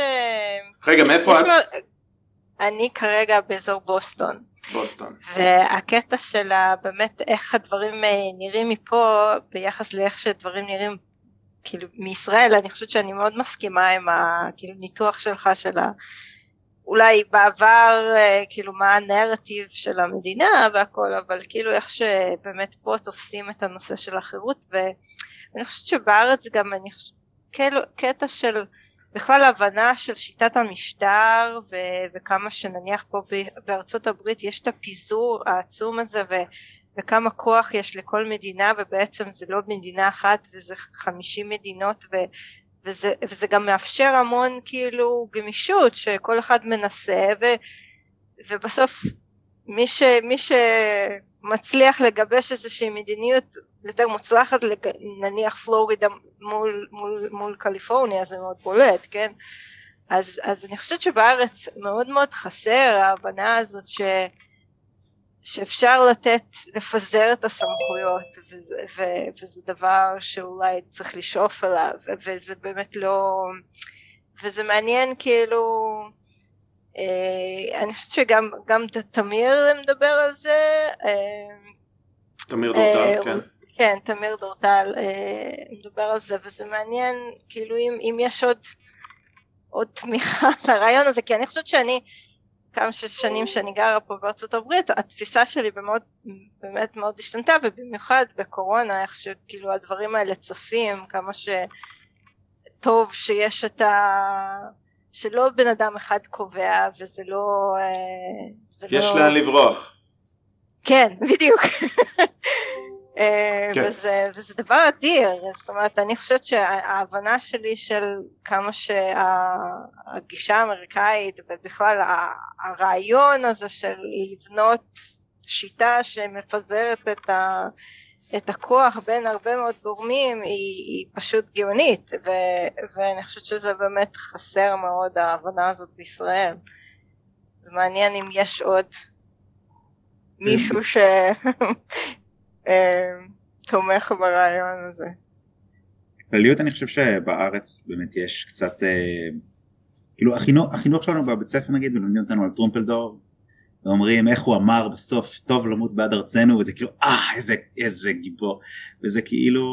[SPEAKER 1] רגע, מאיפה את?
[SPEAKER 5] אני כרגע באזור בוסטון.
[SPEAKER 1] בוסטון.
[SPEAKER 5] והקטע של באמת איך הדברים אה, נראים מפה ביחס לאיך שדברים נראים כאילו מישראל אני חושבת שאני מאוד מסכימה עם הניתוח כאילו שלך של ה... אולי בעבר אה, כאילו מה הנרטיב של המדינה והכל אבל כאילו איך שבאמת פה תופסים את הנושא של החירות ואני חושבת שבארץ גם אני חושבת קטע של בכלל הבנה של שיטת המשטר ו- וכמה שנניח פה בארצות הברית יש את הפיזור העצום הזה ו- וכמה כוח יש לכל מדינה ובעצם זה לא מדינה אחת וזה חמישים מדינות ו- וזה, וזה גם מאפשר המון כאילו גמישות שכל אחד מנסה ו- ובסוף מי, ש, מי שמצליח לגבש איזושהי מדיניות יותר מוצלחת, נניח פלורידה מול, מול, מול קליפורניה זה מאוד בולט, כן? אז, אז אני חושבת שבארץ מאוד מאוד חסר ההבנה הזאת ש, שאפשר לתת, לפזר את הסמכויות וזה, ו, וזה דבר שאולי צריך לשאוף אליו וזה באמת לא, וזה מעניין כאילו אני חושבת שגם תמיר מדבר על זה. אה,
[SPEAKER 1] תמיר דורטל, אה, כן.
[SPEAKER 5] כן, תמיר דורטל מדבר על זה, וזה מעניין, כאילו אם, אם יש עוד, עוד תמיכה לרעיון הזה, כי אני חושבת שאני, כמה שנים שאני גרה פה בארצות הברית, התפיסה שלי במאוד, באמת מאוד השתנתה, ובמיוחד בקורונה, איך שכאילו הדברים האלה צפים, כמה שטוב שיש את ה... שלא בן אדם אחד קובע וזה לא...
[SPEAKER 1] זה יש לא... לאן לברוח.
[SPEAKER 5] כן, בדיוק. אה, כן. וזה, וזה דבר אדיר, זאת אומרת אני חושבת שההבנה שלי של כמה שהגישה האמריקאית ובכלל הרעיון הזה של לבנות שיטה שמפזרת את, ה, את הכוח בין הרבה מאוד גורמים היא, היא פשוט גאונית ו, ואני חושבת שזה באמת חסר מאוד ההבנה הזאת בישראל. זה מעניין אם יש עוד מישהו שתומך ברעיון הזה.
[SPEAKER 2] כלליות אני חושב שבארץ באמת יש קצת אה, כאילו החינוך, החינוך שלנו בבית ספר נגיד מלמדים אותנו על טרומפלדור ואומרים איך הוא אמר בסוף טוב למות בעד ארצנו וזה כאילו אה איזה, איזה גיבור וזה כאילו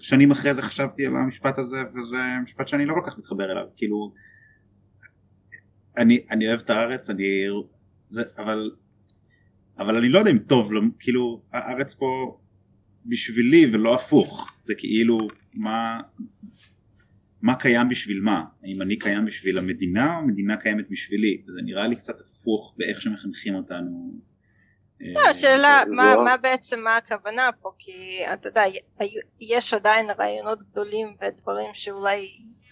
[SPEAKER 2] שנים אחרי זה חשבתי על המשפט הזה וזה משפט שאני לא כל כך מתחבר אליו. כאילו אני, אני אוהב את הארץ אני זה, אבל אבל אני לא יודע אם טוב כאילו הארץ פה בשבילי ולא הפוך. זה כאילו מה מה קיים בשביל מה? האם אני קיים בשביל המדינה או המדינה קיימת בשבילי? זה נראה לי קצת הפוך באיך שמחנכים אותנו.
[SPEAKER 5] לא, השאלה מה, מה בעצם מה הכוונה פה? כי אתה יודע יש עדיין רעיונות גדולים ודברים שאולי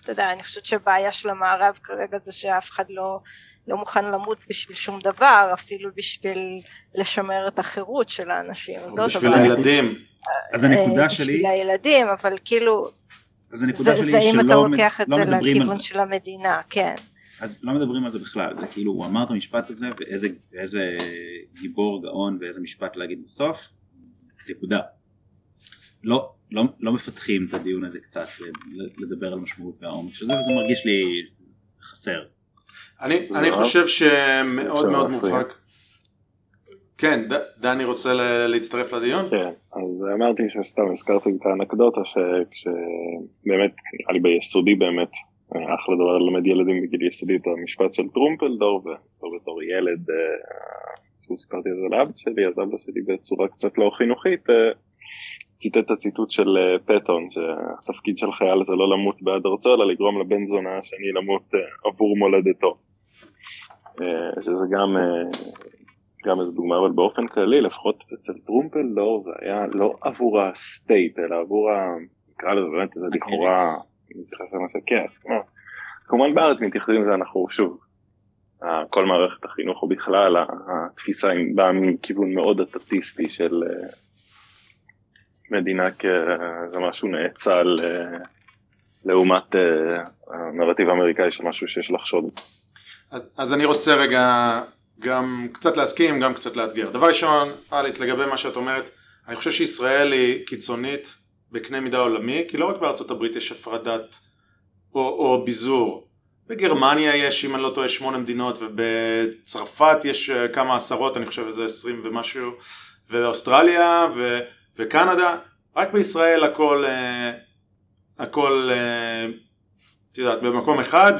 [SPEAKER 5] אתה יודע אני חושבת שבעיה של המערב כרגע זה שאף אחד לא לא מוכן למות בשביל שום דבר אפילו בשביל לשמר את החירות של האנשים.
[SPEAKER 1] בשביל. הילדים.
[SPEAKER 2] אז הנקודה אה, שלי
[SPEAKER 5] בשביל הילדים אבל כאילו
[SPEAKER 2] אז הנקודה שלי
[SPEAKER 5] זה אם אתה לוקח את לא זה לכיוון של המדינה, כן.
[SPEAKER 2] אז לא מדברים על זה בכלל, זה כאילו הוא אמר את המשפט הזה ואיזה, ואיזה גיבור גאון ואיזה משפט להגיד בסוף, נקודה. לא, לא, לא מפתחים את הדיון הזה קצת, לדבר על משמעות והעומק של זה וזה מרגיש לי חסר.
[SPEAKER 1] אני, אני חושב שמאוד מאוד מובהק כן, דני רוצה להצטרף לדיון?
[SPEAKER 6] כן, אז אמרתי שסתם הזכרתי את האנקדוטה שכשבאמת, נראה לי ביסודי באמת, אחלה דבר ללמד ילדים בגיל יסודי את המשפט של טרומפלדור, וזו בתור ילד אה, אפילו סיפרתי את זה לאבא שלי, אז אבא שלי בצורה קצת לא חינוכית אה, ציטט את הציטוט של אה, פטון, שהתפקיד של חייל זה לא למות בעד ארצו, אלא לגרום לבן זונה השני למות עבור מולדתו. שזה גם, גם איזו דוגמה, אבל באופן כללי, לפחות אצל טרומפלדור זה היה לא עבור ה state, אלא עבור ה... נקרא לזה באמת איזה לכאורה, מתייחס לנושא, כן, כמובן בארץ מתייחסים לזה אנחנו שוב כל מערכת החינוך או בכלל התפיסה באה מכיוון מאוד אטטיסטי של אה, מדינה כאיזה משהו נאצל אה, לעומת אה, הנרטיב האמריקאי של משהו שיש לחשוד.
[SPEAKER 1] אז, אז אני רוצה רגע גם קצת להסכים גם קצת לאתגר. דבר ראשון, אליס לגבי מה שאת אומרת, אני חושב שישראל היא קיצונית בקנה מידה עולמי, כי לא רק בארצות הברית יש הפרדת או, או ביזור. בגרמניה יש, אם אני לא טועה, שמונה מדינות, ובצרפת יש אה, כמה עשרות, אני חושב איזה עשרים ומשהו, ואוסטרליה ו, וקנדה, רק בישראל הכל, אה, הכל, אה, את יודעת, במקום אחד,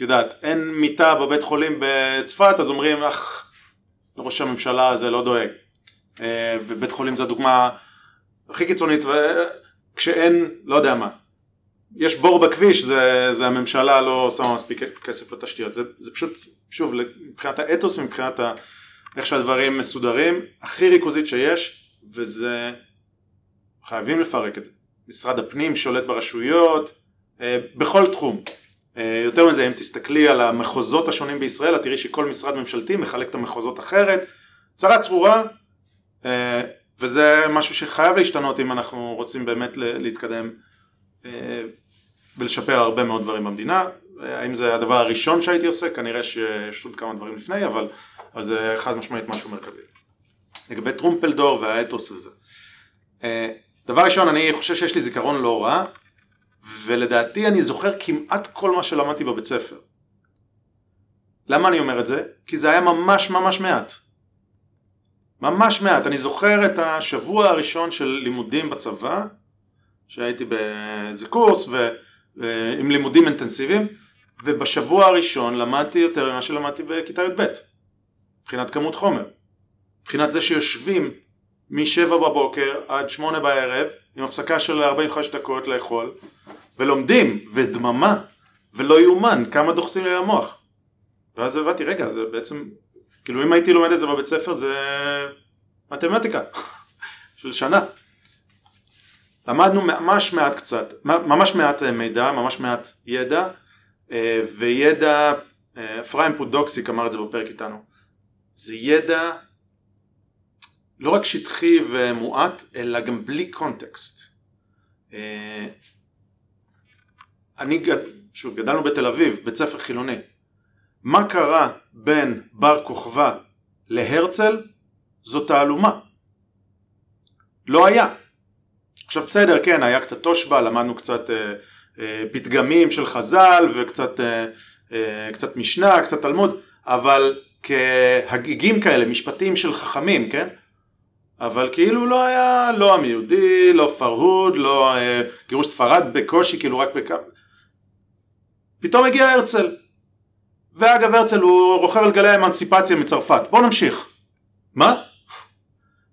[SPEAKER 1] וכשאת יודעת, אין מיטה בבית חולים בצפת, אז אומרים, אך, ראש הממשלה הזה לא דואג. ובית חולים זה הדוגמה הכי קיצונית, וכשאין, לא יודע מה, יש בור בכביש, זה, זה הממשלה לא שמה מספיק כסף לתשתיות, זה, זה פשוט, שוב, מבחינת האתוס ומבחינת ה, איך שהדברים מסודרים, הכי ריכוזית שיש, וזה, חייבים לפרק את זה. משרד הפנים שולט ברשויות, אה, בכל תחום. אה, יותר מזה, אם תסתכלי על המחוזות השונים בישראל, את תראי שכל משרד ממשלתי מחלק את המחוזות אחרת, צרה צרורה, אה, וזה משהו שחייב להשתנות אם אנחנו רוצים באמת להתקדם ולשפר הרבה מאוד דברים במדינה. האם זה הדבר הראשון שהייתי עושה? כנראה שיש עוד כמה דברים לפני, אבל, אבל זה חד משמעית משהו מרכזי. לגבי טרומפלדור והאתוס וזה. דבר ראשון, אני חושב שיש לי זיכרון לא רע, ולדעתי אני זוכר כמעט כל מה שלמדתי בבית ספר. למה אני אומר את זה? כי זה היה ממש ממש מעט. ממש מעט. אני זוכר את השבוע הראשון של לימודים בצבא, שהייתי באיזה קורס ו... עם לימודים אינטנסיביים, ובשבוע הראשון למדתי יותר ממה שלמדתי בכיתה י"ב, מבחינת כמות חומר. מבחינת זה שיושבים משבע בבוקר עד שמונה בערב, עם הפסקה של 45 דקות לאכול, ולומדים, ודממה, ולא יאומן כמה דוחסים לי למוח. ואז הבנתי, רגע, זה בעצם, כאילו אם הייתי לומד את זה בבית ספר זה מתמטיקה של שנה. למדנו ממש מעט קצת, ממש מעט מידע, ממש מעט ידע, אה, וידע, אה, אפרים פודוקסיק אמר את זה בפרק איתנו, זה ידע לא רק שטחי ומועט, אלא גם בלי קונטקסט. אני, שוב, גדלנו בתל אביב, בית ספר חילוני. מה קרה בין בר כוכבא להרצל? זו תעלומה. לא היה. עכשיו בסדר, כן, היה קצת תושבע, למדנו קצת אה, אה, פתגמים של חז"ל וקצת אה, אה, קצת משנה, קצת תלמוד, אבל כהגיגים כאלה, משפטים של חכמים, כן? אבל כאילו לא היה, לא עם יהודי, לא פרהוד, לא אה, גירוש ספרד בקושי, כאילו רק בכמה... פתאום הגיע הרצל. ואגב הרצל הוא רוכב על גלי האמנסיפציה מצרפת. בואו נמשיך. מה?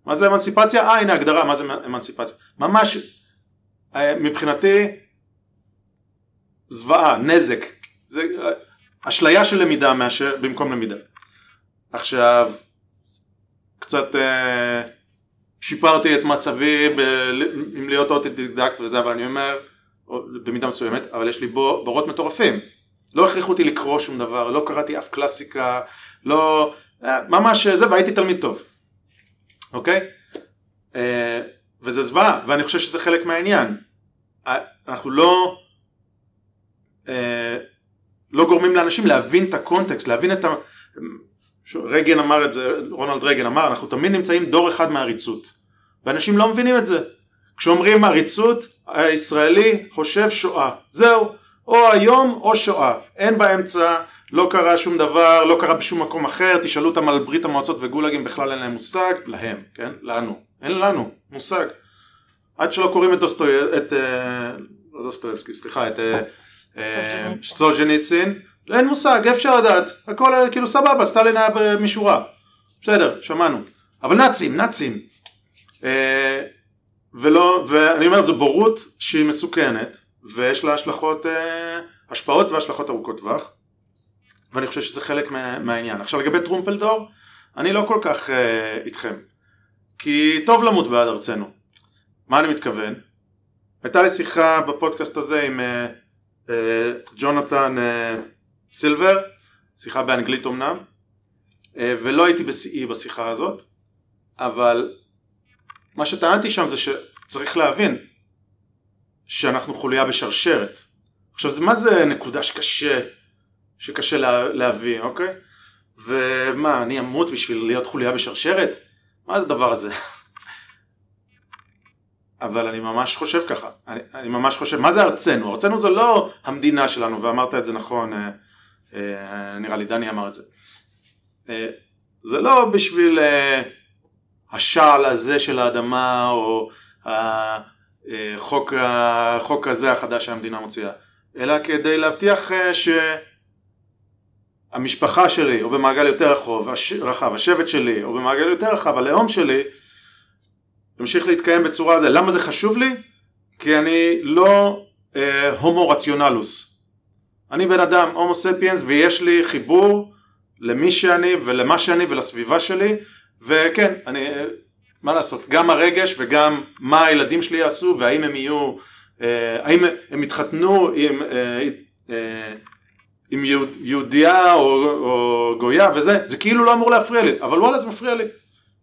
[SPEAKER 1] מה זה אמנסיפציה? אה הנה הגדרה מה זה אמנסיפציה. ממש אה, מבחינתי זוועה, נזק, זה אשליה של למידה מאשר במקום למידה. עכשיו קצת אה, שיפרתי את מצבי ב, עם להיות אוטודידקט וזה אבל אני אומר במידה מסוימת אבל יש לי בו, בורות מטורפים לא הכריחו אותי לקרוא שום דבר לא קראתי אף קלאסיקה לא אה, ממש זה והייתי תלמיד טוב אוקיי? אה, וזה זוועה, ואני חושב שזה חלק מהעניין. אה, אנחנו לא, אה, לא גורמים לאנשים להבין את הקונטקסט, להבין את ה... רייגן אמר את זה, רונלד רייגן אמר, אנחנו תמיד נמצאים דור אחד מעריצות. ואנשים לא מבינים את זה. כשאומרים עריצות, הישראלי חושב שואה. זהו, או היום או שואה. אין באמצע, לא קרה שום דבר, לא קרה בשום מקום אחר, תשאלו אותם על ברית המועצות וגולאגים בכלל אין להם מושג, להם, כן? לנו. אין לנו מושג. עד שלא קוראים את דוסטוי... את... אה, לא דוסטויבסקי, סליחה, את אה, אה, סטוז'ניצין, אין מושג, אי אפשר לדעת. הכל כאילו סבבה, סטלין היה משורה. בסדר, שמענו. אבל נאצים, נאצים. אה, ולא, ואני אומר זו בורות שהיא מסוכנת ויש לה השלכות, אה, השפעות והשלכות ארוכות טווח ואני חושב שזה חלק מה, מהעניין. עכשיו לגבי טרומפלדור, אני לא כל כך אה, איתכם כי טוב למות בעד ארצנו. מה אני מתכוון? הייתה לי שיחה בפודקאסט הזה עם אה, אה, ג'ונתן אה, סילבר, שיחה באנגלית אמנם, אה, ולא הייתי בשיאי בשיחה הזאת, אבל מה שטענתי שם זה שצריך להבין שאנחנו חוליה בשרשרת. עכשיו זה מה זה נקודה שקשה, שקשה לה, להביא, אוקיי? ומה, אני אמות בשביל להיות חוליה בשרשרת? מה זה הדבר הזה? אבל אני ממש חושב ככה, אני, אני ממש חושב, מה זה ארצנו? ארצנו זה לא המדינה שלנו, ואמרת את זה נכון, אה, נראה לי דני אמר את זה. אה, זה לא בשביל אה, השעל הזה של האדמה, או החוק, החוק הזה החדש שהמדינה מוציאה, אלא כדי להבטיח אה, שהמשפחה שלי, או במעגל יותר רחוב, רחב, השבט שלי, או במעגל יותר רחב, הלאום שלי, ימשיך להתקיים בצורה הזו. למה זה חשוב לי? כי אני לא אה, הומו רציונלוס. אני בן אדם הומו ספיאנס ויש לי חיבור למי שאני ולמה שאני ולסביבה שלי וכן, אני, מה לעשות, גם הרגש וגם מה הילדים שלי יעשו והאם הם יהיו, אה, האם הם יתחתנו עם, אה, אה, עם יהודייה או, או גויה וזה, זה כאילו לא אמור להפריע לי, אבל וואלה זה מפריע לי,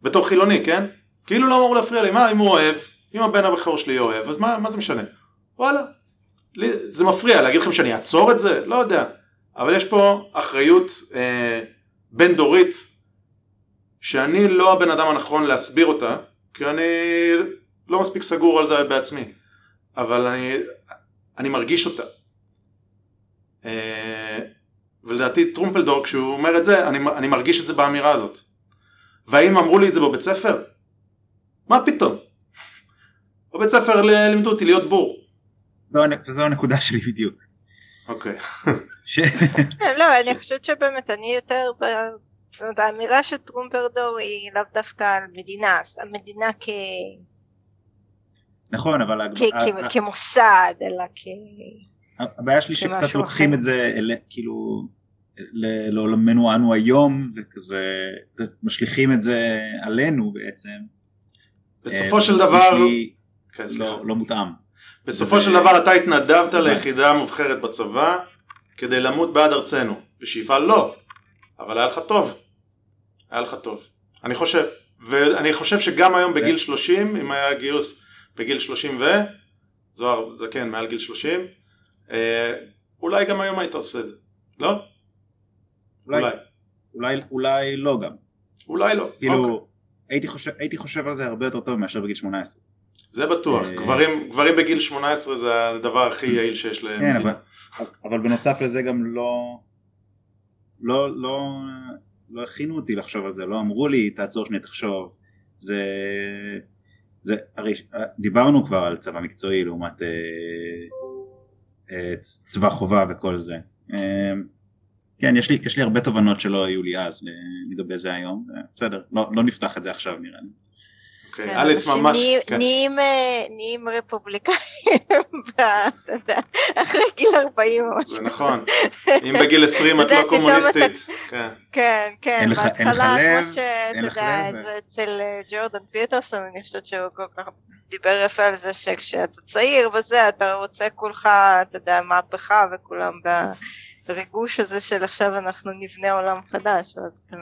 [SPEAKER 1] בתור חילוני, כן? כאילו לא אמור להפריע לי, מה אם הוא אוהב, אם הבן הבכור שלי אוהב, אז מה, מה זה משנה? וואלה, לי, זה מפריע, להגיד לכם שאני אעצור את זה? לא יודע, אבל יש פה אחריות אה, בין דורית שאני לא הבן אדם הנכון להסביר אותה, כי אני לא מספיק סגור על זה בעצמי, אבל אני, אני מרגיש אותה. אה, ולדעתי טרומפלדור כשהוא אומר את זה, אני, אני מרגיש את זה באמירה הזאת. והאם אמרו לי את זה בבית ספר? מה פתאום? בבית ספר לימדו אותי להיות בור.
[SPEAKER 2] זו הנקודה שלי בדיוק.
[SPEAKER 1] אוקיי.
[SPEAKER 5] לא, אני חושבת שבאמת אני יותר, זאת אומרת האמירה של טרומפרדור היא לאו דווקא על מדינה, המדינה כ...
[SPEAKER 2] נכון, אבל...
[SPEAKER 5] כמוסד, אלא כ...
[SPEAKER 2] הבעיה שלי שקצת לוקחים את זה, כאילו, לעולמנו אנו היום, וכזה, משליכים את זה עלינו בעצם.
[SPEAKER 1] בסופו של דבר...
[SPEAKER 2] כן, לא, לא מותאם.
[SPEAKER 1] בסופו של דבר אתה התנדבת ליחידה מובחרת בצבא כדי למות בעד ארצנו. בשאיפה לא, אבל היה לך טוב. היה לך טוב. אני חושב. ואני חושב שגם היום בגיל 30, אם היה גיוס בגיל 30 ו... זוהר זה כן מעל גיל 30, אה, אולי גם היום היית עושה את זה, לא?
[SPEAKER 2] אולי. אולי, אולי, אולי לא גם.
[SPEAKER 1] אולי לא.
[SPEAKER 2] כאילו, אוקיי. הייתי, חושב, הייתי חושב על זה הרבה יותר טוב מאשר בגיל 18.
[SPEAKER 1] זה בטוח, אה, גברים, גברים בגיל 18 זה הדבר הכי יעיל שיש
[SPEAKER 2] למדינה. כן, אבל, אבל בנוסף לזה גם לא, לא, לא, לא הכינו אותי לחשוב על זה, לא אמרו לי תעצור שנייה תחשוב, זה, זה, הרי דיברנו כבר על צבא מקצועי לעומת אה, אה, צבא חובה וכל זה. אה, כן, יש לי, יש לי הרבה תובנות שלא היו לי אז לגבי זה היום, בסדר, לא, לא נפתח את זה עכשיו נראה לי.
[SPEAKER 1] אוקיי, כן, אליס ממש,
[SPEAKER 5] כן. נהיים רפובליקאים, אחרי גיל 40 או משהו.
[SPEAKER 1] זה נכון, אם בגיל 20 את לא קומוניסטית. כן,
[SPEAKER 5] כן, כן בהתחלה כמו שאתה יודע, זה אצל אה, ג'ורדן פיטרסון, אני חושבת שהוא כל כך דיבר יפה על זה שכשאתה צעיר וזה, אתה רוצה כולך, אתה יודע, מהפכה וכולם בריגוש הזה של עכשיו אנחנו נבנה עולם חדש, ואז אתה...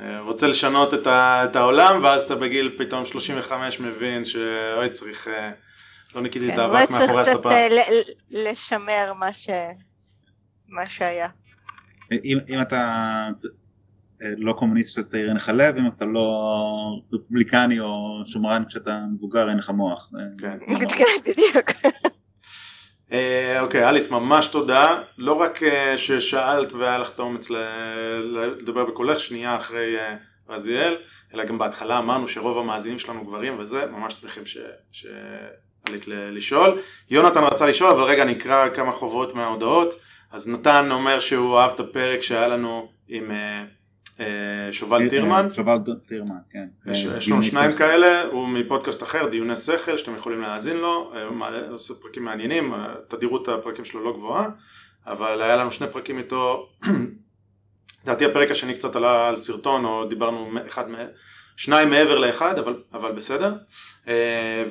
[SPEAKER 1] אה, רוצה לשנות את, ה, את העולם ואז אתה בגיל פתאום 35 מבין שאוי צריך, אה, לא ניקיתי את כן, האבק מאחורי הספה.
[SPEAKER 5] אולי צריך קצת לשמר מה, ש... מה שהיה.
[SPEAKER 2] אם, אם אתה אה, לא קומוניסט כשאתה אין לך לב, אם אתה לא רפובליקני או שומרן כשאתה מבוגר אין לך מוח.
[SPEAKER 5] כן, כן בדיוק.
[SPEAKER 1] אה, אוקיי, אליס, ממש תודה. לא רק אה, ששאלת והיה לך את האומץ לדבר בקולך שנייה אחרי אה, רזיאל, אלא גם בהתחלה אמרנו שרוב המאזינים שלנו גברים וזה, ממש שמחים שעלית לשאול. יונתן רצה לשאול, אבל רגע נקרא כמה חובות מההודעות. אז נתן אומר שהוא אהב את הפרק שהיה לנו עם שובל טירמן.
[SPEAKER 2] שובל טירמן, כן.
[SPEAKER 1] יש לנו שניים כאלה, הוא מפודקאסט אחר, דיוני שכל, שאתם יכולים להאזין לו, הוא עושה פרקים מעניינים, תדירות הפרקים שלו לא גבוהה, אבל היה לנו שני פרקים איתו, לדעתי הפרק השני קצת עלה על סרטון, או דיברנו אחד, שניים מעבר לאחד, אבל, אבל בסדר.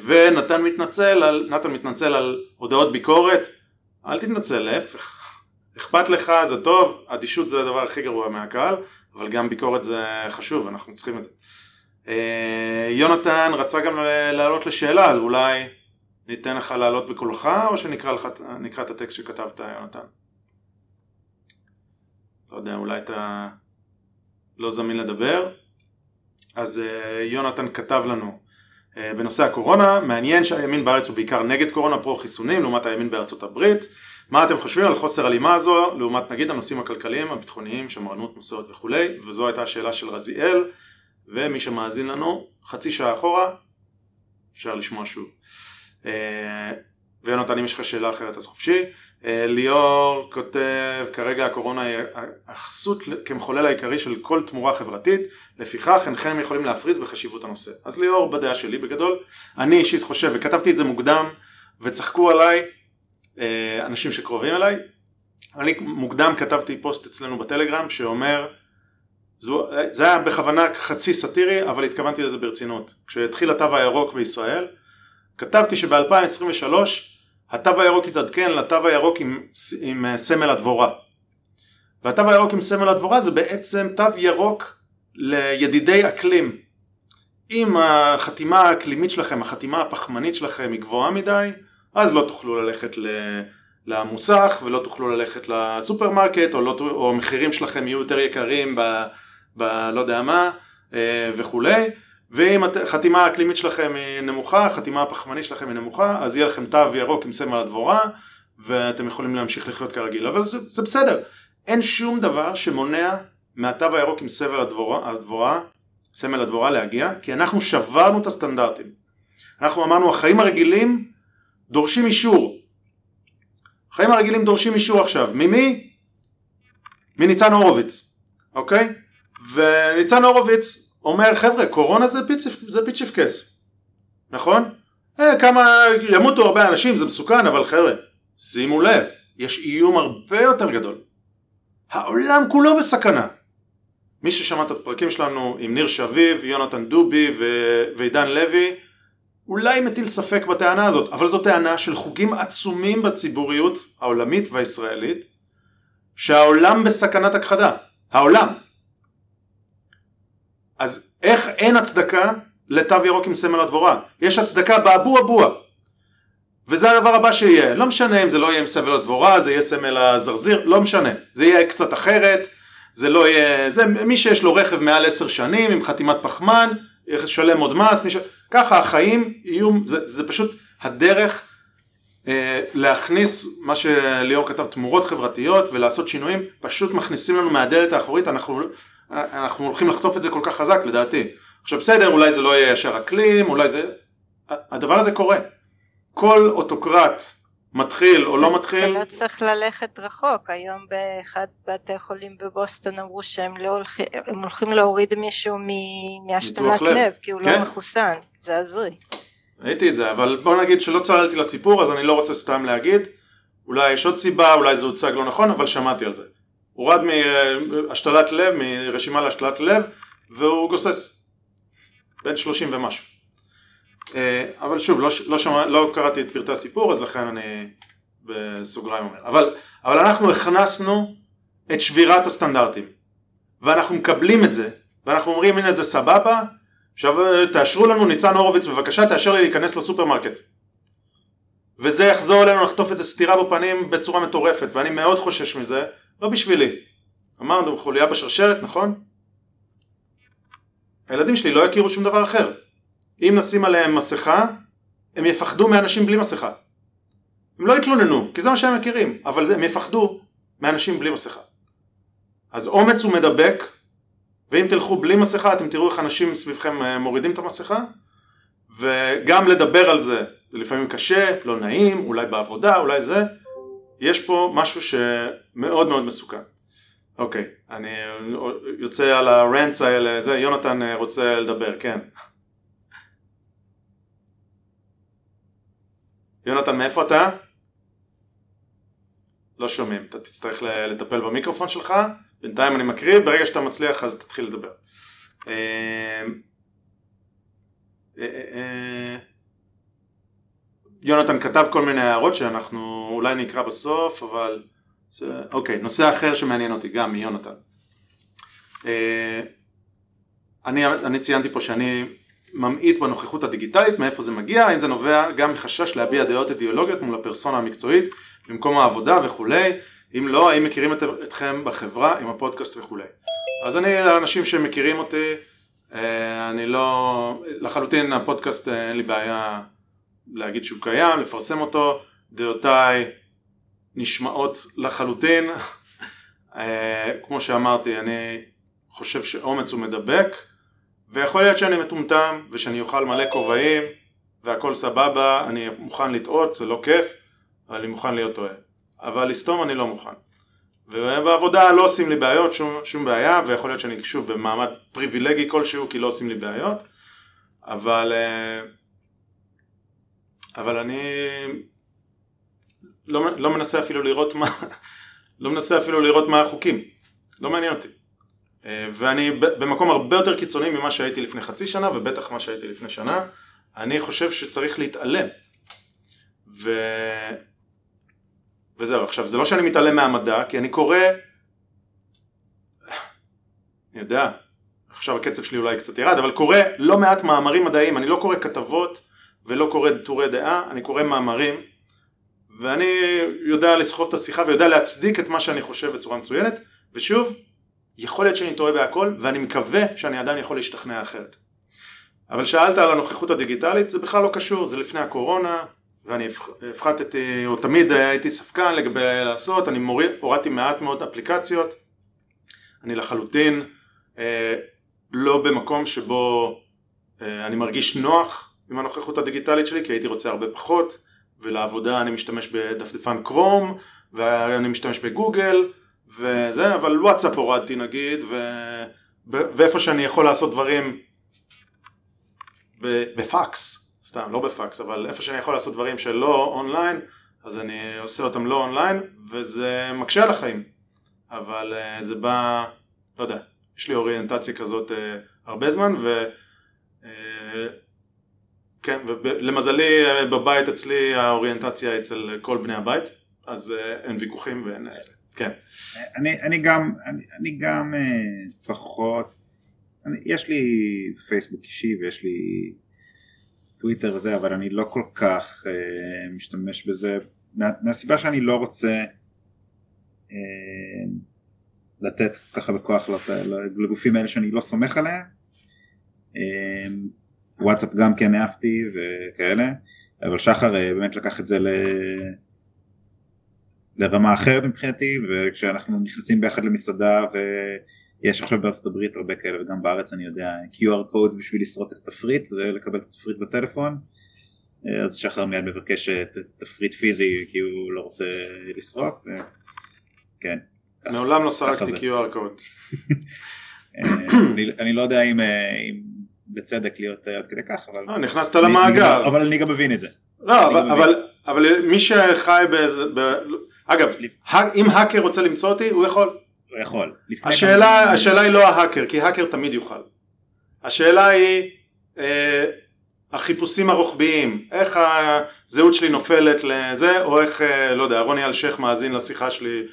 [SPEAKER 1] ונתן מתנצל על, נתן מתנצל על הודעות ביקורת, אל תתנצל, להפך. אכפת לך, זה טוב, אדישות זה הדבר הכי גרוע מהקהל, אבל גם ביקורת זה חשוב, אנחנו צריכים את זה. אה, יונתן רצה גם לעלות לשאלה, אז אולי ניתן לך לעלות בקולך, או שנקרא לך, את הטקסט שכתבת, יונתן? לא יודע, אולי אתה לא זמין לדבר. אז אה, יונתן כתב לנו אה, בנושא הקורונה, מעניין שהימין בארץ הוא בעיקר נגד קורונה פרו חיסונים לעומת הימין בארצות הברית. מה אתם חושבים על חוסר הלימה הזו לעומת נגיד הנושאים הכלכליים, הביטחוניים, שמרנות, מסורת וכולי, וזו הייתה השאלה של רזיאל, ומי שמאזין לנו חצי שעה אחורה, אפשר לשמוע שוב. אה, ויונתן אם יש לך שאלה אחרת אז חופשי. אה, ליאור כותב כרגע הקורונה היא הכסות כמחולל העיקרי של כל תמורה חברתית לפיכך אינכם יכולים להפריז בחשיבות הנושא אז ליאור בדעה שלי בגדול אני אישית חושב וכתבתי את זה מוקדם וצחקו עליי אנשים שקרובים אליי. אני מוקדם כתבתי פוסט אצלנו בטלגרם שאומר, זו, זה היה בכוונה חצי סאטירי אבל התכוונתי לזה ברצינות. כשהתחיל התו הירוק בישראל כתבתי שב-2023 התו הירוק התעדכן לתו הירוק עם, עם אה, סמל הדבורה. והתו הירוק עם סמל הדבורה זה בעצם תו ירוק לידידי אקלים. אם החתימה האקלימית שלכם, החתימה הפחמנית שלכם היא גבוהה מדי, אז לא תוכלו ללכת למוסך ולא תוכלו ללכת לסופרמרקט או, לא, או המחירים שלכם יהיו יותר יקרים ב... ב לא יודע מה אה, וכולי. ואם החתימה האקלימית שלכם היא נמוכה, החתימה הפחמנית שלכם היא נמוכה אז יהיה לכם תו ירוק עם סמל הדבורה ואתם יכולים להמשיך לחיות כרגיל. אבל זה, זה בסדר. אין שום דבר שמונע מהתו הירוק עם סמל הדבורה, הדבורה, סמל הדבורה להגיע כי אנחנו שברנו את הסטנדרטים. אנחנו אמרנו החיים הרגילים דורשים אישור. החיים הרגילים דורשים אישור עכשיו. ממי? מניצן הורוביץ, אוקיי? וניצן הורוביץ אומר חבר'ה קורונה זה פיצ'יפ, זה פיצ'יפקס, נכון? אה, כמה ימותו הרבה אנשים זה מסוכן אבל חבר'ה שימו לב יש איום הרבה יותר גדול העולם כולו בסכנה מי ששמע את הפרקים שלנו עם ניר שביב, יונתן דובי ועידן לוי אולי מטיל ספק בטענה הזאת, אבל זו טענה של חוגים עצומים בציבוריות העולמית והישראלית שהעולם בסכנת הכחדה, העולם. אז איך אין הצדקה לתו ירוק עם סמל הדבורה? יש הצדקה באבו אבוה וזה הדבר הבא שיהיה, לא משנה אם זה לא יהיה עם סמל הדבורה, זה יהיה סמל הזרזיר, לא משנה, זה יהיה קצת אחרת, זה לא יהיה, זה מי שיש לו רכב מעל עשר שנים עם חתימת פחמן, ישלם עוד מס, ש... ככה החיים יהיו, זה, זה פשוט הדרך אה, להכניס מה שליאור כתב תמורות חברתיות ולעשות שינויים, פשוט מכניסים לנו מהדלת האחורית, אנחנו, אנחנו הולכים לחטוף את זה כל כך חזק לדעתי. עכשיו בסדר, אולי זה לא יהיה ישר אקלים, אולי זה, הדבר הזה קורה. כל אוטוקרט מתחיל או לא מתחיל.
[SPEAKER 5] אתה לא צריך ללכת רחוק, היום באחד בתי חולים בבוסטון אמרו שהם לא הולכים, הולכים להוריד מישהו מהשתלת לב, לב, כי הוא לא כן. לא מחוסן, זה הזוי.
[SPEAKER 1] ראיתי את זה, אבל בוא נגיד שלא צללתי לסיפור אז אני לא רוצה סתם להגיד, אולי יש עוד סיבה, אולי זה הוצג לא נכון, אבל שמעתי על זה. הורד מהשתלת לב, מרשימה להשתלת לב, והוא גוסס. בן שלושים ומשהו. אה, אבל שוב, לא, לא, שמע, לא קראתי את פרטי הסיפור, אז לכן אני בסוגריים אומר. אבל, אבל אנחנו הכנסנו את שבירת הסטנדרטים, ואנחנו מקבלים את זה, ואנחנו אומרים הנה זה סבבה, עכשיו אה, תאשרו לנו ניצן הורוביץ בבקשה תאשר לי להיכנס לסופרמרקט. וזה יחזור אלינו לחטוף את זה סטירה בפנים בצורה מטורפת, ואני מאוד חושש מזה, לא בשבילי. אמרנו חוליה בשרשרת, נכון? הילדים שלי לא יכירו שום דבר אחר. אם נשים עליהם מסכה, הם יפחדו מאנשים בלי מסכה. הם לא יתלוננו, כי זה מה שהם מכירים, אבל הם יפחדו מאנשים בלי מסכה. אז אומץ הוא מדבק, ואם תלכו בלי מסכה אתם תראו איך אנשים סביבכם אה, מורידים את המסכה, וגם לדבר על זה, לפעמים קשה, לא נעים, אולי בעבודה, אולי זה, יש פה משהו שמאוד מאוד מסוכן. אוקיי, אני יוצא על הרנטס האלה, זה, יונתן אה, רוצה לדבר, כן. יונתן, מאיפה אתה? לא שומעים, אתה תצטרך לטפל במיקרופון שלך, בינתיים אני מקריא, ברגע שאתה מצליח אז תתחיל לדבר. אה, אה, יונתן כתב כל מיני הערות שאנחנו אולי נקרא בסוף, אבל אוקיי, נושא אחר שמעניין אותי גם מיונתן. אה, אני, אני ציינתי פה שאני ממעיט בנוכחות הדיגיטלית, מאיפה זה מגיע, האם זה נובע גם מחשש להביע דעות אידיאולוגיות מול הפרסונה המקצועית במקום העבודה וכולי, אם לא, האם מכירים את, אתכם בחברה עם הפודקאסט וכולי. אז אני, לאנשים שמכירים אותי, אה, אני לא, לחלוטין הפודקאסט אה, אין לי בעיה להגיד שהוא קיים, לפרסם אותו, דעותיי נשמעות לחלוטין. אה, כמו שאמרתי, אני חושב שאומץ הוא מדבק, ויכול להיות שאני מטומטם ושאני אוכל מלא כובעים והכל סבבה, אני מוכן לטעות, זה לא כיף, אבל אני מוכן להיות טועה. אבל לסתום אני לא מוכן. ובעבודה לא עושים לי בעיות, שום, שום בעיה, ויכול להיות שאני שוב במעמד פריבילגי כלשהו, כי לא עושים לי בעיות, אבל, אה, אבל אני לא, לא מנסה אפילו לראות מה, לא מנסה אפילו לראות מה החוקים, לא מעניין אותי. אה, ואני במקום הרבה יותר קיצוני ממה שהייתי לפני חצי שנה, ובטח מה שהייתי לפני שנה, אני חושב שצריך להתעלם. ו... וזהו, עכשיו זה לא שאני מתעלם מהמדע, כי אני קורא, אני יודע, עכשיו הקצב שלי אולי קצת ירד, אבל קורא לא מעט מאמרים מדעיים, אני לא קורא כתבות ולא קורא טורי דעה, אני קורא מאמרים ואני יודע לסחוב את השיחה ויודע להצדיק את מה שאני חושב בצורה מצוינת, ושוב, יכול להיות שאני טועה בהכל, ואני מקווה שאני עדיין יכול להשתכנע אחרת. אבל שאלת על הנוכחות הדיגיטלית, זה בכלל לא קשור, זה לפני הקורונה, ואני הפחתתי, או תמיד הייתי ספקן לגבי לעשות, אני מוריד, הורדתי מעט מאוד אפליקציות, אני לחלוטין אה, לא במקום שבו אה, אני מרגיש נוח עם הנוכחות הדיגיטלית שלי, כי הייתי רוצה הרבה פחות, ולעבודה אני משתמש בדפדפן קרום, ואני משתמש בגוגל, וזה, אבל וואטסאפ הורדתי נגיד, ו... ואיפה שאני יכול לעשות דברים בפקס, סתם, לא בפקס, אבל איפה שאני יכול לעשות דברים שלא אונליין, אז אני עושה אותם לא אונליין, וזה מקשה על החיים. אבל uh, זה בא, לא יודע, יש לי אוריינטציה כזאת uh, הרבה זמן, ו... Uh, כן, ולמזלי בבית אצלי האוריינטציה אצל כל בני הבית, אז אין ויכוחים ואין... זה. כן.
[SPEAKER 2] אני, אני גם, אני, אני גם פחות, אני, יש לי פייסבוק אישי ויש לי טוויטר וזה, אבל אני לא כל כך אה, משתמש בזה, מה, מהסיבה שאני לא רוצה אה, לתת ככה בכוח לגופים האלה שאני לא סומך עליהם. אה, וואטסאפ גם כן אהבתי וכאלה, אבל שחר אה, באמת לקח את זה ל... לרמה אחרת מבחינתי, וכשאנחנו נכנסים ביחד למסעדה ו... יש עכשיו בארצות הברית הרבה כאלה וגם בארץ אני יודע QR codes בשביל לסרוק את התפריט ולקבל את התפריט בטלפון אז שחר מיד מבקש תפריט פיזי כי הוא לא רוצה לסרוק. כן.
[SPEAKER 1] מעולם לא סרקתי QR code.
[SPEAKER 2] אני, אני לא יודע אם, אם בצדק להיות עד כדי כך אבל
[SPEAKER 1] לא, נכנסת למאגר
[SPEAKER 2] אבל אני גם מבין את זה.
[SPEAKER 1] לא אבל, אבל, אבל מי שחי באיזה אגב אם האקר רוצה למצוא אותי הוא יכול
[SPEAKER 2] הוא יכול.
[SPEAKER 1] השאלה, השאלה היא לא ההאקר, כי האקר תמיד יוכל. השאלה היא אה, החיפושים הרוחביים, איך הזהות שלי נופלת לזה, או איך, אה, לא יודע, רוני אלשיך מאזין לשיחה שלי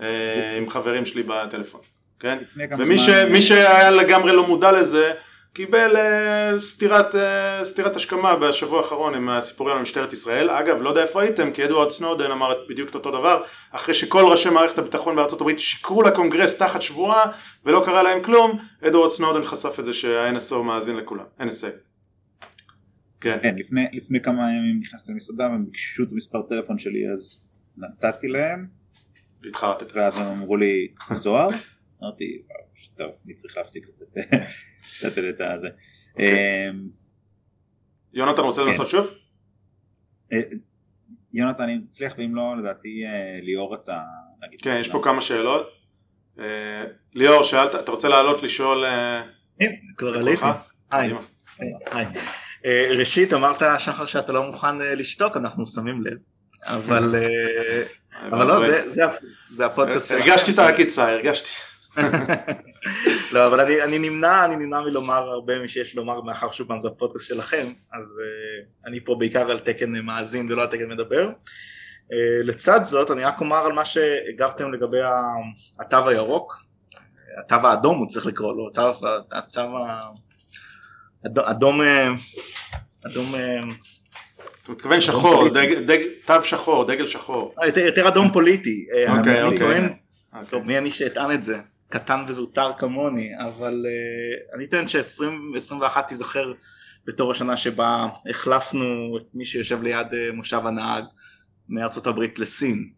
[SPEAKER 1] אה, עם חברים שלי בטלפון, כן? ומי ש, שהיה לגמרי לא מודע לזה, קיבל אה, סטירת, אה, סטירת השכמה בשבוע האחרון עם הסיפורים על משטרת ישראל. אגב, לא יודע איפה הייתם, כי אדוארד סנודן אמר בדיוק את אותו דבר, אחרי שכל ראשי מערכת הביטחון בארצות הברית שיקרו לקונגרס תחת שבועה ולא קרה להם כלום, אדוארד סנודן חשף את זה שה-NSO מאזין לכולם, NSA.
[SPEAKER 2] כן. כן, לפני, לפני כמה ימים נכנסתי למסעדה והם ביקשו את המספר טלפון שלי אז נתתי להם.
[SPEAKER 1] והתחרטת.
[SPEAKER 2] ואז הם אמרו לי, זוהר? אמרתי, טוב, אני צריך להפסיק לתת את הזה. אוקיי. אמ,
[SPEAKER 1] יונתן רוצה לנסות כן. שוב?
[SPEAKER 2] אה, יונתן אני מצליח ואם לא לדעתי אה, ליאור רצה להגיד.
[SPEAKER 1] כן יש פה כמה שאלות. ליאור, שאלת, אתה רוצה לעלות לשאול?
[SPEAKER 7] כן, כבר עליתי. היי. ראשית, אמרת שחר שאתה לא מוכן לשתוק, אנחנו שמים לב, אבל אבל לא, זה הפודקאסט
[SPEAKER 1] שלך. הרגשתי את העקיצה, הרגשתי.
[SPEAKER 7] לא, אבל אני, אני נמנע, אני נמנע מלומר הרבה משיש לומר מאחר שוב פעם זה הפודקאסט שלכם, אז uh, אני פה בעיקר על תקן מאזין ולא על תקן מדבר. Uh, לצד זאת, אני רק אומר על מה שהגבתם לגבי התו הירוק, התו האדום הוא צריך לקרוא לו, התו, התו האדום, אדום,
[SPEAKER 1] אתה מתכוון שחור, תו שחור, דגל שחור.
[SPEAKER 7] יותר אדום פוליטי. אוקיי, אוקיי. טוב, מי אני שאטען את זה? קטן וזוטר כמוני, אבל uh, אני טוען ש-2021 תיזכר בתור השנה שבה החלפנו את מי שיושב ליד uh, מושב הנהג מארצות הברית לסין.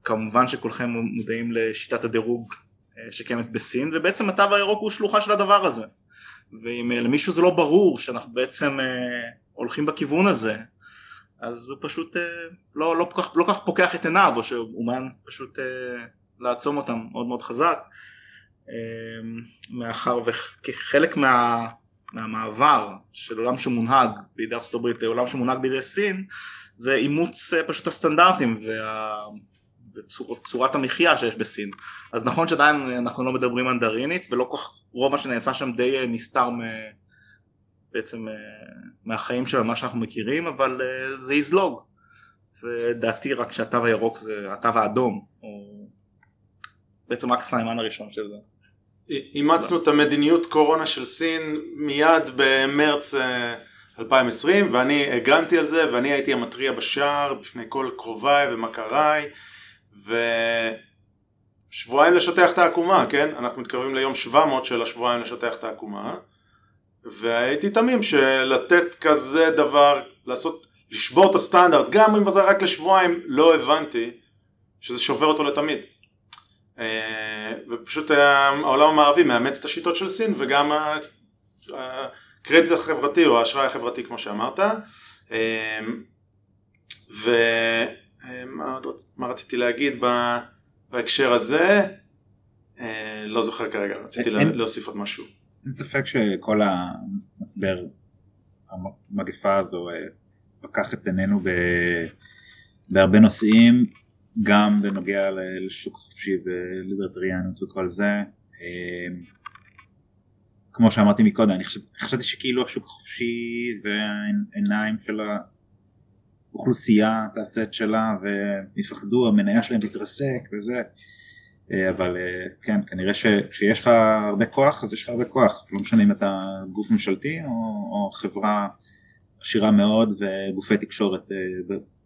[SPEAKER 7] וכמובן שכולכם מודעים לשיטת הדירוג uh, שקיימת בסין, ובעצם התו הירוק הוא שלוחה של הדבר הזה. ואם למישהו זה לא ברור שאנחנו בעצם הולכים בכיוון הזה, אז הוא פשוט לא, לא, לא כל כך פוקח את עיניו, או שהוא מעוניין פשוט לעצום אותם מאוד מאוד חזק אמ, מאחר וכחלק מה, מהמעבר של עולם שמונהג בידי ארצות הברית לעולם שמונהג בידי סין זה אימוץ אה, פשוט הסטנדרטים וה... וצורת המחיה שיש בסין. אז נכון שעדיין אנחנו לא מדברים מנדרינית ולא כל כך רוב מה שנעשה שם די אה, נסתר מ... בעצם אה, מהחיים של מה שאנחנו מכירים אבל זה יזלוג. ודעתי רק שהתו הירוק זה התו האדום או בעצם רק הסיימן הראשון של זה.
[SPEAKER 1] אימצנו את המדיניות קורונה של סין מיד במרץ 2020 אה, ואני הגנתי על זה ואני הייתי המתריע בשער בפני כל קרוביי ומכריי ושבועיים לשטח את העקומה, כן? אנחנו מתקרבים ליום 700 של השבועיים לשטח את העקומה והייתי תמים שלתת כזה דבר, לעשות, לשבור את הסטנדרט גם אם זה רק לשבועיים לא הבנתי שזה שובר אותו לתמיד ופשוט העולם המערבי מאמץ את השיטות של סין וגם הקרדיט החברתי או האשראי החברתי כמו שאמרת. אה, ומה מה רציתי להגיד בהקשר הזה? אה, לא זוכר כרגע רציתי להוסיף עוד משהו.
[SPEAKER 2] אין ספק שכל המשבר המגפה הזו לקח את עינינו בהרבה נושאים גם בנוגע לשוק חופשי וליברטריאנות וכל זה. אמ, כמו שאמרתי מקודם, אני חשבתי, חשבתי שכאילו השוק החופשי והעיניים של האוכלוסייה תעשה את שלה ויפחדו, המניה שלהם תתרסק וזה, אה, אבל אה, כן, כנראה שכשיש לך הרבה כוח אז יש לך הרבה כוח, לא משנה אם אתה גוף ממשלתי או, או חברה עשירה מאוד וגופי תקשורת אה,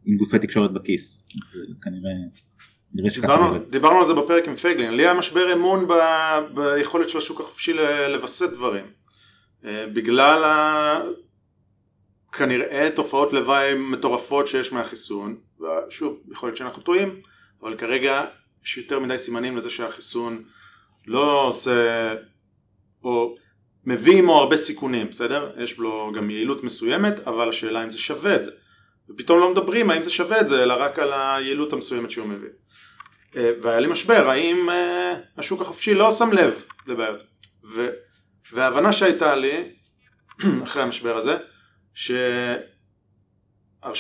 [SPEAKER 2] עם גופי תקשורת בכיס. כנראה...
[SPEAKER 1] דיברנו, דיברנו על זה בפרק עם פייגלין, לי היה משבר אמון ב, ביכולת של השוק החופשי לווסת דברים. אה, בגלל ה... כנראה תופעות לוואי מטורפות שיש מהחיסון, ושוב, יכול להיות שאנחנו טועים, אבל כרגע יש יותר מדי סימנים לזה שהחיסון לא עושה, או מביא עמו הרבה סיכונים, בסדר? יש לו גם יעילות מסוימת, אבל השאלה אם זה שווה את זה. ופתאום לא מדברים האם זה שווה את זה, אלא רק על היעילות המסוימת שהוא מביא. אה, והיה לי משבר, האם אה, השוק החופשי לא שם לב לבעיות. ו... וההבנה שהייתה לי, אחרי המשבר הזה, שהרשו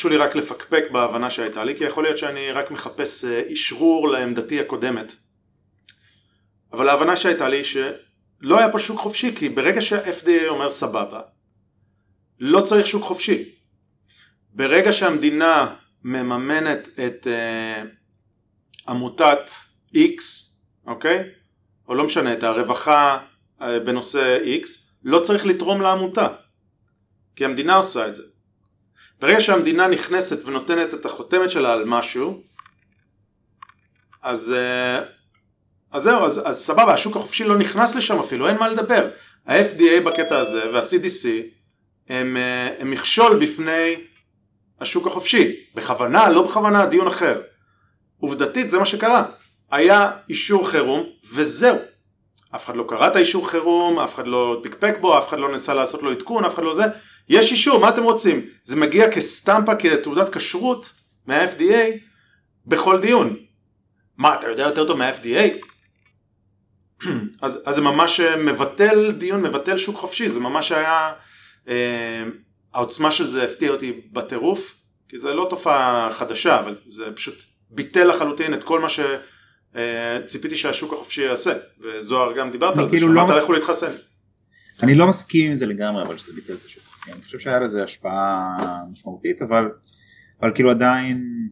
[SPEAKER 1] לי רק לפקפק בהבנה שהייתה לי, כי יכול להיות שאני רק מחפש אישרור אה, לעמדתי הקודמת. אבל ההבנה שהייתה לי שלא היה פה שוק חופשי, כי ברגע שה-FDA אומר סבבה, לא צריך שוק חופשי. ברגע שהמדינה מממנת את uh, עמותת X, אוקיי? או לא משנה, את הרווחה uh, בנושא X, לא צריך לתרום לעמותה, כי המדינה עושה את זה. ברגע שהמדינה נכנסת ונותנת את החותמת שלה על משהו, אז, uh, אז זהו, אז, אז סבבה, השוק החופשי לא נכנס לשם אפילו, אין מה לדבר. ה-FDA בקטע הזה וה-CDC הם, הם מכשול בפני השוק החופשי. בכוונה, לא בכוונה, דיון אחר. עובדתית זה מה שקרה. היה אישור חירום וזהו. אף אחד לא קרא את האישור חירום, אף אחד לא פיקפק בו, אף אחד לא ניסה לעשות לו עדכון, אף אחד לא זה. יש אישור, מה אתם רוצים? זה מגיע כסטמפה, כתעודת כשרות מה-FDA בכל דיון. מה, אתה יודע יותר טוב מה-FDA? אז, אז זה ממש מבטל דיון, מבטל שוק חופשי, זה ממש היה, אה, העוצמה של זה הפתיע אותי בטירוף, כי זה לא תופעה חדשה, אבל זה פשוט ביטל לחלוטין את כל מה שציפיתי שהשוק החופשי יעשה, וזוהר גם דיברת על זה, כאילו שאמרת לא לכו להתחסן.
[SPEAKER 2] אני לא מסכים עם זה לגמרי, אבל שזה ביטל את השוק אני חושב שהיה לזה השפעה משמעותית, אבל, אבל כאילו עדיין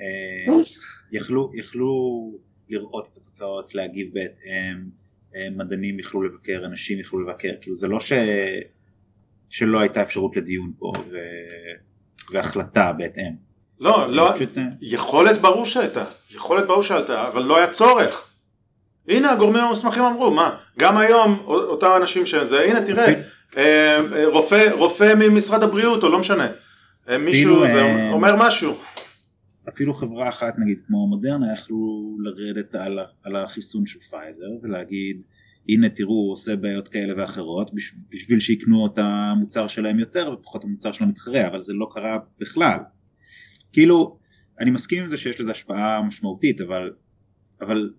[SPEAKER 2] אה, יכלו, יכלו לראות את התוצאות, להגיב בהתאם, אה, מדענים יכלו לבקר, אנשים יכלו לבקר, כאילו זה לא ש... שלא הייתה אפשרות לדיון פה ו... והחלטה בהתאם.
[SPEAKER 1] לא, לא, פשוט... אה, יכולת ברור שהייתה, יכולת ברור שהייתה, אבל לא היה צורך. הנה הגורמים המוסמכים אמרו, מה, גם היום אותם אנשים שזה, הנה תראה, אוקיי. אה, רופא, רופא ממשרד הבריאות או לא משנה, מישהו זה אומר משהו.
[SPEAKER 2] אפילו חברה אחת נגיד כמו מודרנה יכלו לרדת על, על החיסון של פייזר ולהגיד הנה תראו הוא עושה בעיות כאלה ואחרות בשביל שיקנו את המוצר שלהם יותר ופחות המוצר של המתחרה אבל זה לא קרה בכלל. כאילו אני מסכים עם זה שיש לזה השפעה משמעותית אבל אבל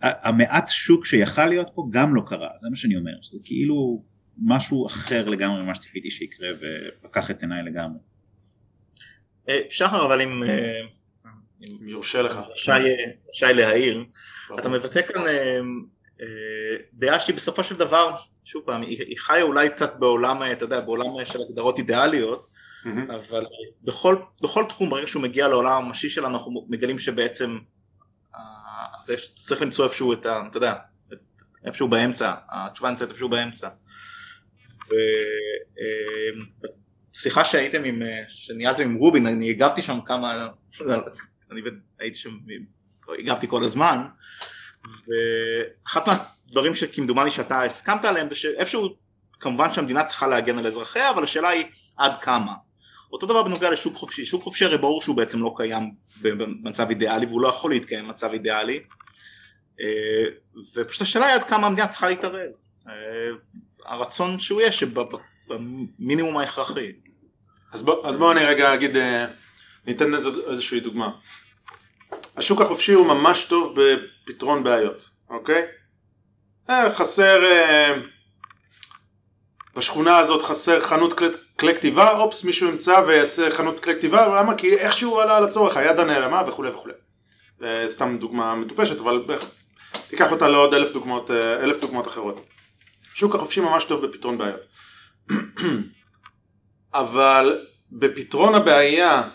[SPEAKER 2] המעט שוק שיכל להיות פה גם לא קרה זה מה שאני אומר שזה כאילו משהו אחר לגמרי ממה שציפיתי שיקרה ופקח את עיניי לגמרי.
[SPEAKER 7] אה, שחר אבל אם
[SPEAKER 1] אה, אם יורשה לך.
[SPEAKER 7] שי להעיר. אתה מבטא כאן אה, דעה שהיא בסופו של דבר שוב פעם היא חיה אולי קצת בעולם אתה יודע בעולם של הגדרות אידיאליות אבל בכל, בכל תחום ברגע שהוא מגיע לעולם הממשי שלנו אנחנו מגלים שבעצם צריך למצוא איפשהו את ה... אתה יודע איפשהו באמצע התשובה נמצאת איפשהו באמצע. שיחה שהייתם עם, אה, שניהלתם עם רובין, אני הגבתי שם כמה, אני הייתי שם, הגבתי כל הזמן, ואחת מהדברים שכמדומני שאתה הסכמת עליהם זה שאיפשהו, כמובן שהמדינה צריכה להגן על אזרחיה, אבל השאלה היא עד כמה. אותו דבר בנוגע לשוק חופשי, שוק חופשי הרי ברור שהוא בעצם לא קיים במצב אידיאלי והוא לא יכול להתקיים במצב אידיאלי. אה, ופשוט השאלה היא עד כמה המדינה צריכה להתערב? אה, הרצון שהוא יהיה שבמינימום ההכרחי.
[SPEAKER 1] אז בוא, אז בוא אני רגע אגיד, אה, ניתן איזו, איזושהי דוגמה. השוק החופשי הוא ממש טוב בפתרון בעיות, אוקיי? אה, חסר, אה, בשכונה הזאת חסר חנות כלי, כלי כתיבה, אופס מישהו ימצא ויעשה חנות כלי כתיבה, למה? כי איכשהו עלה על הצורך, היד הנעלמה וכולי וכולי. סתם דוגמה מטופשת, אבל תיקח אותה לעוד אלף דוגמאות, אלף דוגמאות אחרות. השוק החופשי ממש טוב בפתרון בעיות. אבל בפתרון הבעיה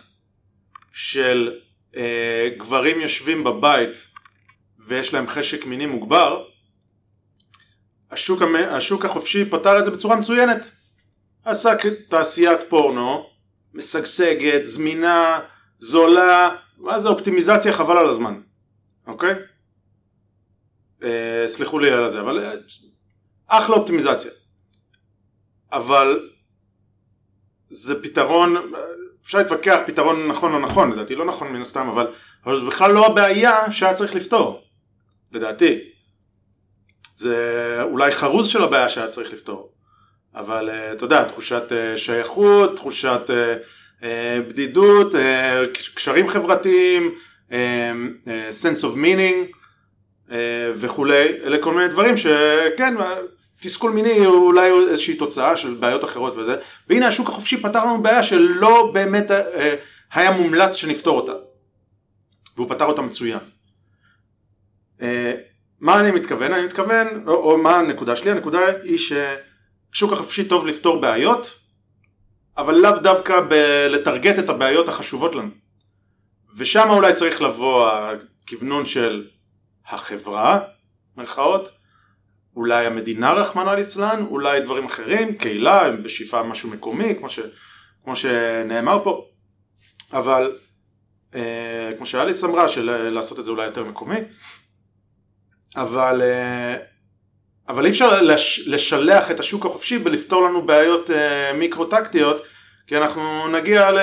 [SPEAKER 1] של אה, גברים יושבים בבית ויש להם חשק מיני מוגבר, השוק, המ... השוק החופשי פתר את זה בצורה מצוינת. עשה תעשיית פורנו, משגשגת, זמינה, זולה, מה זה אופטימיזציה חבל על הזמן, אוקיי? אה, סלחו לי על זה, אבל אה, אחלה אופטימיזציה. אבל זה פתרון, אפשר להתווכח פתרון נכון או נכון, לדעתי לא נכון מן הסתם, אבל, אבל זה בכלל לא הבעיה שהיה צריך לפתור, לדעתי. זה אולי חרוז של הבעיה שהיה צריך לפתור, אבל uh, אתה יודע, תחושת uh, שייכות, תחושת uh, בדידות, קשרים חברתיים, sense of meaning וכולי, אלה כל מיני דברים שכן, תסכול מיני הוא אולי איזושהי תוצאה של בעיות אחרות וזה, והנה השוק החופשי פתר לנו בעיה שלא באמת אה, היה מומלץ שנפתור אותה, והוא פתר אותה מצוין. אה, מה אני מתכוון? אני מתכוון, או, או מה הנקודה שלי? הנקודה היא ששוק החופשי טוב לפתור בעיות, אבל לאו דווקא ב- לטרגט את הבעיות החשובות לנו. ושם אולי צריך לבוא הכוונון של החברה, מרכאות, אולי המדינה רחמנא ליצלן, אולי דברים אחרים, קהילה, בשאיפה משהו מקומי, כמו, ש, כמו שנאמר פה, אבל אה, כמו שאליס אמרה, של לעשות את זה אולי יותר מקומי, אבל, אה, אבל אי אפשר לש, לשלח את השוק החופשי בלפתור לנו בעיות אה, מיקרו-טקטיות, כי אנחנו נגיע, ל...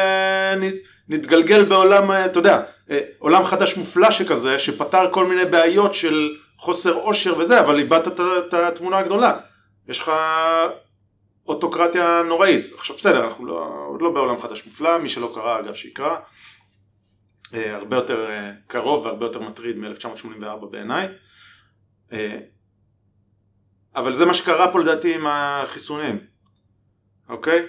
[SPEAKER 1] נתגלגל בעולם, אה, אתה יודע, אה, עולם חדש מופלא שכזה, שפתר כל מיני בעיות של חוסר עושר וזה, אבל איבדת את התמונה הגדולה. יש לך אוטוקרטיה נוראית. עכשיו בסדר, אנחנו לא, עוד לא בעולם חדש מופלא, מי שלא קרא אגב שיקרא. אה, הרבה יותר אה, קרוב והרבה יותר מטריד מ-1984 בעיניי. אה, אבל זה מה שקרה פה לדעתי עם החיסונים, אוקיי?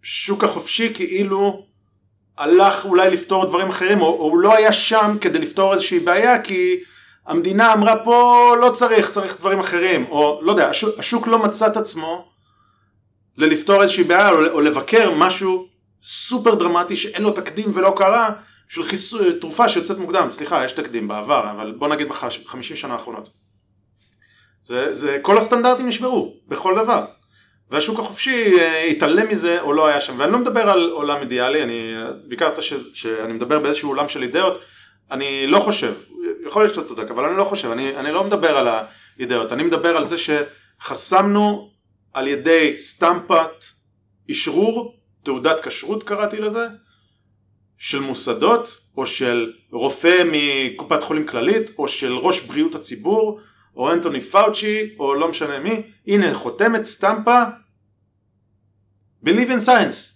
[SPEAKER 1] השוק החופשי כאילו הלך אולי לפתור דברים אחרים, או, או הוא לא היה שם כדי לפתור איזושהי בעיה, כי המדינה אמרה פה לא צריך, צריך דברים אחרים, או לא יודע, השוק, השוק לא מצא את עצמו ללפתור איזושהי בעיה, או, או לבקר משהו סופר דרמטי שאין לו תקדים ולא קרה, של חיס... תרופה שיוצאת מוקדם, סליחה, יש תקדים בעבר, אבל בוא נגיד בחמישים שנה האחרונות. זה, זה, כל הסטנדרטים נשברו, בכל דבר. והשוק החופשי אה, התעלם מזה או לא היה שם. ואני לא מדבר על עולם אידיאלי, אני ביקרת ש, שאני מדבר באיזשהו עולם של אידאות, אני לא חושב, יכול להיות שאתה צודק, אבל אני לא חושב, אני, אני לא מדבר על האידאות, אני מדבר על זה שחסמנו על ידי סטמפת אשרור, תעודת כשרות קראתי לזה, של מוסדות, או של רופא מקופת חולים כללית, או של ראש בריאות הציבור, או אנטוני פאוצ'י, או לא משנה מי, הנה חותמת סטמפה, Believe in science.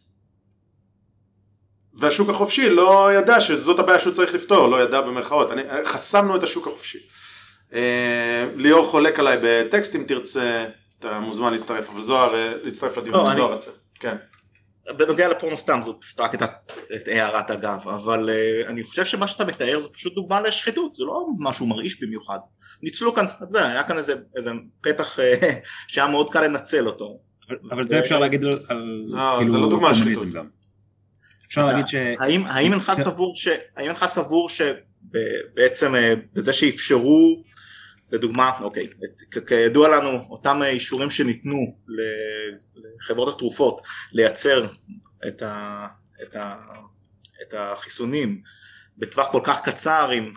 [SPEAKER 1] והשוק החופשי לא ידע שזאת הבעיה שהוא צריך לפתור, לא ידע במרכאות, אני, חסמנו את השוק החופשי. אה, ליאור חולק עליי בטקסט אם תרצה, אתה מוזמן להצטרף, אבל זוהר, אה, להצטרף לדיון, לא, זוהר רוצה, כן.
[SPEAKER 7] בנוגע לפורנו סתם זאת פשוט רק את, הערת אגב אבל uh, אני חושב שמה שאתה מתאר זה פשוט דוגמה לשחיתות זה לא משהו מרעיש במיוחד ניצלו כאן, אתה יודע, היה כאן איזה, איזה פתח uh, שהיה מאוד קל לנצל אותו
[SPEAKER 2] אבל זה אפשר להגיד על
[SPEAKER 1] לא, כאילו, זה לא דוגמה לשחיתות גם.
[SPEAKER 2] אפשר להגיד ש...
[SPEAKER 7] האם, אינך סבור ש... האם אינך סבור שבעצם אה, בזה שאפשרו לדוגמה, אוקיי, כידוע לנו אותם אישורים שניתנו לחברות התרופות לייצר את, ה, את, ה, את החיסונים בטווח כל כך קצר עם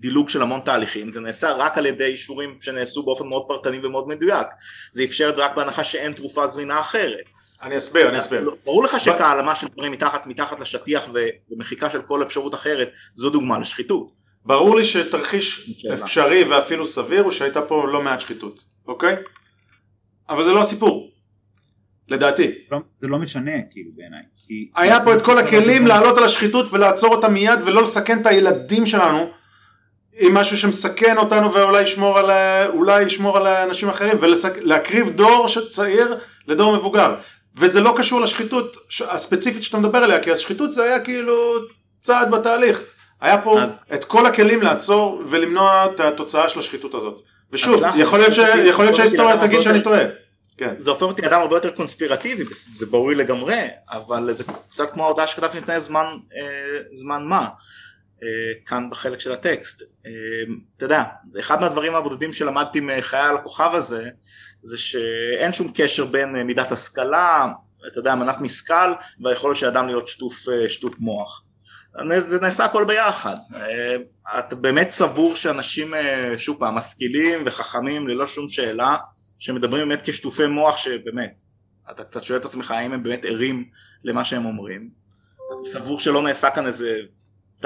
[SPEAKER 7] דילוג של המון תהליכים, זה נעשה רק על ידי אישורים שנעשו באופן מאוד פרטני ומאוד מדויק, זה אפשר את זה רק בהנחה שאין תרופה זמינה אחרת.
[SPEAKER 1] אני אסביר, אני אסביר.
[SPEAKER 7] ברור לך שכהעלמה של דברים מתחת, מתחת לשטיח ומחיקה של כל אפשרות אחרת זו דוגמה לשחיתות.
[SPEAKER 1] ברור לי שתרחיש אפשרי ואפילו סביר הוא שהייתה פה לא מעט שחיתות, אוקיי? אבל זה לא הסיפור, לדעתי.
[SPEAKER 2] לא, זה לא משנה כאילו בעיניי.
[SPEAKER 1] היה פה את כל הכלים לעלות על השחיתות ולעצור אותה מיד ולא לסכן את הילדים שלנו עם משהו שמסכן אותנו ואולי ישמור על, אולי ישמור על אנשים אחרים ולהקריב דור צעיר לדור מבוגר. וזה לא קשור לשחיתות הספציפית שאתה מדבר עליה, כי השחיתות זה היה כאילו צעד בתהליך. היה פה אז... את כל הכלים לעצור ולמנוע את התוצאה של השחיתות הזאת. ושוב, יכול להיות, ש... יכול להיות שההיסטוריה תגיד שאני טועה.
[SPEAKER 7] כן. זה הופך אותי אדם הרבה יותר קונספירטיבי, זה ברור לגמרי, אבל זה קצת כמו ההודעה שכתבתי לפני זמן, אה, זמן מה, כאן בחלק של הטקסט. אה, אתה יודע, אחד מהדברים הבודדים שלמדתי מחיי על הכוכב הזה, זה שאין שום קשר בין מידת השכלה, אתה יודע, מנת משכל, והיכולת של אדם להיות שטוף, שטוף מוח. זה נעשה הכל ביחד. אה, אתה באמת סבור שאנשים, אה, שוב פעם, משכילים וחכמים ללא שום שאלה, שמדברים באמת כשטופי מוח שבאמת, אתה קצת שואל את עצמך האם הם באמת ערים למה שהם אומרים. אתה סבור שלא נעשה כאן איזה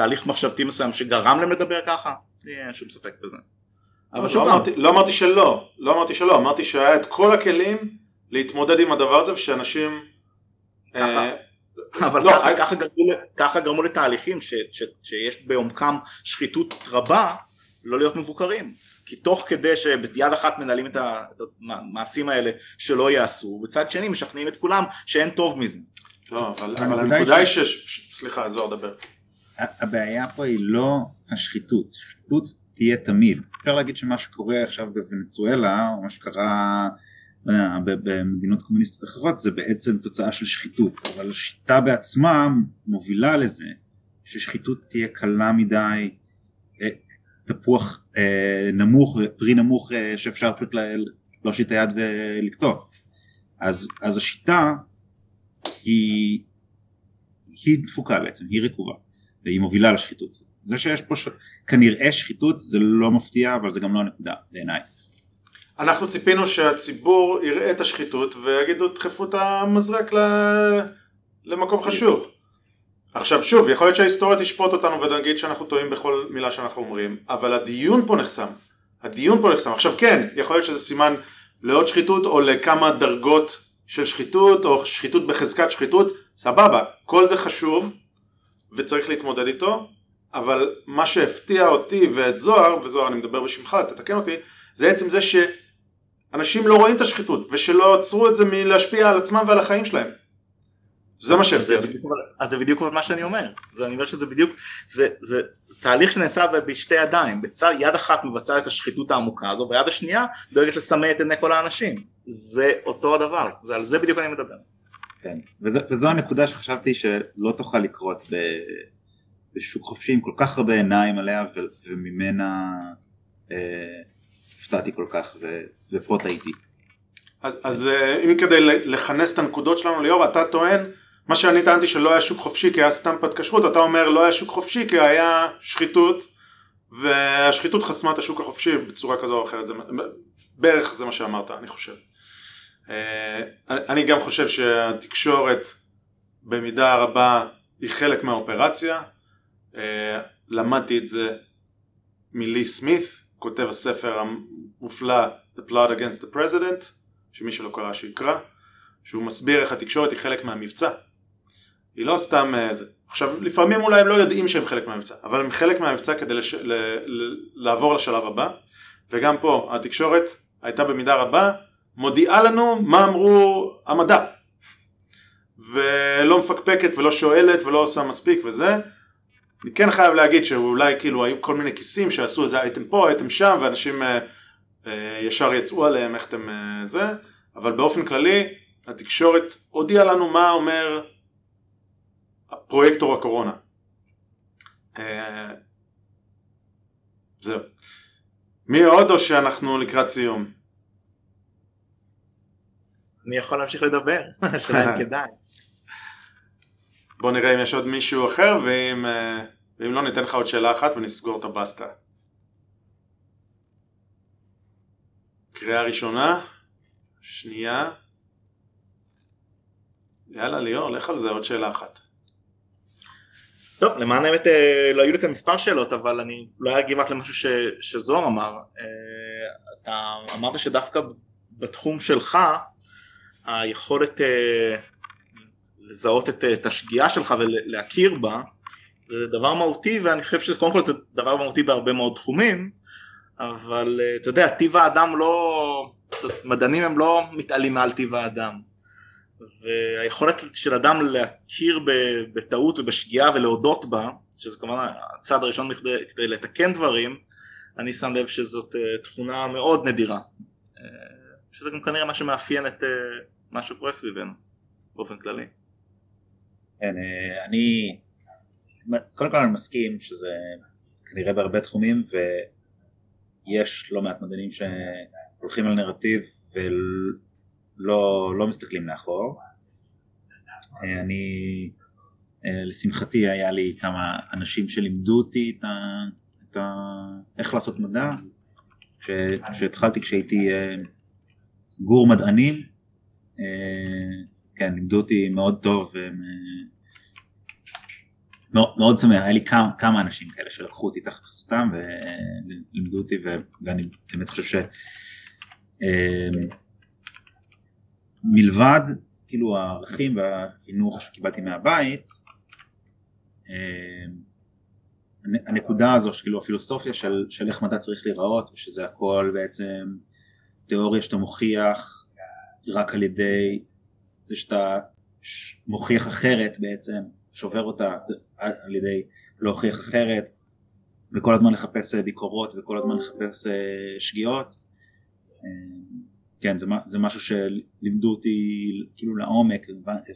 [SPEAKER 7] תהליך מחשבתי מסוים שגרם להם לדבר ככה? לי אין שום ספק בזה.
[SPEAKER 1] אבל שוב לא אמרתי, לא אמרתי שלא, לא אמרתי שלא, אמרתי שהיה את כל הכלים להתמודד עם הדבר הזה ושאנשים...
[SPEAKER 7] ככה. אה, אבל לא, ככה, I... ככה, גרמו, ככה גרמו לתהליכים ש, ש, שיש בעומקם שחיתות רבה לא להיות מבוקרים כי תוך כדי שביד אחת מנהלים את המעשים האלה שלא יעשו בצד שני משכנעים את כולם שאין טוב מזה
[SPEAKER 1] לא אבל, אבל הנקודה היא ש... סליחה זוהר דבר
[SPEAKER 2] הבעיה פה היא לא השחיתות שחיתות תהיה תמיד. אפשר להגיד שמה שקורה עכשיו בוונצואלה או מה שקרה במדינות קומוניסטיות אחרות זה בעצם תוצאה של שחיתות. אבל השיטה בעצמה מובילה לזה ששחיתות תהיה קלה מדי אה, תפוח אה, נמוך פרי נמוך אה, שאפשר פשוט להושיט את היד ולקטוף. אז, אז השיטה היא, היא דפוקה בעצם היא רקובה והיא מובילה לשחיתות זה שיש פה ש... כנראה שחיתות זה לא מפתיע אבל זה גם לא הנקודה בעיניי
[SPEAKER 1] אנחנו ציפינו שהציבור יראה את השחיתות ויגידו דחפו את המזרק למקום חשוב. עכשיו שוב, יכול להיות שההיסטוריה תשפוט אותנו ונגיד שאנחנו טועים בכל מילה שאנחנו אומרים, אבל הדיון פה נחסם. הדיון פה נחסם. עכשיו כן, יכול להיות שזה סימן לעוד שחיתות או לכמה דרגות של שחיתות או שחיתות בחזקת שחיתות, סבבה, כל זה חשוב וצריך להתמודד איתו, אבל מה שהפתיע אותי ואת זוהר, וזוהר אני מדבר בשמך, תתקן אותי, זה עצם זה שאנשים לא רואים את השחיתות ושלא עצרו את זה מלהשפיע על עצמם ועל החיים שלהם. זה מה שהפתיע אותי.
[SPEAKER 7] אז זה בדיוק מה שאני אומר, זה, אני אומר שזה בדיוק, זה, זה תהליך שנעשה בשתי ידיים, בצד יד אחת מבצעת את השחיתות העמוקה הזו ויד השנייה דואגת לסמא את עיני כל האנשים, זה אותו הדבר, זה על זה בדיוק אני מדבר.
[SPEAKER 2] כן, וזו, וזו הנקודה שחשבתי שלא תוכל לקרות ב, בשוק חופשי עם כל כך הרבה עיניים עליה ו, וממנה אה, הופתעתי כל כך ו, ופה טעיתי.
[SPEAKER 1] אז, אז אה, אם כדי לכנס את הנקודות שלנו ליאור, אתה טוען מה שאני טענתי שלא היה שוק חופשי כי היה סטמפת כשרות, אתה אומר לא היה שוק חופשי כי היה שחיתות והשחיתות חסמה את השוק החופשי בצורה כזו או אחרת, זה, בערך זה מה שאמרת אני חושב. אה, אני גם חושב שהתקשורת במידה רבה היא חלק מהאופרציה, אה, למדתי את זה מלי סמית, כותב הספר המופלא The Plot Against the President, שמי שלא קרא שיקרא, שהוא מסביר איך התקשורת היא חלק מהמבצע. היא לא סתם. אה, עכשיו לפעמים אולי הם לא יודעים שהם חלק מהמבצע, אבל הם חלק מהמבצע כדי לש... ל... ל... לעבור לשלב הבא, וגם פה התקשורת הייתה במידה רבה מודיעה לנו מה אמרו המדע, ולא מפקפקת ולא שואלת ולא עושה מספיק וזה. אני כן חייב להגיד שאולי כאילו היו כל מיני כיסים שעשו איזה אייטם פה, אייטם שם, ואנשים אה, אה, ישר יצאו עליהם איך אתם אה, זה, אבל באופן כללי התקשורת הודיעה לנו מה אומר פרויקטור הקורונה. אה, זהו. מי עוד או שאנחנו לקראת סיום?
[SPEAKER 7] אני יכול להמשיך לדבר, השאלה אם כדאי.
[SPEAKER 1] בוא נראה אם יש עוד מישהו אחר ואם, אה, ואם לא ניתן לך עוד שאלה אחת ונסגור את הבסטה. קריאה ראשונה, שנייה. יאללה ליאור, לך על זה עוד שאלה אחת.
[SPEAKER 7] טוב, למען האמת אה, לא היו לי כאן מספר שאלות, אבל אני לא אגיב רק למשהו ש, שזוהר אמר. אה, אתה אמרת שדווקא בתחום שלך, היכולת אה, לזהות את, את השגיאה שלך ולהכיר בה, זה דבר מהותי, ואני חושב שקודם כל זה דבר מהותי בהרבה מאוד תחומים, אבל אתה יודע, טיב האדם לא... מדענים הם לא מתעלים מעל טיב האדם. והיכולת של אדם להכיר בטעות ובשגיאה ולהודות בה, שזה כמובן הצעד הראשון כדי, כדי לתקן דברים, אני שם לב שזאת אה, תכונה מאוד נדירה. אה, שזה גם כנראה מה שמאפיין את אה, מה שקורה סביבנו באופן כללי.
[SPEAKER 2] כן, אני קודם כל אני מסכים שזה כנראה בהרבה תחומים ויש לא מעט מדענים שהולכים על נרטיב לא, לא מסתכלים לאחור. אה, אני, אה, לשמחתי היה לי כמה אנשים שלימדו אותי את ה, את ה, איך לעשות מדע. כשהתחלתי כשהייתי אה, גור מדענים, אז כן, לימדו אותי מאוד טוב, מאוד, מאוד שמח, היה לי כמה, כמה אנשים כאלה שלקחו אותי תחת חסותם ולימדו אותי ואני באמת חושב ש... מלבד כאילו הערכים והחינוך שקיבלתי מהבית אה, הנקודה הזו שכאילו הפילוסופיה של, של איך מדע צריך להיראות ושזה הכל בעצם תיאוריה שאתה מוכיח רק על ידי זה שאתה מוכיח אחרת בעצם שובר אותה על ידי להוכיח אחרת וכל הזמן לחפש ביקורות וכל הזמן לחפש אה, שגיאות אה, כן, זה, זה משהו שלימדו אותי כאילו לעומק,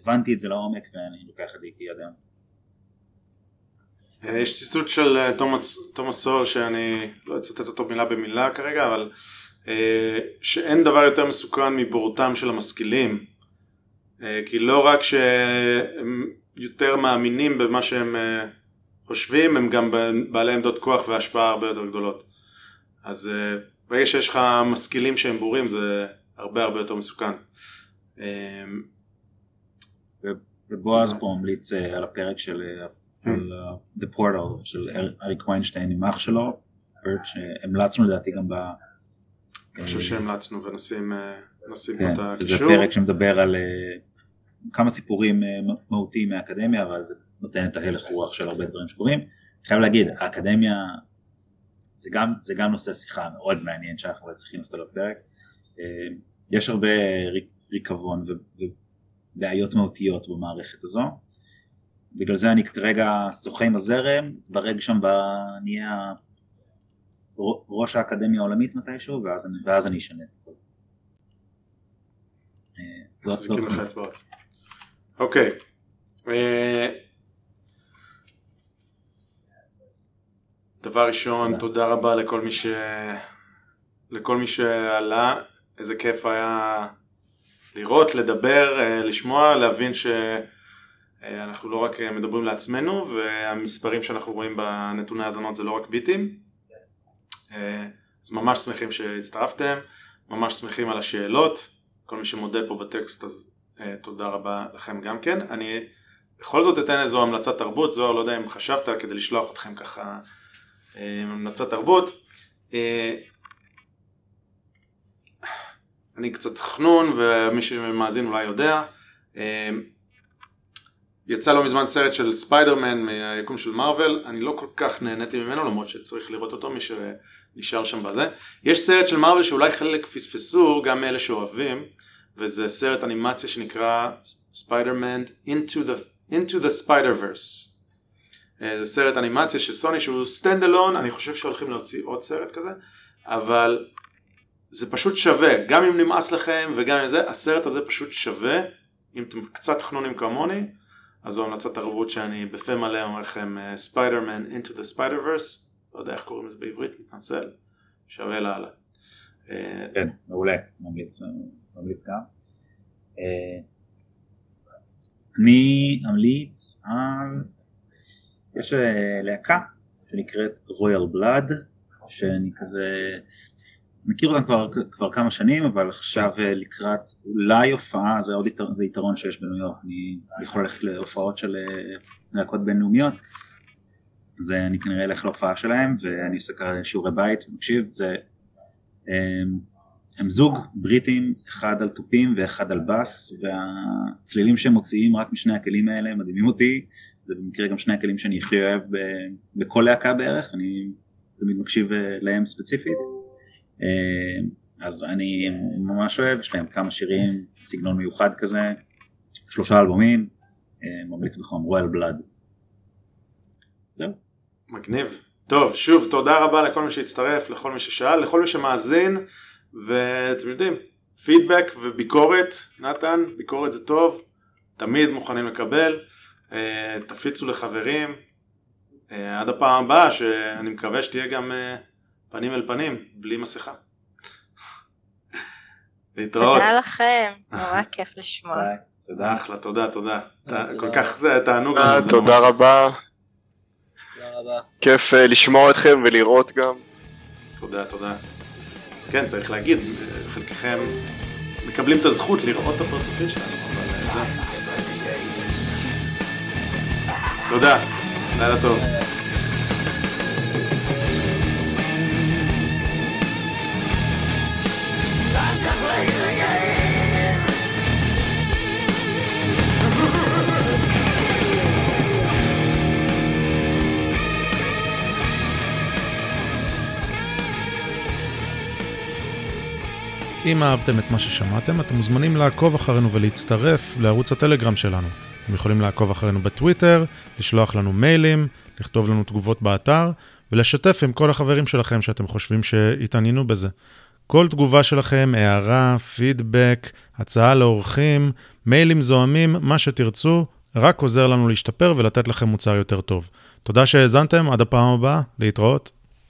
[SPEAKER 2] הבנתי את זה לעומק ואני לוקח את זה איתי עד היום.
[SPEAKER 1] אה, יש ציטוט של אה, תומאס סול שאני לא אצטט אותו מילה במילה כרגע, אבל אה, שאין דבר יותר מסוכן מבורותם של המשכילים. כי לא רק שהם יותר מאמינים במה שהם חושבים, הם גם בעלי עמדות כוח והשפעה הרבה יותר גדולות. אז ברגע שיש לך משכילים שהם בורים זה הרבה הרבה יותר מסוכן.
[SPEAKER 2] ובועז פה ממליץ אה, על הפרק של אה, hmm. אה, The Portal של אריק ויינשטיין עם אח שלו, פרק שהמלצנו לדעתי גם ב...
[SPEAKER 1] אני חושב שהמלצנו ונשים... נשים פה את
[SPEAKER 2] זה
[SPEAKER 1] הקישור.
[SPEAKER 2] פרק שמדבר על אה, כמה סיפורים אה, מהותיים מהאקדמיה, אבל זה נותן את ההלך רוח של הרבה דברים שקורים. חייב להגיד, האקדמיה זה גם, זה גם נושא שיחה מאוד מעניין שאנחנו צריכים לעשות עליו פרק. אה, יש הרבה ריקבון ובעיות מהותיות במערכת הזו. בגלל זה אני כרגע שוחה עם הזרם, אתברג שם נהיה ראש האקדמיה העולמית מתישהו, ואז, אני- ואז אני אשנה את הכל. אה,
[SPEAKER 1] אצבעות. אוקיי. אה, דבר ראשון,
[SPEAKER 2] תודה.
[SPEAKER 1] רבה לכל מי ש... לכל מי שעלה, איזה כיף היה לראות, לדבר, אה, לשמוע, להבין שאנחנו לא רק מדברים לעצמנו, והמספרים שאנחנו רואים בנתוני האזנות זה לא רק ביטים. אה, אז ממש שמחים שהצטרפתם, ממש שמחים על השאלות. כל מי שמודה פה בטקסט אז אה, תודה רבה לכם גם כן. אני בכל זאת אתן איזו המלצת תרבות, זוהר לא יודע אם חשבת כדי לשלוח אתכם ככה אה, המלצת תרבות. אני קצת חנון ומי שמאזין אולי יודע. יצא לא מזמן סרט של ספיידרמן מהיקום של מארוול, אני לא כל כך נהניתי ממנו למרות שצריך לראות אותו מי שנשאר שם בזה. יש סרט של מארוול שאולי חלק פספסו גם מאלה שאוהבים וזה סרט אנימציה שנקרא Spider-Man into the, the Spider-Verse. אה, זה סרט אנימציה של סוני שהוא stand alone, אני חושב שהולכים להוציא עוד סרט כזה, אבל זה פשוט שווה, גם אם נמאס לכם וגם אם זה, הסרט הזה פשוט שווה, אם אתם קצת חנונים כמוני, אז זו המלצת תרבות שאני בפה מלא אומר לכם, Spider-Man into the Spider-Verse, לא יודע איך קוראים לזה בעברית, מתנצל, שווה לאללה. אה,
[SPEAKER 2] כן, מעולה, ממליץ, ממליץ גם. אה, אני אמליץ על, יש אה, להקה שנקראת רויאל בלאד, שאני כזה מכיר אותם כבר, כבר כמה שנים, אבל עכשיו אה, לקראת אולי הופעה, זה עוד יתרון, זה יתרון שיש בניו יורק, אני יכול ללכת להופעות של אה, להקות בינלאומיות, ואני כנראה אלך להופעה שלהם, ואני עושה כרגע שיעורי בית, מקשיב, זה הם, הם זוג בריטים, אחד על תופים ואחד על בס, והצלילים שהם מוציאים רק משני הכלים האלה מדהימים אותי, זה במקרה גם שני הכלים שאני הכי אוהב בכל להקה בערך, אני תמיד מקשיב אה, להם ספציפית. אה, אז אני ממש אוהב, יש להם כמה שירים, סגנון מיוחד כזה, שלושה אלבומים, אה, ממליץ בחום, רויאל בלאד. זהו.
[SPEAKER 1] מגניב. טוב, שוב, תודה רבה לכל מי שהצטרף, לכל מי ששאל, לכל מי שמאזין, ואתם יודעים, פידבק וביקורת, נתן, ביקורת זה טוב, תמיד מוכנים לקבל, אה, תפיצו לחברים, עד הפעם הבאה, שאני מקווה שתהיה גם פנים אל פנים, בלי מסכה. להתראות.
[SPEAKER 5] תודה לכם, נורא כיף לשמוע.
[SPEAKER 2] תודה.
[SPEAKER 1] אחלה, תודה, תודה. כל כך תענוג
[SPEAKER 6] אה, תודה רבה,
[SPEAKER 8] תודה רבה.
[SPEAKER 6] כיף אה, לשמוע אתכם ולראות גם.
[SPEAKER 1] תודה, תודה. כן, צריך להגיד, חלקכם מקבלים את הזכות לראות את הפרצופים שלנו, אבל אה. תודה, לילה טוב.
[SPEAKER 9] אם אהבתם את מה ששמעתם, אתם מוזמנים לעקוב אחרינו ולהצטרף לערוץ הטלגרם שלנו. אתם יכולים לעקוב אחרינו בטוויטר, לשלוח לנו מיילים, לכתוב לנו תגובות באתר, ולשתף עם כל החברים שלכם שאתם חושבים שהתעניינו בזה. כל תגובה שלכם, הערה, פידבק, הצעה לאורחים, מיילים זוהמים, מה שתרצו, רק עוזר לנו להשתפר ולתת לכם מוצר יותר טוב. תודה שהאזנתם, עד הפעם הבאה, להתראות.